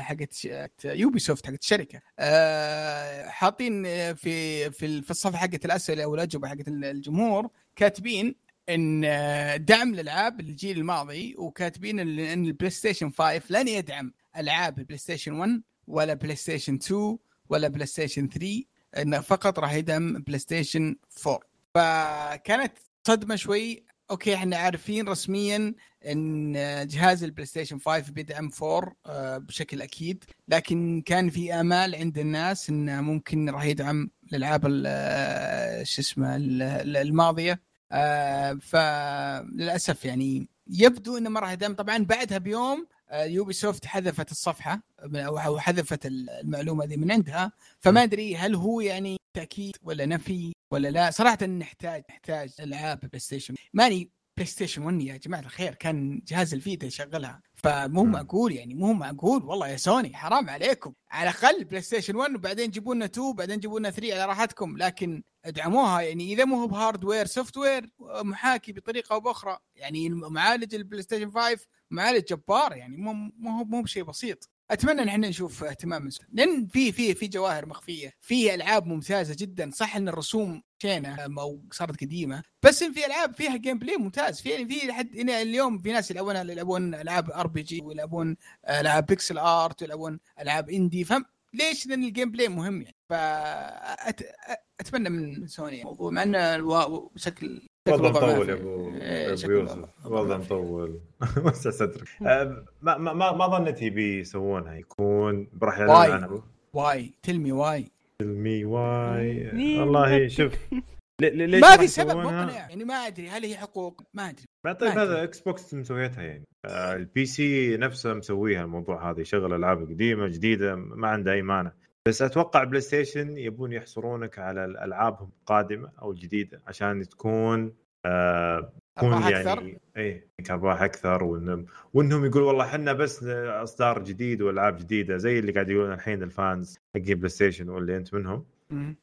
حقت ش- Ubisoft حقت الشركة. آه حاطين آه، في في في الصفحة حقت الأسئلة والاجوبه حقت الجمهور كاتبين إن آه، دعم الالعاب الجيل الماضي وكاتبين إن ال PlayStation 5 لن يدعم ألعاب ال PlayStation 1 ولا PlayStation 2 ولا PlayStation 3 انه فقط راح يدعم PlayStation 4 فكانت صدمة شوي أوكي إحنا عارفين رسميا إن جهاز ال PlayStation 5 بيدعم 4 آه، بشكل أكيد لكن كان في آمال عند الناس انه ممكن راح يدعم الألعاب ال- آه، شو اسمه ال- ال- الماضية. آه، فللأسف يعني يبدو إنه ما راح يدعم. طبعا بعدها بيوم Ubisoft حذفت الصفحة أو حذفت المعلومة دي من عندها فما أدري هل هو يعني تاكيد ولا نفي ولا لا. صراحة نحتاج نحتاج ألعاب PlayStation ماني PlayStation 1 يا جماعة الخير كان جهاز ال Vita يشغلها. فمو. معقول يعني مو معقول والله يا سوني حرام عليكم. على الأقل PlayStation 1 وبعدين جيبوا لنا 2 وبعدين جيبوا لنا 3 على راحتكم. لكن ادعموها يعني إذا مو ب hardware software محاكي بطريقة أو بأخرى يعني معالج ال PlayStation 5 معالج جبار يعني مو مو مو بشيء بسيط. أتمنى إن إحنا نشوف اهتمام من سوني. لأن في في في جواهر مخفية. في ألعاب ممتازة جدا. صح إن الرسوم شينة أو صارت قديمة. بس إن في ألعاب فيها gameplay ممتاز. في في لحد اليوم في ناس يلعبون يلعبون ألعاب RPG ويلعبون ألعاب pixel art ويلعبون ألعاب indie فهم ليش؟ لأن ال gameplay مهم يعني. فاتمنى من سوني الموضوع. مع انه بشكل شكل والله مطول. يا ابو يوسف الوضع. والله مطول وسع صدرك ما ما ما ما ظنيت يبي يسوونها يكون راح why. يعلنون عنها why tell me why me why والله؟ شوف لي- لي- ليش ما في سبب؟ مقنع. يعني ما أدري هل هي حقوق؟ ما أدري. ما طيب هذا. Xbox مسويتها يعني. آه، ال PC نفسه مسويها الموضوع هذا يشغل ألعاب قديمة جديدة ما عنده أي مانع. بس أتوقع PlayStation يبون يحصرونك على الالعاب القادمة أو الجديدة عشان تكون آه تكون يعني؟ اي أرباح أكثر وإنهم وإنهم يقول والله إحنا بس أصدار جديد وألعاب جديدة زي اللي قاعد يقولون الحين ال fans حقين PlayStation واللي أنت منهم.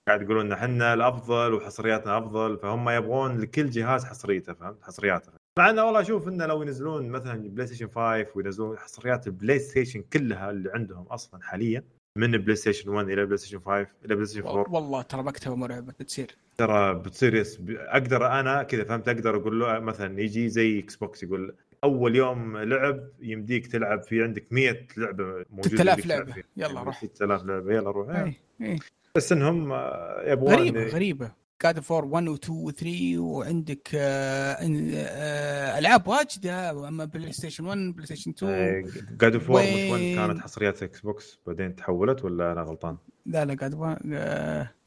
قاعد يقولون إحنا الأفضل وحصرياتنا أفضل فهم يبغون لكل جهاز حصريته فهمت؟ حصرياته. مع إنه والله أشوف إنه لو ينزلون مثلا بلاي ستيشن 5 وينزلون حصريات البلاي ستيشن كلها اللي عندهم أصلا حاليا من بلاي ستيشن 1 إلى بلاي ستيشن 5 إلى بلاي ستيشن 4 والله ترى مكتبه مرعبه بتصير ترى بتصير yes أقدر أنا كذا فهمت أقدر أقول له مثلا يجي زي إكس بوكس يقول أول يوم لعب يمديك تلعب في عندك 100 لعبة موجودة 6000 يمديك تلعب لعبة. فيها. يلا يعني روح. 6000 لعبة يلا روح اي اي بس إنهم آه، يبغون غريبة غريبة God of War 1 و 2 و 3 وعندك آه آه ألعاب واجدة اما بلاي ستيشن 1 بلاي ستيشن 2 God of War وين- كانت حصريات إكس بوكس بعدين تحولت ولا أنا غلطان؟ لا لا God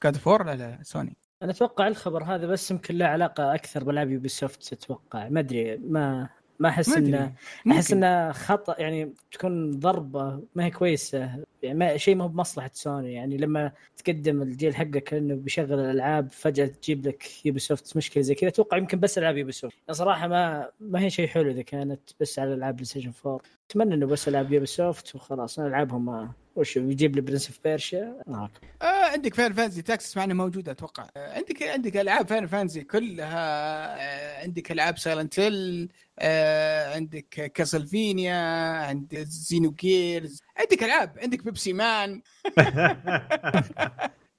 God of War لا لا سوني أنا أتوقع الخبر هذا بس يمكن له علاقة أكثر بالعاب يوبي سوفت أتوقع ما أدري ما ما أحس. إنه أحس. إنه خطأ يعني تكون ضربة ما هي كويسة يعني ما شيء ما هو بمصلحة سوني. يعني لما تقدم الجيل حقك إنه بيشغل الألعاب فجأة تجيب لك يوبي سوفت مشكله زي كذا. أتوقع يمكن بس ألعاب يوبي سوفت يعني صراحة ما ما هي شيء حلو إذا كانت بس على ألعاب بلاي ستيشن 4 أتمنى إنه بس ألعاب يوبي سوفت وخلاص ألعابهم ما وش يجيب لي Prince of Persia آه. آه عندك Final Fantasy Tactics معنا موجوده أتوقع. آه عندك عندك ألعاب Final Fantasy كلها. آه عندك ألعاب Silent Hill آه عندك Castlevania عندك Xenogears عندك ألعاب. عندك Pepsiman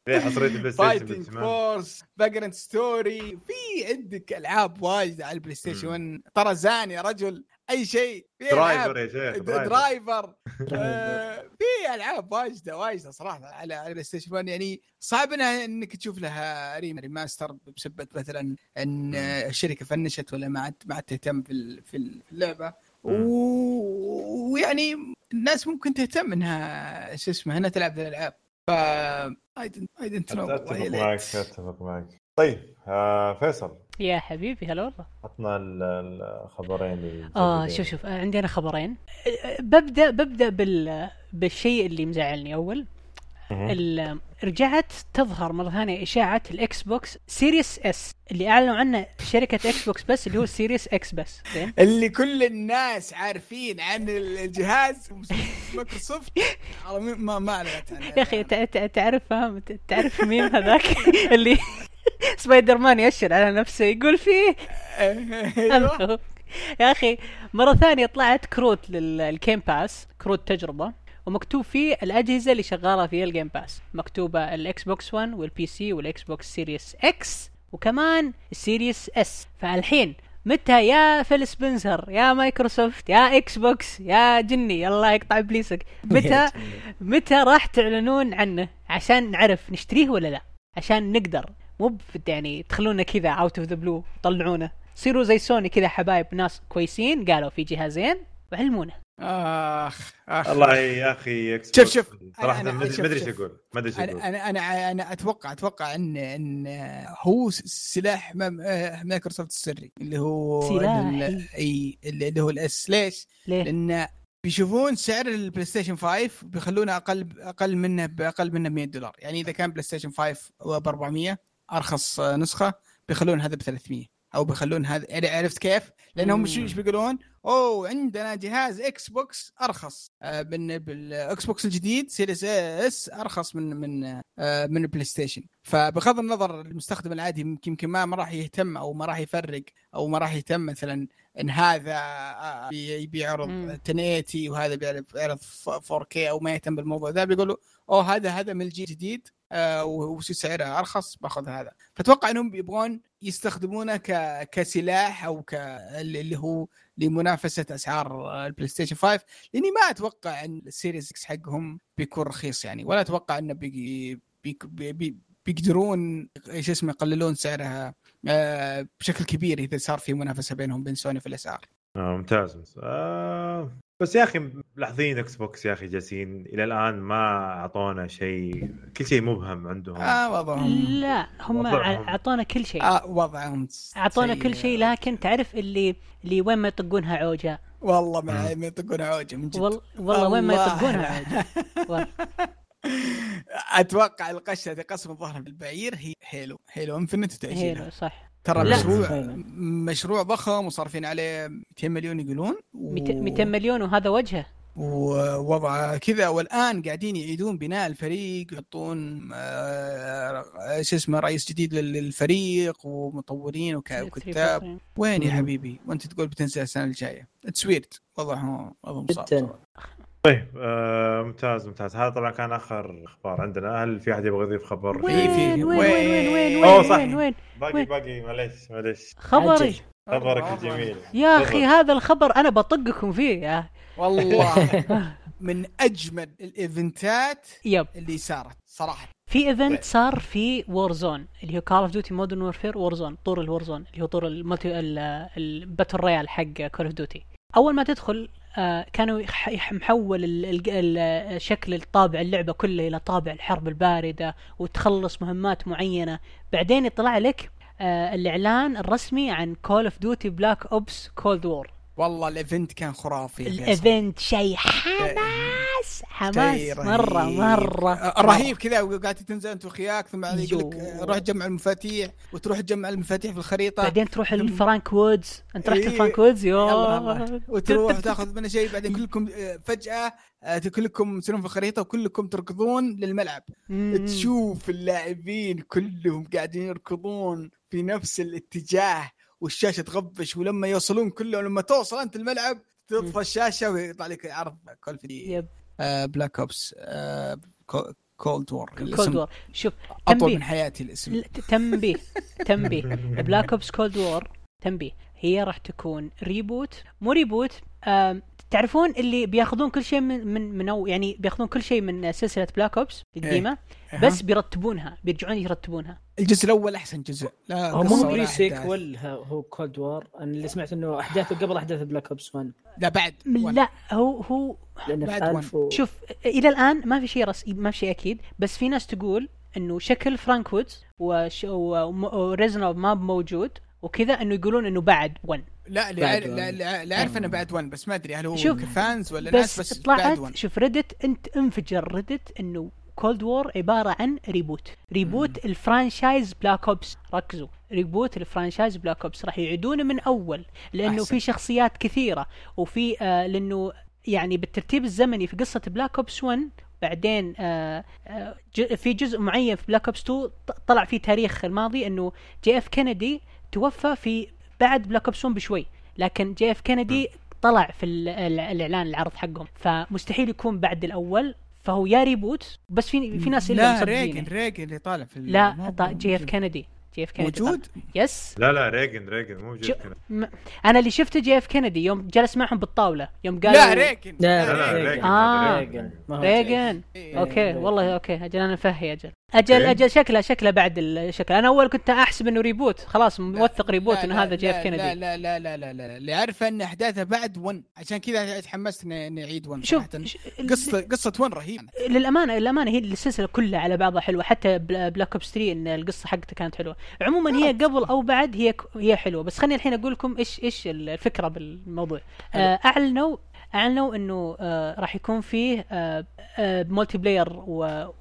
حصرية Fighting Force Vagrant Story في عندك ألعاب واجده على البلاي ستيشن. مم. 1 طرزان يا رجل. أي شيء في Driver. يا شيخ Driver. آه، في ألعاب واجدة واجدة صراحة على على البلاي ستيشن 1 يعني صعب انها إنك تشوف لها rem- remaster بسبب مثلا إن الشركة فنشت ولا ما عاد ما عاد تهتم في في ال- في اللعبة. ويعني الناس ممكن تهتم إنها شو اسمه إنها تلعب ذي الألعاب. ف I don't know أتفق معك أتفق معك. طيب آه فيصل. يا حبيبي هلا والله. عطنا ال- الخبرين اللي آه. شوف شوف آه، عندي أنا خبرين. ببدأ ببدأ بال بالشيء اللي مزعلني أول. رجعت تظهر مرة ثانية إشاعة الإكس بوكس Series S اللي أعلنوا عنه شركة إكس بوكس بس اللي هو Series X بس. زين؟ اللي كل الناس عارفين عن الجهاز مايكروسوفت. ما ما أعلنت عنه. يا أخي تع- تع- تعرف فاهم؟ ت- تعرف مين هذاك؟ اللي سبايدر مان يأشر على نفسه يقول فيه. يا أخي مرة ثانية طلعت كروت لل Game Pass كروت تجربة ومكتوب فيه الأجهزة اللي شغالة في ال Game Pass مكتوبة الاكس بوكس 1 وال PC والاكس بوكس Series X وكمان ال Series S فالحين متى يا فيل سبنسر يا مايكروسوفت يا إكس بوكس يا جني الله يقطع إبليسك. متى متى راح تعلنون عنه؟ عشان نعرف نشتريه ولا لا. عشان نقدر. مو يعني تخلونا كذا out of the blue طلعونا صيروا زي سوني كذا حبايب ناس كويسين قالوا في جهازين وعلمونا آخ آخ والله يا أخي شوف- شوف. صراحة ما ادري. إيش أقول ما أدري إيش أقول أنا أنا أنا أتوقع أتوقع ان إن هو سلاح مايكروسوفت السري اللي هو سلاحي. ال- إي اللي اللي هو ال S ليش؟ ليه؟ لأن بيشوفون سعر البلاي ستيشن 5 بيخلونه أقل أقل منه باقل منه ب 100 دولار يعني إذا كان بلاي ستيشن 5 ب 400 أرخص نسخة بيخلون هذا ب 300 أو بيخلون هذا يعني عرفت كيف؟ لأنهم إيش بيقولون؟ أوه عندنا جهاز إكس بوكس أرخص آه، من بالاكس بوكس الجديد Series S أرخص من من آه، من البلاي ستيشن فبغض النظر المستخدم العادي يمكن ما ما راح يهتم أو ما راح يفرق أو ما راح يهتم مثلا إن هذا آه، بي- بيعرض مم. 1080 وهذا بيعرض بيعرض 4K أو ما يهتم بالموضوع ذا بيقولوا أوه هذا هذا من الجيل الجديد آه، وسعره أرخص باخذ هذا. فأتوقع إنهم يبغون يستخدمونه ك... كسلاح أو ك اللي هو لمنافسة أسعار البلاي ستيشن 5 لأني ما أتوقع إن ال Series X حقهم بيكون رخيص يعني ولا أتوقع إنه بي... بي... بي... بي... بيقدرون إيش اسمه يقللون سعرها آه، بشكل كبير إذا صار في منافسة بينهم بين سوني في الأسعار. آه ممتاز. آه بس يا أخي ملاحظين إكس بوكس يا أخي جالسين إلى الآن ما أعطونا شيء كل شيء مبهم عندهم. آه وضعهم. لا هم. أعطونا كل شيء. آه وضعهم أعطونا. كل شيء لكن تعرف اللي اللي وين ما يطقونها عوجة. والله ما ما يطقون عوجة من جد. وال... والله وين ما. يطقونها عوجة. أتوقع القشه اللي قسم الظهر بالبعير هي Halo Halo Infinite وتأجيلها. Halo صح. ترى. مشروع. مشروع ضخم وصارفين عليه 200 مليون يقولون و... 200 200 مليون وهذا وجهه ووضع كذا والآن قاعدين يعيدون بناء الفريق يحطون آه، شو اسمه رئيس جديد لل- للفريق ومطورين وك- وكتاب وين يا. حبيبي وانت تقول بتنزل السنة الجاية it's weird وضعهم وضعهم صعب جدا. طيب آه ممتاز ممتاز. هذا طبعا كان آخر أخبار عندنا. هل في أحد يبغى يضيف خبر؟ في- وين وين؟ وين؟ وين؟ وين؟ أوه، وين؟ صح. وين؟ وين باقي وين؟ باقي. معليش معليش. خبري. خبرك. الجميل. يا أخي. هذا الخبر أنا بطقكم فيه يا. والله. من أجمل ال event ات يب. اللي صارت صراحة. في event طيب. صار في Warzone اللي هو Call of Duty Modern Warfare Warzone طور ال Warzone اللي هو طور ال multi ال Battle Royale حق Call of Duty أول ما تدخل كانوا يح- يح- محول شكل الطابع اللعبة كله إلى طابع الحرب الباردة وتخلص مهمات معينة. بعدين يطلع لك آه، الإعلان الرسمي عن Call of Duty Black Ops Cold War والله ال event كان خرافي. ال event شيء حماس حماس مرة. مرة رهيب كذا وقاعد تنزل أنت واخوياك ثم يقول لك. آه، روح جمع المفاتيح وتروح تجمع المفاتيح في الخريطة بعدين تروح لفرانك وودز أنت رحت إيه. لفرانك وودز يلا يو الله. وتروح تاخذ منه شيء بعدين كلكم آه، فجأة آه، كلكم تصيرون في الخريطة وكلكم تركضون للملعب. تشوف اللاعبين كلهم قاعدين يركضون في نفس الاتجاه والشاشة تغبش ولما يوصلون كلهم لما توصل أنت الملعب تطفى الشاشة ويطلع لك عرض كول في يب. بلاك اوبس كولد وور كولد وور شوف أطول من حياتي الاسم تنبيه تنبيه. Black Ops Cold War تنبيه. هي راح تكون reboot مو reboot تعرفون اللي بياخذون كل شيء من من من أو يعني بياخذون كل شيء من سلسلة Black Ops القديمة أها. بس بيرتبونها بيرجعون يرتبونها الجزء الأول أحسن جزء لا هو قصة مو ولا prequel. هو Cold War أنا اللي سمعت إنه أحداثه قبل أحداث Black Ops 1 لا بعد ولا. لا هو هو بعد في one. 1000 و... شوف إلى الآن ما في شيء رس... ما في شيء أكيد بس في ناس تقول إنه شكل فرانك وودز وش... وريزنوف ما موجود وكذا إنه يقولون إنه بعد 1 لا اللي بعد one. لأ لأ لا أعرف إنه بعد 1 بس ما أدري هل هو شوف، fans ولا ناس بس بس بعد طلعت 1 شوف Reddit أنت انفجر. Reddit إنه Cold War عبارة عن reboot reboot ال franchise Black Ops ركزوا. reboot ال franchise Black Ops راح يعيدونه من أول لأنه أحسن. في شخصيات كثيرة وفي آه لأنه يعني بالترتيب الزمني في قصة Black Ops 1 بعدين آه آه ج- في جزء معين في Black Ops 2 ط- طلع فيه تاريخ الماضي إنه جي اف كينيدي توفى في بعد Black Ops 1 بشوي لكن جي اف كينيدي طلع في ال- ال- الإعلان العرض حقهم فمستحيل يكون بعد الأول فهو يا reboot بس في في ناس اللي لا. ريجن ريجن اللي طالع في لا جي اف كينيدي جي اف كندي موجود yes لا لا ريجن ريجن مو جيف كذا م... أنا اللي شفته جي اف كندي يوم جلس معهم بالطاولة يوم قالوا لا ريكن لا لا، ريجن ريجن. آه. ريجن ريجن إيه. أوكي. والله أوكي أجل أنا مفهي أجل أجل أوكي. أجل شكله شكله بعد الشكل أنا أول كنت احسب انه reboot خلاص موثق reboot إنه هذا جي لا، اف لا كندي لا لا لا لا لا اللي عارفه إن احداثها بعد 1 عشان كذا تحمست اني أعيد 1 شوف قصه قصة 1 رهيبة. للامانه للأمانة هي السلسلة كلها على بعضها حلوة. حتى بلا- Black Ops 3 إن القصة حقتها كانت حلوة. عموما هي قبل أو بعد هي هي حلوة. بس خليني الحين أقول لكم إيش إيش الفكرة بالموضوع. آه، أعلنوا أعلنوا إنه آه، راح يكون فيه آه، آه، multiplayer و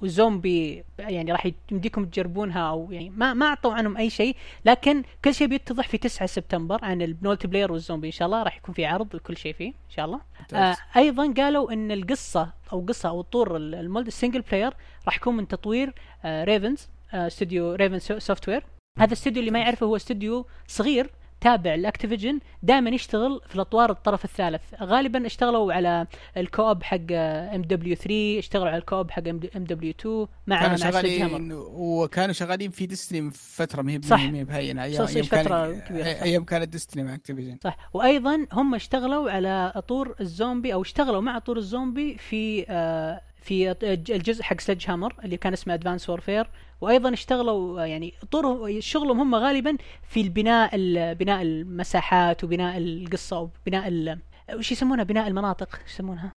zombie يعني راح يمديكم تجربونها أو يعني ما ما أعطوا عنهم أي شيء لكن كل شيء بيتضح في 9 سبتمبر عن ال multiplayer وال zombie إن شاء الله. راح يكون في عرض وكل شيء فيه إن شاء الله. آه أيضا قالوا إن القصة أو قصة أو طور ال single player راح يكون من تطوير آه Raven's آه استوديو Raven Software هذا الاستوديو اللي ما يعرفه هو استوديو صغير تابع ل Activision دائما يشتغل في الأطوار الطرف الثالث. غالبا اشتغلوا على ال co-op حق MW 3 اشتغلوا على ال co-op حق MW 2 مع كانوا شغالين وكانوا شغالين في Destiny فترة ما هي صح. ما هي بهينة. كبيرة، صح. أيام كانت Destiny مع Activision صح. وأيضا هم اشتغلوا على طور الزومبي أو اشتغلوا مع طور الزومبي في آه في الجزء حق Sledgehammer اللي كان اسمه Advanced Warfare وأيضا اشتغلوا يعني طور شغلهم هم غالبا في البناء ال- بناء المساحات وبناء القصة وبناء وش يسمونها بناء المناطق إيش يسمونها؟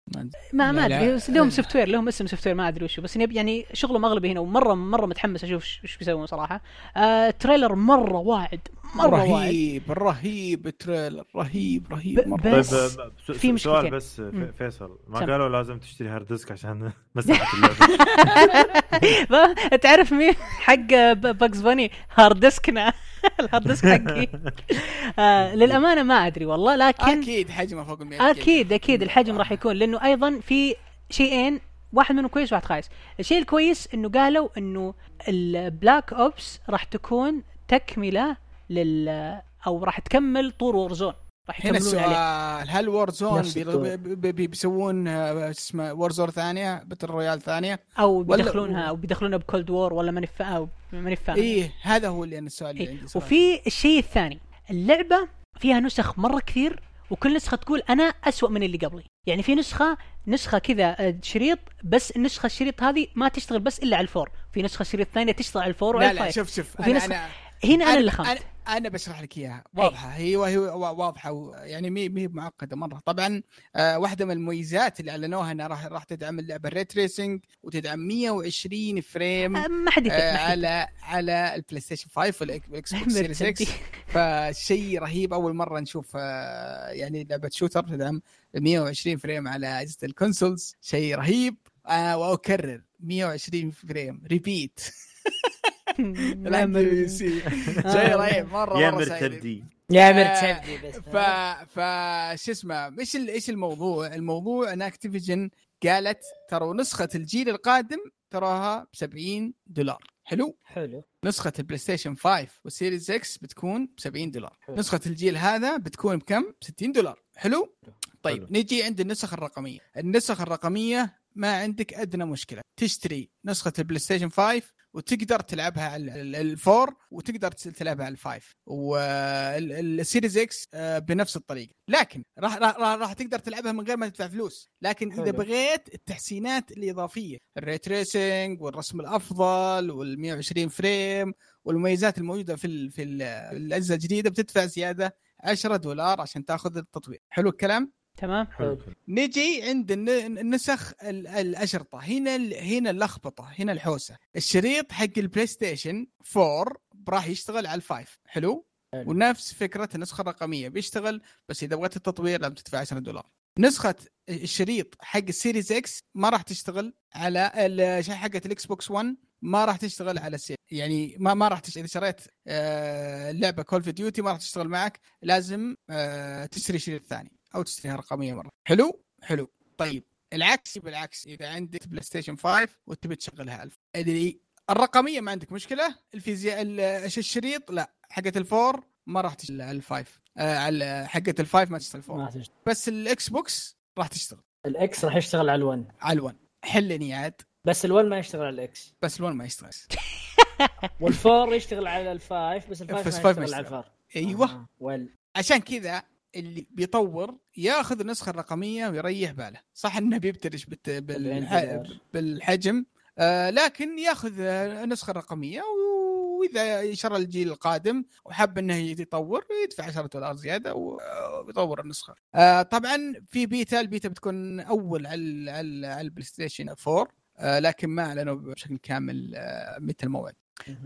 ما ما لا، أدري. لهم software لهم اسم software ما أدري وشو بس يعني شغلهم اغلبي هنا ومره مرة متحمس أشوف ش- إيش بيسوون صراحة. آه trailer مرة واعد مرة واعد. رهيب رهيب ال trailer رهيب رهيب مرة. طيب بس س- في سؤال. بس. فيصل. ما سم. قالوا لازم تشتري hard disk عشان مساحة اللعبة. تعرف مين؟ حق باكس باني hard disk نا ال hard disk حقي. آه للأمانة ما أدري والله لكن أكيد حجمه فوق ال 100 أكيد أكيد الحجم راح يكون لأنه أيضا في شيئين واحد منهم كويس وواحد خايس. الشيء الكويس إنه قالوا إنه ال Black Ops راح تكون تكملة لل أو راح تكمل طور Warzone. راح هنا السؤال هل Warzone. بيسوون آه، اسمه Warzone ثانية Battle Royale ثانية أو بيدخلونها أو بيدخلونها ب Cold War ولا ماني ماني فاهم إيه هذا هو اللي أنا السؤال اللي إيه. عندي صراحة. وفي الشيء الثاني اللعبة فيها نسخ مرة كثير وكل نسخة تقول أنا أسوأ من اللي قبلي يعني في نسخة نسخة كذا آه، شريط بس النسخة الشريط هذه ما تشتغل بس إلا على ال four في نسخة شريط ثانية تشتغل على ال four وعلى لا لا شوف شوف وفي أنا نسخة- أنا هنا أنا اللي أنا, خمت. أنا بشرح لك إياها. واضحة. هي وهي واضحة و- يعني مي مي معقدة مرة. طبعا آه واحدة من المميزات اللي أعلنوها إنها راح راح تدعم اللعبة ال ray tracing وتدعم 120 frame آه، ما حد آه. على على ال PlayStation 5 وال Xbox Series مرتدي. X فشيء رهيب. أول مرة نشوف آه يعني لعبة shooter تدعم 120 frame على أجهزة ال consoles شيء رهيب. آه وأكرر 120 frame. repeat لا، مر- شيء رهيب مرة يا مرة مرتدي يا آه، مرتبدي بس ف ف شو اسمه إيش ال- إيش الموضوع؟ الموضوع إن Activision قالت ترى نسخة الجيل القادم تراها ب 70 دولار حلو؟ حلو نسخة ال PlayStation 5 وال Series X بتكون ب 70 دولار، حلو. نسخة الجيل هذا بتكون بكم؟ ب 60 دولار، حلو؟ طيب حلو. نجي عند النسخ الرقمية، النسخ الرقمية ما عندك أدنى مشكلة، تشتري نسخة ال PlayStation 5 وتقدر تلعبها على ال- ال four وتقدر تلعبها على ال five. وال Series X آه، بنفس الطريقة. لكن راح راح راح, تقدر تلعبها من غير ما تدفع فلوس. لكن إذا حلو. بغيت التحسينات الإضافية ال ray tracing والرسم الأفضل وال 120 frame والمميزات الموجودة في ال في ال الاجهزه الجديدة بتدفع زيادة 10 دولار عشان تاخذ التطوير. حلو الكلام؟ تمام؟ حلو. نجي عند الن- النسخ ال- الأشرطة. هنا ال- هنا اللخبطة هنا الحوسة. الشريط حق ال PlayStation 4 راح يشتغل على ال five. حلو؟ حلو. ونفس فكرة النسخة الرقمية. بيشتغل بس إذا بغيت التطوير لازم تدفع 10 دولار. نسخة الشريط حق ال Series X ما راح تشتغل على حقه ال Xbox 1 ما راح تشتغل على السير يعني ما ما راح تشتغل إذا شريت آه، لعبة Call of Duty ما راح تشتغل معك لازم آه، تشتري شريط ثاني. أو تشتريها رقمية مرة. حلو؟ حلو. طيب العكس بالعكس إذا عندك بلاي ستيشن 5 وتبي تشغلها. الف اللي الرقمية ما عندك مشكلة الفيزياء الشريط؟ لا حقه الفور ما راح تشتغل على الفايف آه على حقه الفايف ما تشتغل فور ما تشتغل. بس الاكس بوكس راح تشتغل. الاكس راح يشتغل على ال1 على الون حلني عاد. بس ال1 ما يشتغل على الاكس بس الون ما يشتغل. والفور يشتغل على الفايف بس الفايف ما الفايف ما يشتغل على يشتغل. الفور أيوه. آه، وال عشان كذا اللي بيطور ياخذ النسخة الرقمية ويريح باله. صح إنه بيبتلش بالت... بالح... بالحجم. آه لكن ياخذ آه، النسخه الرقميه وإذا شرى الجيل القادم وحب إنه يطور يدفع 10 دولار زيادة ويطور النسخة. آه طبعا في beta ال beta بتكون أول على على ال PlayStation 4 آه لكن ما أعلنوا بشكل كامل آه متى الموعد.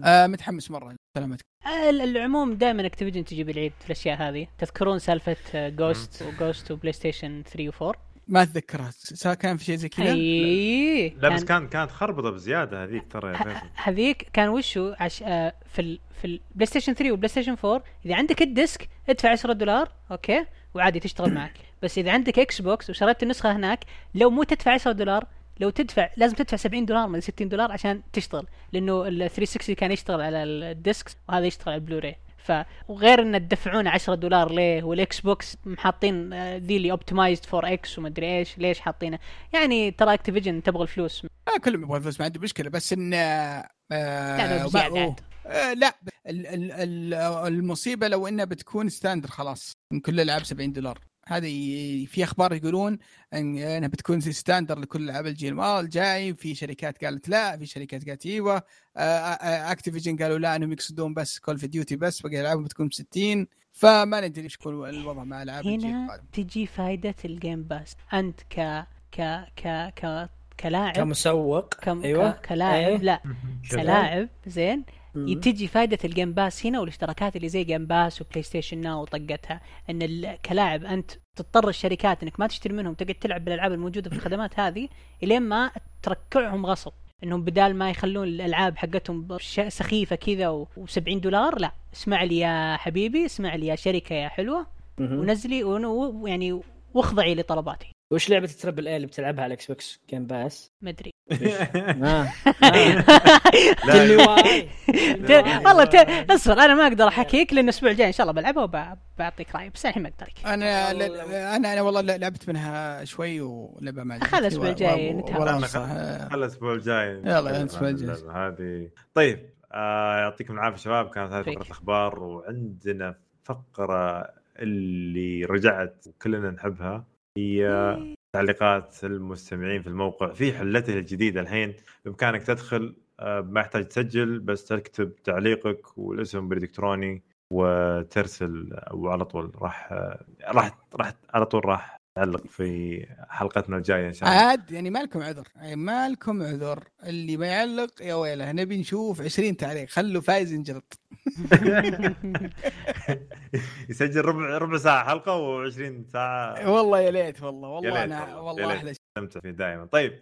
آه متحمس مرة. سلامتك. ال- العموم دائما Activision تجيب العيد في الأشياء هذه. تذكرون سالفة Ghosts و Ghosts و PlayStation 3 و4 ما أتذكرها. كان في شيء زي كذا؟ اي لا بس كان كانت خربطة بزيادة هذيك ترى يا فيصل. هذيك كان وشو؟ عش... آه في ال... في ال PlayStation 3 وال PlayStation 4 إذا عندك ال disc ادفع 10 دولار أوكي؟ وعادي تشتغل معك. بس إذا عندك Xbox وشريت النسخة هناك لو مو تدفع 10 دولار لو تدفع لازم تدفع 70 دولار من 60 دولار عشان تشتغل لأنه ال 360 كان يشتغل على ال disc وهذا يشتغل على البلوراي ف وغير إن تدفعون 10 دولار ليه وال Xbox محاطين آه، ذي اللي optimized for X ومدري إيش ليش حاطينه يعني ترى Activision تبغى الفلوس آه كلهم يبغون فلوس ما عندي مشكلة بس إن آه لا بزيادة أوه. عاد. آه لا ال- ال- ال- المصيبة لو إنها بتكون standard خلاص من كل الألعاب 70 دولار هذه في أخبار يقولون إن إنها بتكون standard لكل العاب الجيل ما- الجاي في شركات قالت لا في شركات قالت إيوه Activision قالوا لا إنهم يقصدون بس Call of Duty بس باقي الألعاب بتكون ب 60 فما ندري إيش يكون الوضع مع العاب الجيل هنا القادم تجي فائدة ال Game Pass أنت ك ك ك ك كلاعب كمسوق كم أيوه. كلاعب أيه. لا. كلاعب زين. تجي فائدة ال Game Pass هنا والاشتراكات اللي زي Game Pass و PlayStation Now وطقتها إن. كلاعب أنت تضطر الشركات إنك ما تشتري منهم تقعد تلعب بالألعاب الموجودة في الخدمات هذه إلين ما تركعهم غصب إنهم بدال ما يخلون الألعاب حقتهم سخيفة كذا و70 دولار لا اسمع لي يا حبيبي اسمع لي يا شركة يا حلوة. ونزلي يعني واخضعي لطلباتي وش لعبة ال triple A اللي بتلعبها على Xbox Game Pass؟ مدري آه. والله ت... اصبر أنا ما أقدر احكيك لأن الأسبوع الجاي إن شاء الله بلعبها وبعطيك رأيي بس الحين ما أقدر. أنا أنا أنا والله لعبت منها شوي ولعبه ما خلص الأسبوع الجاي خلنا- صح آه، الأسبوع الجاي يلا، عن الجاي. هذه طيب آه يعطيكم العافية شباب كانت هذه. فقرة الأخبار وعندنا فقرة اللي رجعت وكلنا نحبها هي تعليقات المستمعين في الموقع في حلته الجديدة الحين. بإمكانك تدخل آه، ما يحتاج تسجل بس تكتب تعليقك والاسم بالإلكتروني وترسل وعلى طول راح آه، راح راح على طول راح تعلق في حلقتنا الجاية إن شاء الله. عاد يعني ما لكم عذر؟ يعني ما لكم عذر. اللي ما يعلق يا ويله نبي نشوف 20 تعليق. خلوا فايز ينجلط. يسجل ربع ربع ساعة حلقة و20 ساعة. والله يا ليت والله يا والله ليت أنا والله، والله. أحلى شيء. استمتع فيه دائما. طيب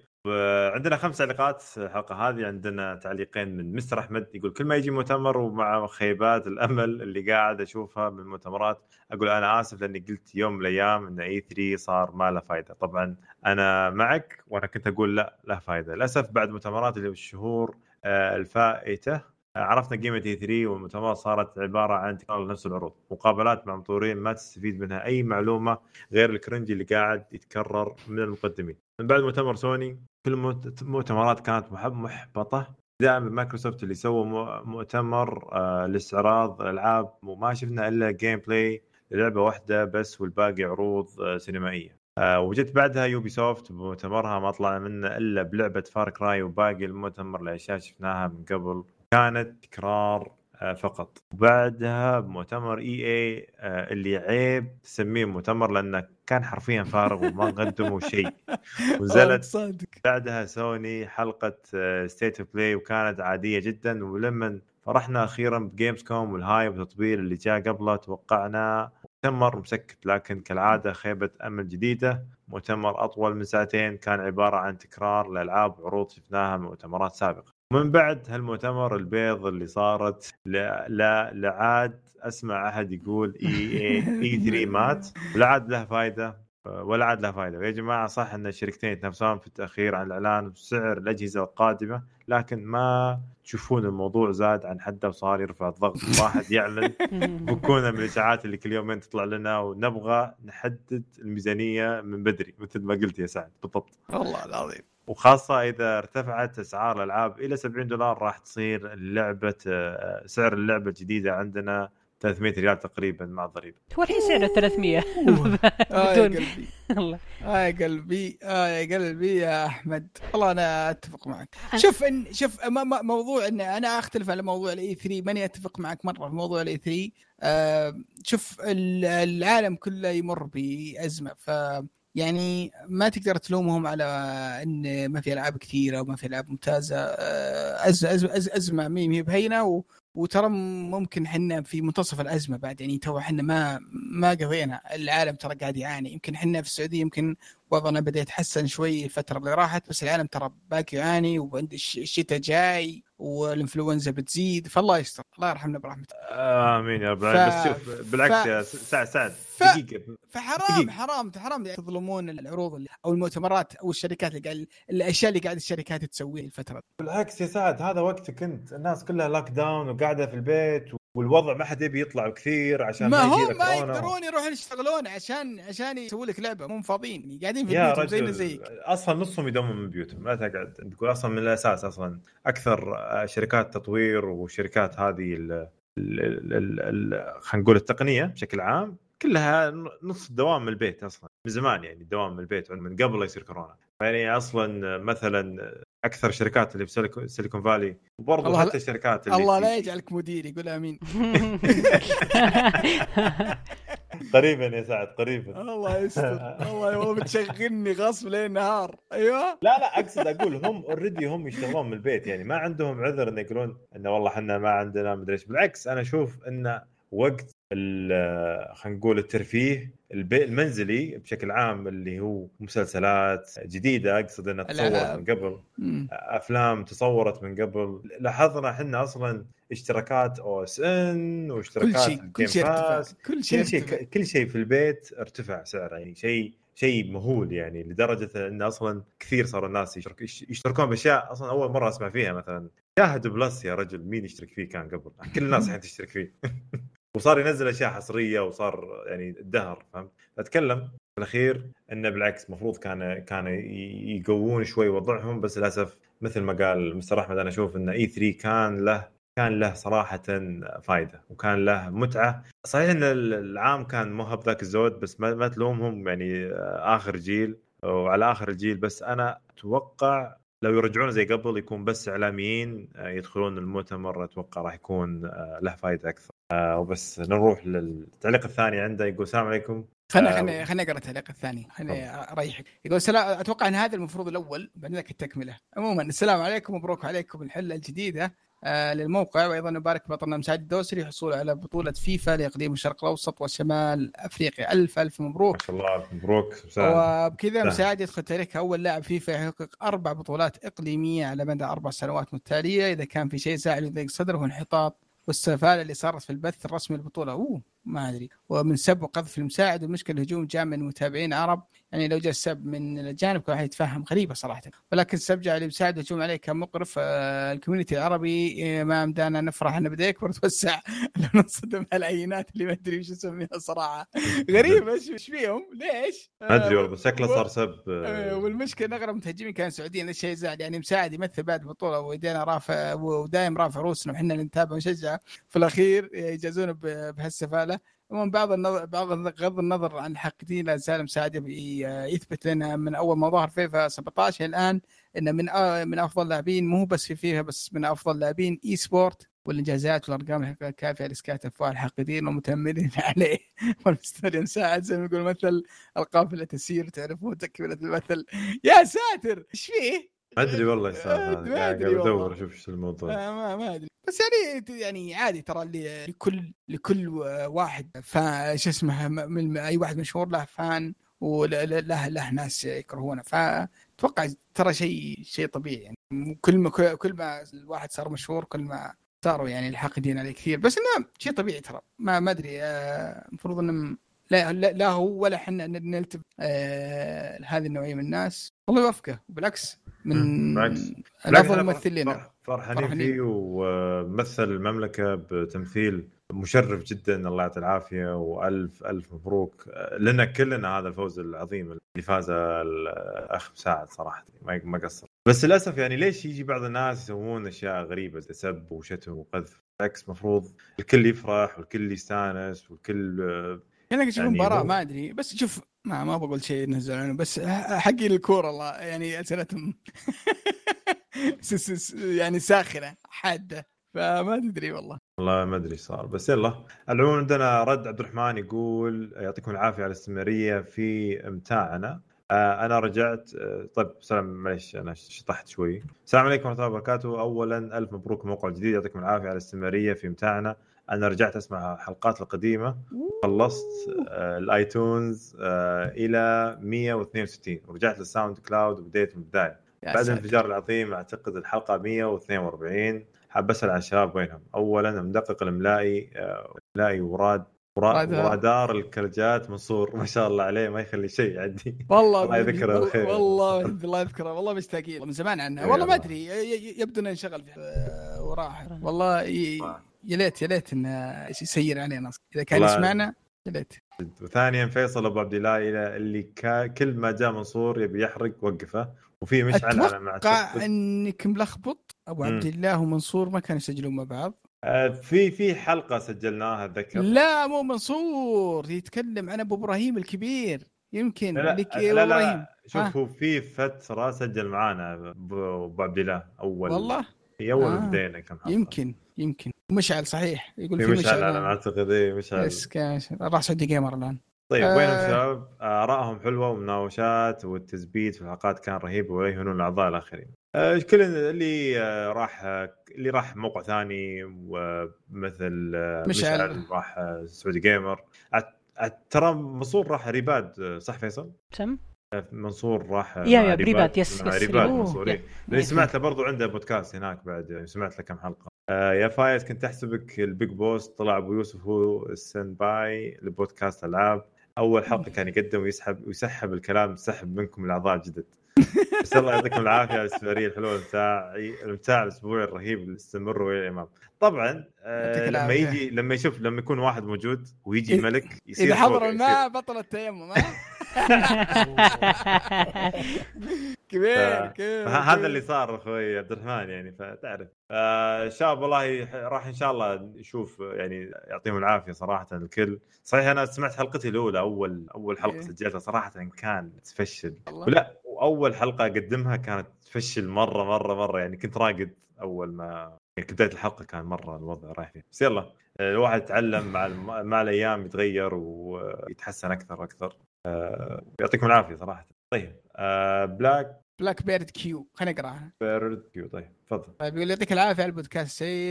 عندنا خمس تعليقات الحلقة هذه. عندنا تعليقين من مستر أحمد يقول كل ما يجي مؤتمر ومع خيبات الأمل اللي قاعد أشوفها من المؤتمرات أقول أنا آسف لأني قلت يوم من الأيام إن إي 3 صار ما له فائده طبعا أنا معك وأنا كنت أقول لا له فائده للأسف بعد مؤتمرات اللي الشهور آه، الفائتة آه، عرفنا قيمة إي 3 والمؤتمرات صارت عبارة عن تكرار نفس العروض. مقابلات مع مطورين ما تستفيد منها أي معلومة غير ال cringe اللي قاعد يتكرر من المقدمين. من بعد مؤتمر سوني كل المؤت- المؤتمرات كانت محب- محبطة دائما مايكروسوفت اللي سووا مؤتمر آه لاستعراض ألعاب وما شفنا إلا gameplay للعبه واحدة بس والباقي عروض آه سينمائية. آه وجت بعدها Ubisoft بمؤتمرها ما طلع منه إلا بلعبة Far Cry وباقي المؤتمر الاشياء شفناها من قبل. كانت تكرار فقط. وبعدها بمؤتمر EA اللي عيب تسميه مؤتمر لأنه كان حرفيا فارغ وما قدموا شيء. ونزلت صادق. بعدها سوني حلقة State of Play وكانت عادية جدا. ولما فرحنا أخيرا ب Gamescom وال hype والتطبيل اللي جاء قبله توقعنا مؤتمر مسكت لكن كالعادة خيبة أمل جديدة. مؤتمر أطول من ساعتين كان عبارة عن تكرار لألعاب وعروض شفناها من مؤتمرات سابقة. ومن بعد هالمؤتمر البيض اللي صارت لا لا لا عاد أسمع أحد يقول اي اي 3 مات ولا عاد له فائده ولا عاد له فائده ويا جماعة صح إن الشركتين يتنافسون في التأخير عن الإعلان وسعر الأجهزة القادمة لكن ما تشوفون الموضوع زاد عن حده وصار يرفع الضغط. واحد يعلن فكونا من الإشاعات اللي كل يومين تطلع لنا ونبغى نحدد الميزانية من بدري مثل ما قلت يا سعد. بالضبط. والله العظيم. وخاصة إذا ارتفعت أسعار الألعاب إلى 70 دولار راح تصير اللعبه آه، سعر اللعبة الجديدة عندنا 300 ريال تقريبا مع الضريبة. هو الحين سعره 300 آه يا بدون قلبي. الله. آه يا قلبي. آه يا قلبي يا أحمد. والله أنا أتفق معك. شوف ان شوف موضوع إن أنا أختلف على موضوع ال E3 ماني أتفق معك مرة في موضوع ال E3 آه شوف ال- العالم كله يمر بأزمة. ف يعني ما تقدر تلومهم على إن ما في ألعاب كثيرة وما في ألعاب ممتازة. آه، أز أز أز أزمة مي مي بهينة و وترى ممكن حنا في منتصف الأزمة بعد يعني تو حنا ما ما قضينا العالم ترى قاعد يعاني. يمكن حنا في السعودية يمكن وضعنا بدا يتحسن شوي الفترة اللي راحت بس العالم ترى باقي يعاني الشتاء جاي والإنفلونزا بتزيد فالله يستر الله يرحمنا برحمته آمين يا رب ف- بس شوف بالعكس ف- يا سعد سعد ف- دقيقة فحرام دقيقة. حرام حرام يعني تظلمون العروض اللي أو المؤتمرات أو الشركات اللي قاعد الأشياء اللي قاعد الشركات تسويها الفترة. بالعكس يا سعد هذا وقتك أنت الناس كلها لاك داون وقاعدة في البيت والوضع ما حد يبي يطلع كثير عشان ما ما, هم ما. يقدرون يروحون يشتغلون عشان عشان يسووا لك لعبة مو فاضيين قاعدين في بيوتهم رجل زيك. أصلا نصهم يدوموا من بيوتهم لا تقعد تقول أصلا من الأساس أصلا. أكثر آه، شركات تطوير وشركات هذه خلينا نقول التقنية بشكل عام كلها نص الدوام من البيت أصلا من زمان يعني الدوام من البيت من قبل لا يصير كورونا. يعني أصلا مثلا أكثر شركات اللي في Silicon- Valley. وبرضه الله حتى الشركات اللي الله لا يجعلك مدير يقول آمين. قريبا يا سعد قريبا. الله يستر. الله هو بتشغلني غصب لين نهار. أيوه. لا لا أقصد أقول هم already هم يشتغلون من البيت يعني ما عندهم عذر انه يقولون إنه والله إحنا ما عندنا مدري إيش. بالعكس أنا أشوف انه وقت خلينا نقول الترفيه البي المنزلي بشكل عام اللي هو مسلسلات جديدة أقصد إنها تصورت. من قبل مم. أفلام تصورت من قبل لاحظنا إحنا أصلا اشتراكات OSN واشتراكات كل شيء كل شيء كل شيء. كل شيء في البيت ارتفع سعره يعني شيء شيء مهول يعني لدرجة إن أصلا كثير صاروا الناس يشترك يشتركون بأشياء أصلا أول مرة أسمع فيها مثلا شاهد بلس يا رجل مين يشترك فيه كان قبل كل الناس الحين تشترك فيه وصار ينزل أشياء حصرية وصار يعني other فهمت؟ أتكلم في الأخير إنه بالعكس المفروض كان كان يقوون شوي وضعهم بس للأسف مثل ما قال مستر أحمد أنا أشوف إن إي 3 كان له كان له صراحة فائده وكان له متعة. صحيح إن العام كان مو بذاك الزود بس ما, ما تلومهم يعني آه، آخر جيل وعلى آخر الجيل بس أنا أتوقع لو يرجعون زي قبل يكون بس إعلاميين آه، يدخلون المؤتمر أتوقع راح يكون آه، له فائده أكثر. آه، وبس نروح للتعليق الثاني عنده يقول السلام عليكم. خلنا آه، خلنا خلنا اقرا التعليق الثاني. خليني أريحك. يقول سلام أتوقع إن هذا المفروض الأول بعدين ذاك التكملة. عموما السلام عليكم مبروك عليكم الحلة الجديدة آه للموقع. وأيضا نبارك بطلنا مساعد الدوسري حصوله على بطولة فيفا لاقليم الشرق الأوسط وشمال أفريقيا. الف ألف ما مبروك شاء الله مبروك مساعد. وبكذا. مساعد يدخل تاريخ أول لاعب فيفا يحقق أربع بطولات إقليمية على مدى أربع سنوات متتالية. إذا كان في شيء زعل يضيق صدره هو انحطاط والسفالة اللي صارت في البث الرسمي للبطوله أوه ما أدري. ومن سب وقذف المساعد والمشكلة الهجوم جاء من متابعين عرب يعني لو جاء السب من الاجانب كل واحد يتفهم غريبة صراحة. ولكن السب جاء المساعد الهجوم عليه كان مقرف آه، ال community العربي. آه، ما مدانا نفرح انه بدا يكبر وتوسع لو نصدم هالعينات اللي ما أدري وش اسميها صراحة. غريبه إيش فيهم؟ ليش؟ ما أدري آه، والله بس شكله صار سب آه، والمشكلة إن اغلب المتهجمين كانوا سعوديين هذا الشيء زعل يعني مساعد يمثل بعد البطوله ويدينا رافع ودايم رافع روسنا وحنا اللي نتابع ونشجع. في الأخير يجازون ب- بهالسفالة. ومن بعض النظر بعض غض النظر عن الحاقدين لا زال مساعد يبي يثبت لنا من أول ما ظهر فيفا 17 الآن انه من من أفضل لاعبين مو بس في فيفا بس من أفضل لاعبين e-sport والإنجازات والأرقام الكافية لاسكات افواه الحاقدين والمتحاملين عليه والمستمر مساعد زي ما يقول مثل القافله تسير تعرفون تكملة المثل يا ساتر إيش فيه؟ ما أدري والله إيش. ما ادور والله. أشوف إيش الموضوع. آه ما ما أدري. بس يعني يعني عادي ترى اللي- لكل لكل واحد. فا شو اسمه من أي واحد مشهور له fan وله له, ناس يكرهونه. فاتوقع ترى شيء شيء طبيعي. يعني كل ما كل ما الواحد صار مشهور كل ما صاروا يعني الحاقدين عليه كثير. بس إنه شيء طبيعي ترى. ما ما أدري. آه، المفروض إنه لا لا, لا هو ولا إحنا نلتف آه هذه النوعية من الناس. الله يوفقه بالعكس. من بالعكس، الممثلين فرح- فرحانين. فيه ومثل المملكة بتمثيل مشرف جدا. الله يعطيه العافية. وألف ألف مبروك. لنا كلنا هذا الفوز العظيم اللي فاز الأخ مساعد صراحة. ما قصر. بس للأسف يعني ليش يجي بعض الناس يسوون أشياء غريبة زي سب وشتم وقذف؟ بالعكس مفروض الكل يفرح والكل يستانس والكل يعني أشوف يعني مباراة ما أدري. بس شوف ما ما بقول شيء نزل عنه بس حقي الكوره الله يعني أسئلتهم يعني ساخرة حادة فما تدري والله. والله ما أدري صار بس يلا. العموم عندنا رد عبد الرحمن يقول يعطيكم العافية على الاستمرارية في إمتاعنا. آه، أنا رجعت آه، طيب سلام معليش أنا شطحت شوي. السلام عليكم ورحمة الله وبركاته. اولا ألف مبروك الموقع الجديد يعطيكم العافية على الاستمرارية في إمتاعنا. أنا رجعت أسمع الحلقات القديمة خلصت آه، ال iTunes آه، إلى 162 ورجعت لل SoundCloud وبديت من البداية بعد. الانفجار العظيم أعتقد الحلقة 142 حاب اسال عن الشباب وينهم؟ اولا المدقق الاملائي آه، املائي وراد ورا- ورادار. الكلجات منصور ما شاء الله عليه ما يخلي شيء يعدي والله الله يذكره والله- بالخير. والله الله يذكره والله مشتاقين من زمان عنه يا والله ما. أدري يبدو إنه انشغل في- آه، وراح والله ي- يا ليت يا ليت إنه يسير علينا. إذا كان. يسمعنا يا ليت. وثانيا فيصل أبو عبد الله إلى اللي كا كل ما جاء منصور يبي يحرق وقفه وفي مشعل على ما أتوقع إنك ملخبط. أبو. عبد الله ومنصور ما كانوا يسجلون مع بعض. آه، في في حلقة سجلناها أتذكر. لا مو منصور. يتكلم عن أبو إبراهيم الكبير. يمكن لا لك لا, لا, لا. شوف ها. هو في فترة سجل معانا أبو عبد الله أول والله؟ هي أول آه. بدينا كم حلقه يمكن. يمكن مشعل صحيح يقول في في مشعل مشعل أعتقد اي مشعل yes كان راح Saudi Gamer الآن طيب آه. وينهم الشباب؟ آرائهم حلوة ومناوشات والتثبيت في الحلقات كان رهيب ولا يهونون الأعضاء الآخرين. آه، كل اللي آه، راح آه، اللي راح موقع ثاني ومثل آه، مشعل. مشعل راح آه، Saudi Gamer ترى منصور راح Rebad آه، صح فيصل؟ سم منصور راح يا- يا Rebad، yes- yes، Rebad منصور. إيه. لاني سمعت له برضو عنده بودكاست هناك بعد يعني سمعت له كم حلقة آه يا فايز كنت احسبك ال big boss. طلع أبو يوسف هو ال senpai لبودكاست ألعاب. أول حلقة كان يقدم ويسحب ويسحب الكلام سحب منكم الأعضاء الجدد بس الله يعطيكم العافية على الاستمرارية الحلوة الامتاع الامتاع الاسبوعي الرهيب اللي استمروا إلى الإمام. طبعا آه لما. يجي لما يشوف لما يكون واحد موجود ويجي الملك يصير إذا حضر الماء بطل التيمم كبير كبير هذا اللي صار أخوي عبد الرحمن يعني فتعرف. آه شاب والله راح إن شاء الله نشوف يعني يعطيهم العافية صراحة الكل. صحيح أنا سمعت حلقتي الأولى أول أول حلقة إيه. سجلتها صراحة كان تفشل. ولا وأول حلقة أقدمها كانت تفشل مرة مرة مرة. يعني كنت راقد أول ما يعني بداية الحلقة كان مرة الوضع رايح فيه. بس يلا. آه، الواحد يتعلم مع الم... مع الأيام يتغير ويتحسن أكثر وأكثر. آه يعطيكم العافية صراحة. طيب آه بلاك بلاك Bird Q خليني أقرأها. بيرد كيو طيب تفضل. طيب يقول يعطيك العافية على البودكاست شيء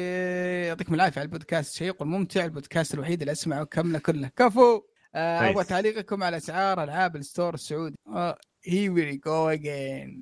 يعطيكم العافية على البودكاست شيق والممتع البودكاست الوحيد اللي أسمعه كامله كله. كفو! آه. أبغى تعليقكم على أسعار ألعاب الستور السعودي. آه هي وي جو اجين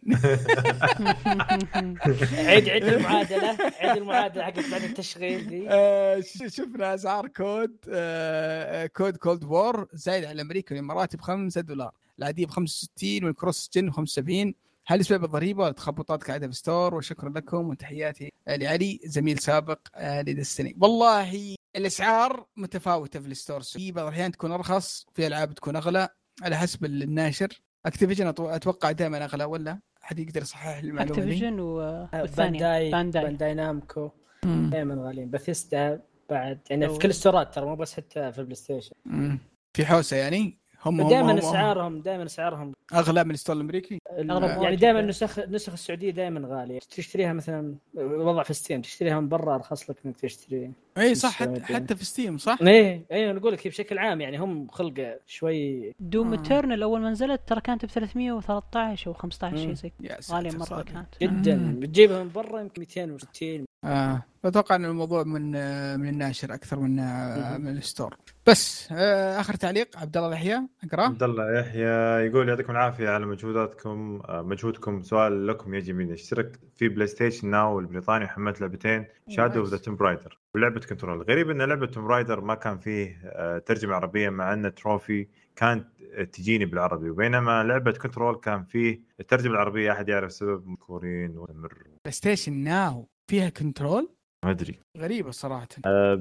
عيد عيد المعادلة. عيد المعادلة حقت بعد التشغيل دي. آه، شفنا أسعار كود آه، كود كولد وور زايد على أمريكا والامارات ب 5 دولار العادية ب 65 والكروس جن 75 هل بسبب الضريبة؟ ولا تخبطات قاعدة في ستور وشكرا لكم وتحياتي لعلي زميل سابق آه، لدستني. والله الأسعار متفاوتة في الستور. في بعض الأحيان تكون أرخص في ألعاب تكون أغلى على حسب الناشر. Activision أتوقع دائما أغلى ولا أحد يقدر يصحح لي المعلومه؟ Activision والثانيه Bandai Bandai Bandai Namco. دائما غاليين. باثيستا بعد يعني أو- في كل ال storeات ترى مو بس حتى في ال PlayStation مم. في حوسة يعني؟ هم دائما هم- أسعارهم دائما أسعارهم. أغلى من ال store الأمريكي؟ أغلب يعني. دائما النسخ النسخ السعودية دائما غالية. تشتريها مثلا وضع في Steam تشتريها من برا أرخص لك إنك تشتري. اي صح حتى. حتى في Steam صح؟ إيه إيه أنا أقول لك بشكل عام يعني هم خلقه شوي Doom آه. Eternal أول ما نزلت ترى كانت ب 313 أو 15 شيء. زي غالية مرة. كانت جدا. بتجيبها من برا يمكن 260 آه أتوقع إن الموضوع من آه، من الناشر أكثر من آه،. من ال store بس آه، آخر تعليق عبد الله يحيى أقرأ عبد الله يحيى يقول يعطيكم العافية على مجهوداتكم آه، مجهودكم سؤال لكم يجي من اشترك في PlayStation Now البريطاني وحملت لعبتين Shadow of the Tomb Raider ولعبة Control. غريب إن لعبة Tomb Raider ما كان فيه آه، ترجمة عربية مع إن trophy كانت تجيني بالعربي. وبينما لعبة Control كان فيه الترجمة العربية أحد يعرف سبب مذكورين ومر PlayStation Now فيها Control؟ ما أدري. غريبة صراحة. أه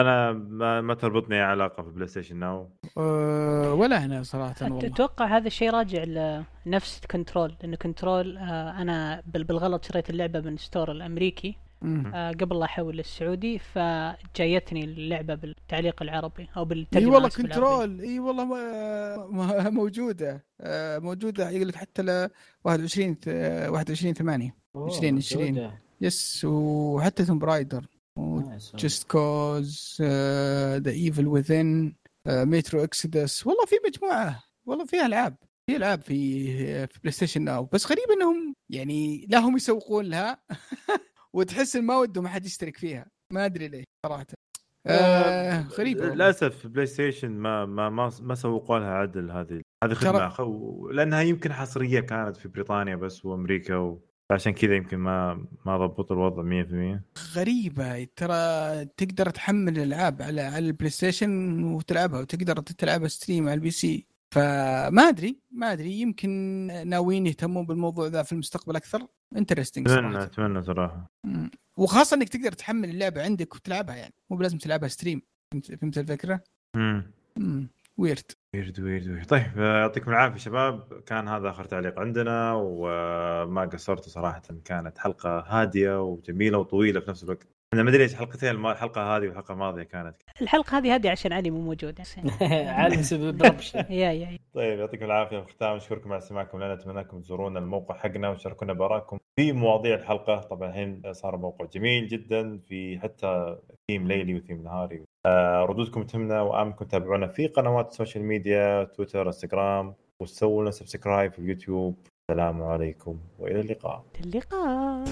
أنا ما, ما تربطني اي علاقة في PlayStation Now أه ولا هنا صراحة والله. أتوقع هذا الشيء راجع لنفس Control؟ لأنه Control آه أنا بال- بالغلط شريت اللعبة من store الأمريكي. آه قبل لا أحول للسعودي فجايتني اللعبة بالتعليق العربي أو إي بالترجمه والله آسف بالعربي. Control إي والله ما- ما- موجودة. آه، موجودة. يقول لك حتى ل 21 th- 21 8 أوه، 20 20. موجودة. yes وحتى Tomb Raider. Just Cause The Evil Within Metro Exodus والله في مجموعة. والله في ألعاب. في ألعاب في في PlayStation Now بس غريب إنهم يعني لا هم يسوقون لها وتحس ما ودهم احد يشترك فيها. ما أدري ليه صراحة. آه غريب والله. للأسف PlayStation ما ما ما, ما سوقوا لها عدل هذه هذه خدمة خو... لأنها يمكن حصرية كانت في بريطانيا بس وأمريكا و... عشان كذا يمكن ما ما ضبطوا الوضع 100% غريبة. ترى تقدر تحمل الألعاب على على ال PlayStation وتلعبها وتقدر تلعبها stream على ال PC. فما أدري ما أدري. يمكن ناويين يهتمون بالموضوع ذا في المستقبل أكثر. interesting أتمنى أتمنى صراحة. مم. وخاصة إنك تقدر تحمل اللعبة عندك وتلعبها يعني. مو بلازم تلعبها stream فهمت فهمت الفكرة؟ امم ويرد ويرد ويرد ويرد طيب آه، يعطيكم العافية شباب. كان هذا آخر تعليق عندنا وما قصرتوا صراحة. كانت حلقة هادية وجميلة وطويلة في نفس الوقت. أنا ما أدري إيش حلقتين الم- الحلقة هذه والحلقة الماضية كانت. الحلقة هذه هذه عشان علي مو موجود. عاد بسبب يا يا طيب يعطيكم العافية في الختام نشكركم على استماعكم لنا اتمنى انكم تزورونا الموقع حقنا وتشاركونا بآرائكم في مواضيع الحلقة. طبعا الحين صار موقع جميل جدا في حتى ثيم ليلي وثيم نهاري. آه ردودكم تهمنا وإنكم تتابعونا في قنوات ال social media تويتر انستغرام وتسووا لنا subscribe في اليوتيوب. السلام عليكم وإلى اللقاء. اللقاء.